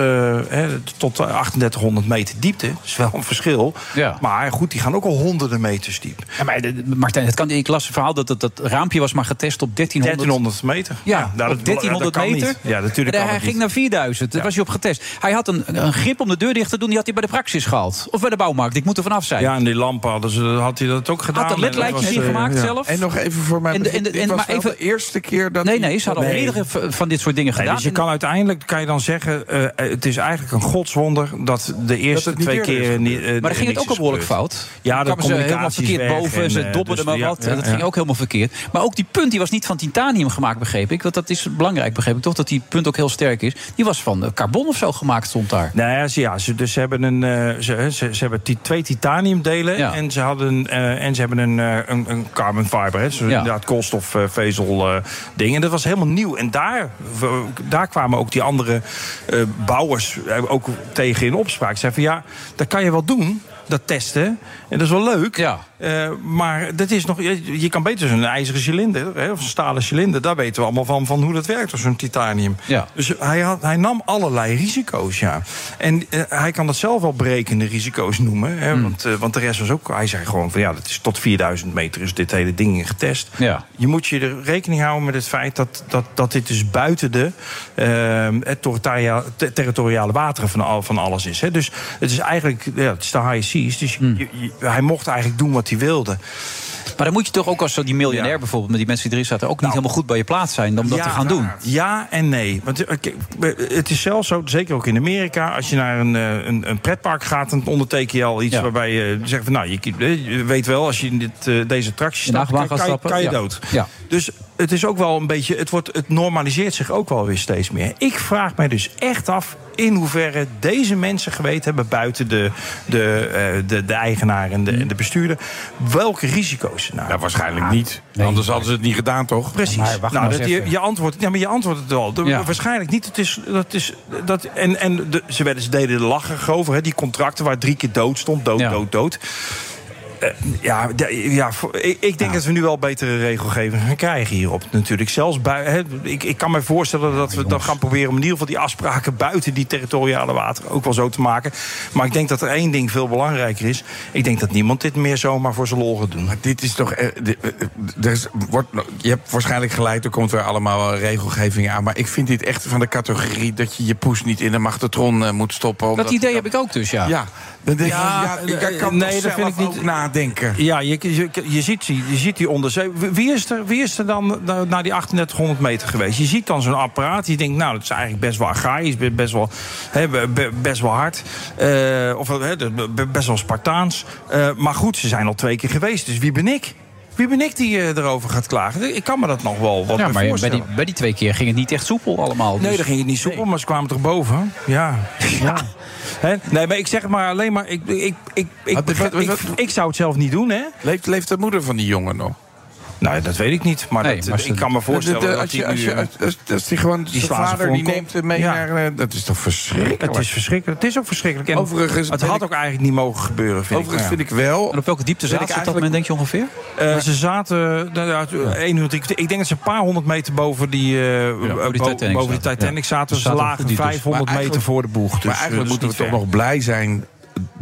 hè, tot 3800 meter diepte. Dat is wel een verschil. Ja. Maar goed, die gaan ook al honderden meters diep. Ja, maar Martijn, het kan ik las verhaal dat het dat raampje was maar getest op 1300, 1300 meter. Ja, ja nou, 1300 dat meter. Niet. Ja, natuurlijk. En hij ging naar 4000. Daar was hij op getest. Hij had een, een grip om de deur dicht te doen. Die had hij bij de praxis gehaald. Of bij de bouwmarkt. Ik moet er vanaf zijn. Ja, en die lampen hadden ze, had hij dat ook gedaan. Had er ledlijntjes in gemaakt zelf. En nog even voor mij. En, en, was maar even, de eerste keer dat. Nee, nee, ze hadden nee. al meerdere van dit soort dingen nee, gedaan. Dus je kan uiteindelijk kan je dan zeggen, uh, het is eigenlijk een godswonder dat de eerste dat twee keer niet. Uh, maar dan ging het ook al behoorlijk fout. Ja, kwamen ze helemaal verkeerd boven. Ze dobberden maar wat. Dat ging ook helemaal verkeerd. Maar ook die punt die was niet van titanium gemaakt, begreep ik. Want dat is belangrijk, begreep ik toch? Dat die punt ook heel sterk is. Die was van carbon of zo gemaakt, stond daar. Nou ja, ze, ja ze, dus ze hebben, een, uh, ze, ze, ze, hebben twee titaniumdelen. Ja. En ze hadden uh, en ze hebben een, uh, een, een carbon fiber. Hè, dus ja. inderdaad koolstofvezel ding. En dat was helemaal nieuw. En daar, daar kwamen ook die andere bouwers ook tegen in opspraak. Ze zeiden van ja, dat kan je wel doen dat testen. En dat is wel leuk. Ja. Uh, maar dat is nog, je, je kan beter zo'n ijzeren cilinder, hè, of een stalen cilinder. Daar weten we allemaal van, van hoe dat werkt, zo'n titanium. Ja. Dus hij, had, hij nam allerlei risico's, ja. En uh, hij kan dat zelf wel brekende risico's noemen. Hè, Hmm. want, uh, want de rest was ook, hij zei gewoon van ja, dat is tot 4000 meter is dit hele ding getest. Ja. Je moet je er rekening houden met het feit dat, dat, dat dit dus buiten de territoriale, territoriale wateren van, al, van alles is. Hè. Dus het is eigenlijk, ja, het is de high seas. Dus Hmm. je, je, hij mocht eigenlijk doen wat hij wilde. Maar dan moet je toch ook als die miljonair ja. bijvoorbeeld... met die mensen die erin zaten... ook niet nou, helemaal goed bij je plaats zijn om dat ja, te gaan doen. Ja en nee. Want het is zelfs zo, zeker ook in Amerika... als je naar een, een, een pretpark gaat... dan onderteken je al iets ja. waarbij je zegt... van, nou, je, je, weet wel, als je in dit, deze attractie staat... kan, kan, kan, je dood. Ja. Dus het is ook wel een beetje... Het, wordt, het normaliseert zich ook wel weer steeds meer. Ik vraag mij dus echt af in hoeverre deze mensen geweten hebben... buiten de, de, uh, de, de eigenaar en de, en de bestuurder... welke risico's ze nou Ja, waarschijnlijk niet. Nee. Anders hadden ze het niet gedaan, toch? Precies. Maar nou, dat, je, je, antwoord, ja, maar je antwoordt het wel. De, ja. Waarschijnlijk niet. Het is, dat is, dat, en en de, ze, werden, ze deden de lachen over. Hè, die contracten waar drie keer dood stond. Dood, ja. dood, dood. Uh, ja, ja ik, ik denk ja. dat we nu wel betere regelgeving gaan krijgen hierop. Natuurlijk. Zelfs bui, he, ik, ik kan me voorstellen dat we dan gaan proberen om in ieder geval die afspraken buiten die territoriale wateren ook wel zo te maken. Maar ik denk dat er één ding veel belangrijker is. Ik denk dat niemand dit meer zomaar voor zijn lol gaat doen. Maar dit is toch. Er is, wordt, je hebt waarschijnlijk gelijk, er komt weer allemaal regelgeving aan. Maar ik vind dit echt van de categorie dat je je poes niet in een magnetron moet stoppen. Dat idee heb ik ook dus, ja. Ja. Dan denk ja, ik, ja, ik kan nee, dat vind ik niet nadenken. Ja, je, je, je, ziet, je ziet die onderzee. Wie is er, wie is er dan naar die 3800 meter geweest? Je ziet dan zo'n apparaat. Je denkt, nou, dat is eigenlijk best wel agrarisch, best wel, he, best wel hard. Uh, of he, best wel Spartaans. Uh, maar goed, ze zijn al twee keer geweest. Dus wie ben ik? Wie ben ik die uh, erover gaat klagen? Ik kan me dat nog wel wat ja, maar voorstellen. Bij die, bij die twee keer ging het niet echt soepel allemaal. Dus. Nee, dan ging het niet soepel, nee. maar ze kwamen toch boven? Ja. ja. He? Nee, maar ik zeg het maar alleen maar... Ik, ik, ik, ik, wat, wat, ik, zou het zelf niet doen, hè? Leeft, leeft de moeder van die jongen nog? Nou, dat weet ik niet. Maar, nee, dat, maar ik kan me voorstellen de, de, dat hij nu... Als, als die gewoon die vader die neemt mee ja. naar... Dat is toch verschrikkelijk? Het is verschrikkelijk. Het is ook verschrikkelijk. En overigens het had ook eigenlijk niet mogen gebeuren, vind overigens ik. vind ik wel... En op welke diepte zaten ze op dat moment, denk je ongeveer? Uh, ze zaten... Nou, ja. ik, ik denk dat ze een paar honderd meter boven die, uh, ja, boven die Titanic, boven die Titanic zaten. Ze lagen 500 meter voor de boeg. Dus, maar eigenlijk moeten we toch nog blij zijn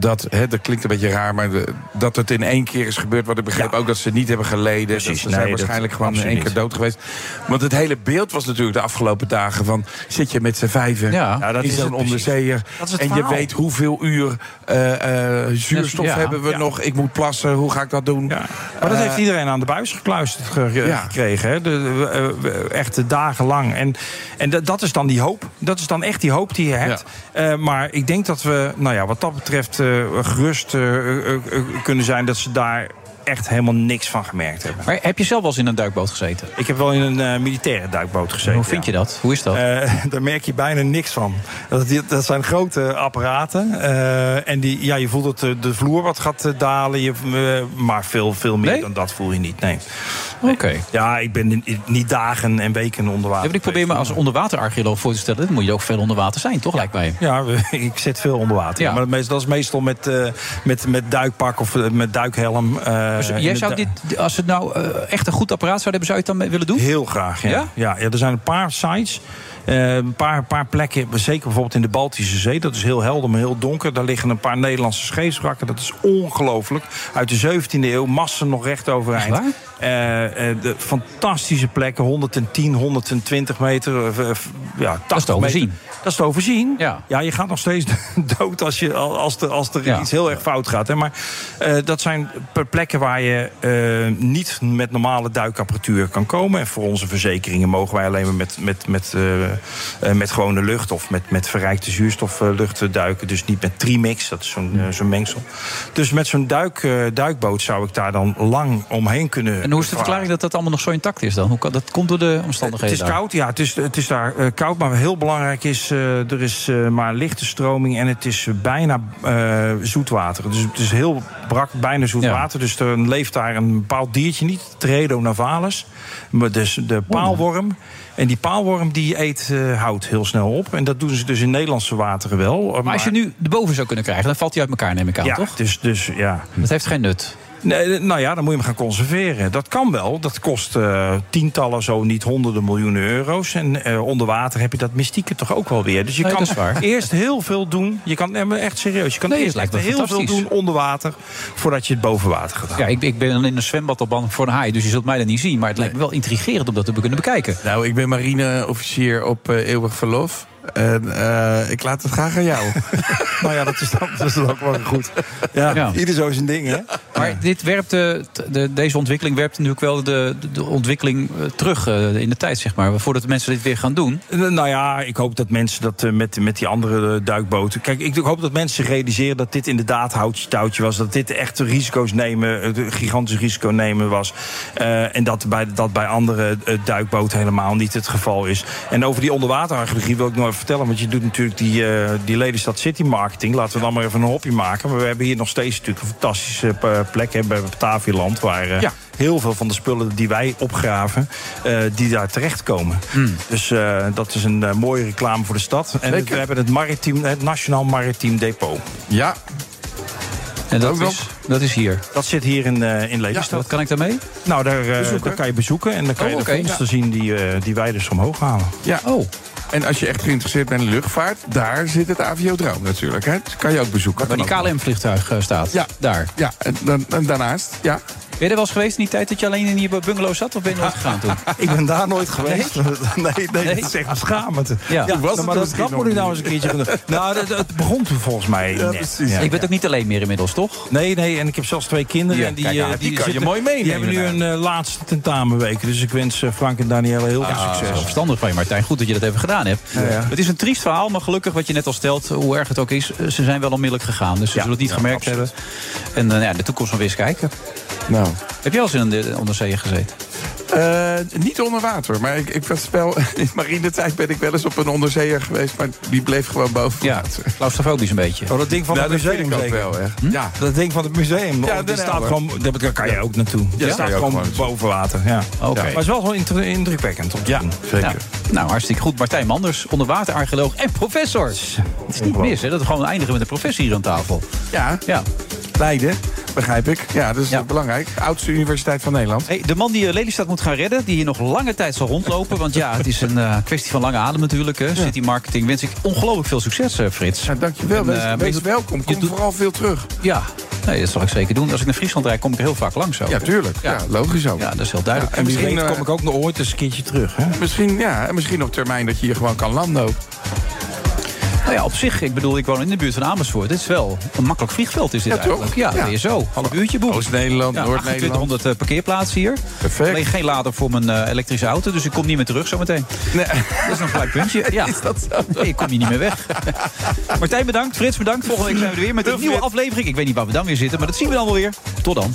dat, hè, dat klinkt een beetje raar, maar de, dat het in één keer is gebeurd. Want ik begreep ja. ook dat ze niet hebben geleden. Precies, dat ze nee, zijn waarschijnlijk gewoon in één keer dood geweest. Want het hele beeld was natuurlijk de afgelopen dagen van... zit je met z'n vijven ja. ja, dat in zo'n onderzeeër... en verhaal. je weet hoeveel uur uh, uh, zuurstof ja, hebben we nog. Ik moet plassen, hoe ga ik dat doen? Maar dat uh, heeft iedereen aan de buis gekluisterd ge gekregen. Hè? De, echt dagenlang. En, en dat is dan die hoop. Dat is dan echt die hoop die je hebt. maar ik denk dat we, nou ja, wat dat betreft... Uh, gerust uh, uh, kunnen zijn dat ze daar echt helemaal niks van gemerkt hebben. Maar heb je zelf wel eens in een duikboot gezeten? Ik heb wel in een eh, militaire duikboot gezeten. hoe vind je dat? Hoe is dat? Eh, daar merk je bijna niks van. Dat, dat zijn grote apparaten. eh, en die, ja, je voelt dat de, de vloer wat gaat dalen. Je, maar veel, veel meer dan dat voel je niet. Nee. Oké. Ja, ik ben niet dagen en weken onder Ja, water. ik probeer me als onderwaterarcheoloog voor te stellen... dan moet je ook veel onder water zijn, toch, lijkt mij? Ja, ik zit veel onder water. Ja. Maar dat is meestal met, met, met duikpak of met duikhelm. Dus in jij zou dit, als het nou eh, echt een goed apparaat zou hebben... zou je het dan willen doen? Heel graag, ja. Ja? Ja? Ja, er zijn een paar sites. eh, een paar, paar plekken, zeker bijvoorbeeld in de Baltische Zee. Dat is heel helder, maar heel donker. Daar liggen een paar Nederlandse scheepswrakken. Dat is ongelooflijk. Uit de 17e eeuw, massen nog recht overeind. Eh, eh, de fantastische plekken, 110, 120 meter. eh, ja, 80 Dat is te overzien. Meter. Dat is te overzien. Ja. je gaat nog steeds dood als, je, als er, als er Ja. iets heel erg fout gaat. Hè. Maar dat zijn plekken waar je niet met normale duikapparatuur kan komen. En voor onze verzekeringen mogen wij alleen maar met, met, met, met gewone lucht... of met, met verrijkte zuurstoflucht duiken. Dus niet met trimix, dat is zo'n zo'n mengsel. Dus met zo'n duik, duikboot zou ik daar dan lang omheen kunnen En hoe is de verklaring dat dat allemaal nog zo intact is dan? Hoe kan, dat komt door de omstandigheden het is daar. koud, ja. Het is, het is daar eh, koud. Maar heel belangrijk is, eh, er is eh, maar lichte stroming en het is bijna eh, zoetwater. Dus het is heel brak, bijna zoet Ja. water. Dus er leeft daar een bepaald diertje niet, Tredo navalis. Maar dus de paalworm. En die paalworm die eet hout heel snel op. En dat doen ze dus in Nederlandse wateren wel. Maar als je nu de boven zou kunnen krijgen, dan valt hij uit elkaar, neem ik aan, ja, toch? Dus, dus ja. Dat heeft geen nut. Nee, nou ja, dan moet je hem gaan conserveren. Dat kan wel. Dat kost eh, tientallen, zo niet honderden miljoenen euro's. En eh, onder water heb je dat mystieke toch ook wel weer. Dus je Nee, kan eerst heel veel doen. Je kan nee, echt serieus. Je kan Nee, eerst lijkt me heel veel doen onder water voordat je het boven water gaat halen. Ja, ik, ik ben in een zwembad op voor een haai, dus je zult mij dat niet zien. Maar het lijkt me wel intrigerend om dat te kunnen bekijken. Nou, ik ben marineofficier op eh, eeuwig verlof. En eh, ik laat het graag aan jou. nou ja, dat is dan, dat is dan ook wel goed. Ja, Ja. ieder zo zijn ding, hè? Maar dit werpt de, de, deze ontwikkeling werpt natuurlijk wel de, de, ontwikkeling eh, terug eh, in de tijd, zeg maar. Voordat de mensen dit weer gaan doen. Eh, Nou ja, ik hoop dat mensen dat eh, met, met die andere eh, duikboten. Kijk, ik hoop dat mensen realiseren dat dit inderdaad houtje touwtje was. Dat dit echt risico's nemen, eh, een gigantisch risico nemen was. Eh, en dat bij, dat bij andere eh, duikboten helemaal niet het geval is. En over die onderwaterarcheologie wil ik nog even vertellen. Want je doet natuurlijk die, eh die Lelystad City Marketing. Laten we dan maar even een hopje maken. Maar we hebben hier nog steeds natuurlijk een fantastische eh, plek hè, bij Batavialand. Waar eh, Ja. heel veel van de spullen die wij opgraven, eh, die daar terechtkomen. Dus eh, dat is een mooie reclame voor de stad. En Zeker. we hebben het, maritiem, het Nationaal Maritiem Depot. Ja, En dat, is, dat is hier. Dat zit hier in, eh in Ja, Lelystad. wat kan ik daarmee? Nou, daar, eh, daar kan je bezoeken en dan kan Oh, je de oké, vondsten zien die, eh, die wij dus omhoog halen. ja. Oh, En als je echt geïnteresseerd bent in de luchtvaart, daar zit het Aviodroom natuurlijk. Hè? Dat kan je ook bezoeken. waar die KLM-vliegtuig eh, staat. Ja. Daar. Ja, en, dan, en daarnaast, ja. Ben je er wel eens geweest in die tijd dat je alleen in die bungalow zat? Of ben je nooit gegaan toen? Ik ben daar nooit geweest. Nee, nee, Nee? dat is echt beschamend. Ja. Was het maar dat, moet ik nou eens een keertje doen. Nou, dat, het begon toen volgens mij net. Ja. Ik ben ook niet alleen meer inmiddels, toch? Nee, nee, en ik heb zelfs twee kinderen. Ja, en die, kijk eh, die kan je zitten- mooi meenemen Die hebben nu een eh, laatste tentamenweek. Dus ik wens eh, Frank en Danielle heel veel Ja, succes. Ah, verstandig van je, Martijn. Goed dat je dat even gedaan hebt. Het is een triest verhaal, maar gelukkig wat je net al stelt, hoe erg het ook is, ze zijn wel onmiddellijk gegaan. Dus ze zullen het niet gemerkt hebben. En ja, de toekomst maar weer eens kijken. Nou. Heb je al eens in een onderzeeër gezeten? Eh, niet onder water, maar ik, ik was wel, in marinetijd ben ik wel eens op een onderzeeër geweest, maar die bleef gewoon boven Ja, water. claustrofobisch een beetje. Oh, dat ding van Nou, het dat museum ik ook zeker? wel, echt. Hm? Ja, Dat ding van het museum. Ja, die staat gewoon, daar kan je ook naartoe. Ja, staat gewoon gewoon boven water. Ja. Oké. Maar het is wel gewoon indru- indrukwekkend om te ja doen. zeker. Nou, nou, hartstikke goed. Martijn Manders, onderwaterarcheoloog en professor. Het is niet mis, hè? Dat we gewoon eindigen met een professor hier aan tafel. Ja, Ja. Leiden, begrijp ik. Ja, dat is Ja. belangrijk. Oudste universiteit van Nederland. Hey, de man die eh, Lelystad moet gaan redden, die hier nog lange tijd zal rondlopen. Want ja, het is een eh, kwestie van lange adem natuurlijk. Hè. City Marketing wens ik ongelooflijk veel succes, eh, Frits. Ja, dankjewel. En, Wees, eh, wees je- welkom. Kom vooral veel terug. Ja, nee, dat zal ik zeker doen. Als ik naar Friesland rijd, kom ik er heel vaak langs. Ook. Ja, tuurlijk. Ja, logisch ook. Ja, dat is heel duidelijk. En Misschien, weet kom ik ook nog ooit eens een keertje terug. Hè? Misschien, ja, en misschien op termijn dat je hier gewoon kan landen ook. Nou ja, op zich, ik bedoel, ik woon in de buurt van Amersfoort. Dit is wel een makkelijk vliegveld is dit Ja, eigenlijk. Ja, Ja. zo. Half uurtje boem. Oost-Nederland, Ja, Noord-Nederland. 2800 eh, parkeerplaatsen hier. Perfect. Alleen geen lader voor mijn eh, elektrische auto, dus ik kom niet meer terug zometeen. Nee. Dat is een gelijk puntje. Ja. Is dat zo? Nee, ik kom hier niet meer weg. Martijn bedankt, Frits bedankt. Volgende week zijn we er weer met een nieuwe aflevering. Ik weet niet waar we dan weer zitten, maar dat zien we dan wel weer. Tot dan.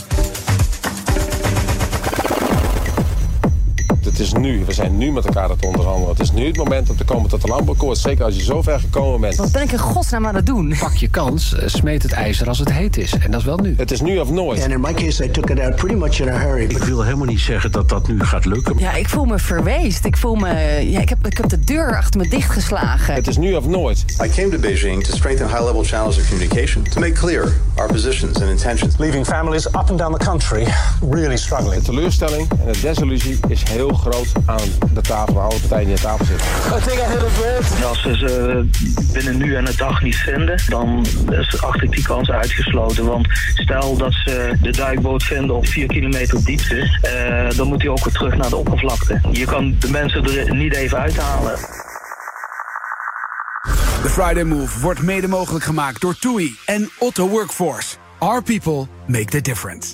Het is nu. We zijn nu met elkaar aan het onderhandelen. Het is nu het moment om te komen tot een landbouwakkoord. Zeker als je zo ver gekomen bent. Wat ben ik in godsnaam aan het doen? Pak je kans, eh, smeet het ijzer als het heet is. En dat is wel nu. Het is nu of nooit. And in my case, I took it out pretty much in a hurry. Ik wil helemaal niet zeggen dat dat nu gaat lukken. Ja, ik voel me verweest. Ik voel me... Ja, ik, heb, ik heb de deur achter me dichtgeslagen. Het is nu of nooit. I came to Beijing to strengthen high-level channels of communication, to make clear our positions and intentions. Leaving families up and down the country really struggling. De teleurstelling en de desillusie is heel groot aan de tafel, waar alle partijen die aan tafel zitten. I think I hit a. Als ze ze binnen nu en een dag niet vinden, dan is- acht ik die kans uitgesloten. Want stel dat ze de duikboot vinden op 4 kilometer diepte, eh, dan moet hij ook weer terug naar de oppervlakte. Je kan de mensen er niet even uithalen. De Friday Move wordt mede mogelijk gemaakt door TUI en Otto Workforce. Our people make the difference.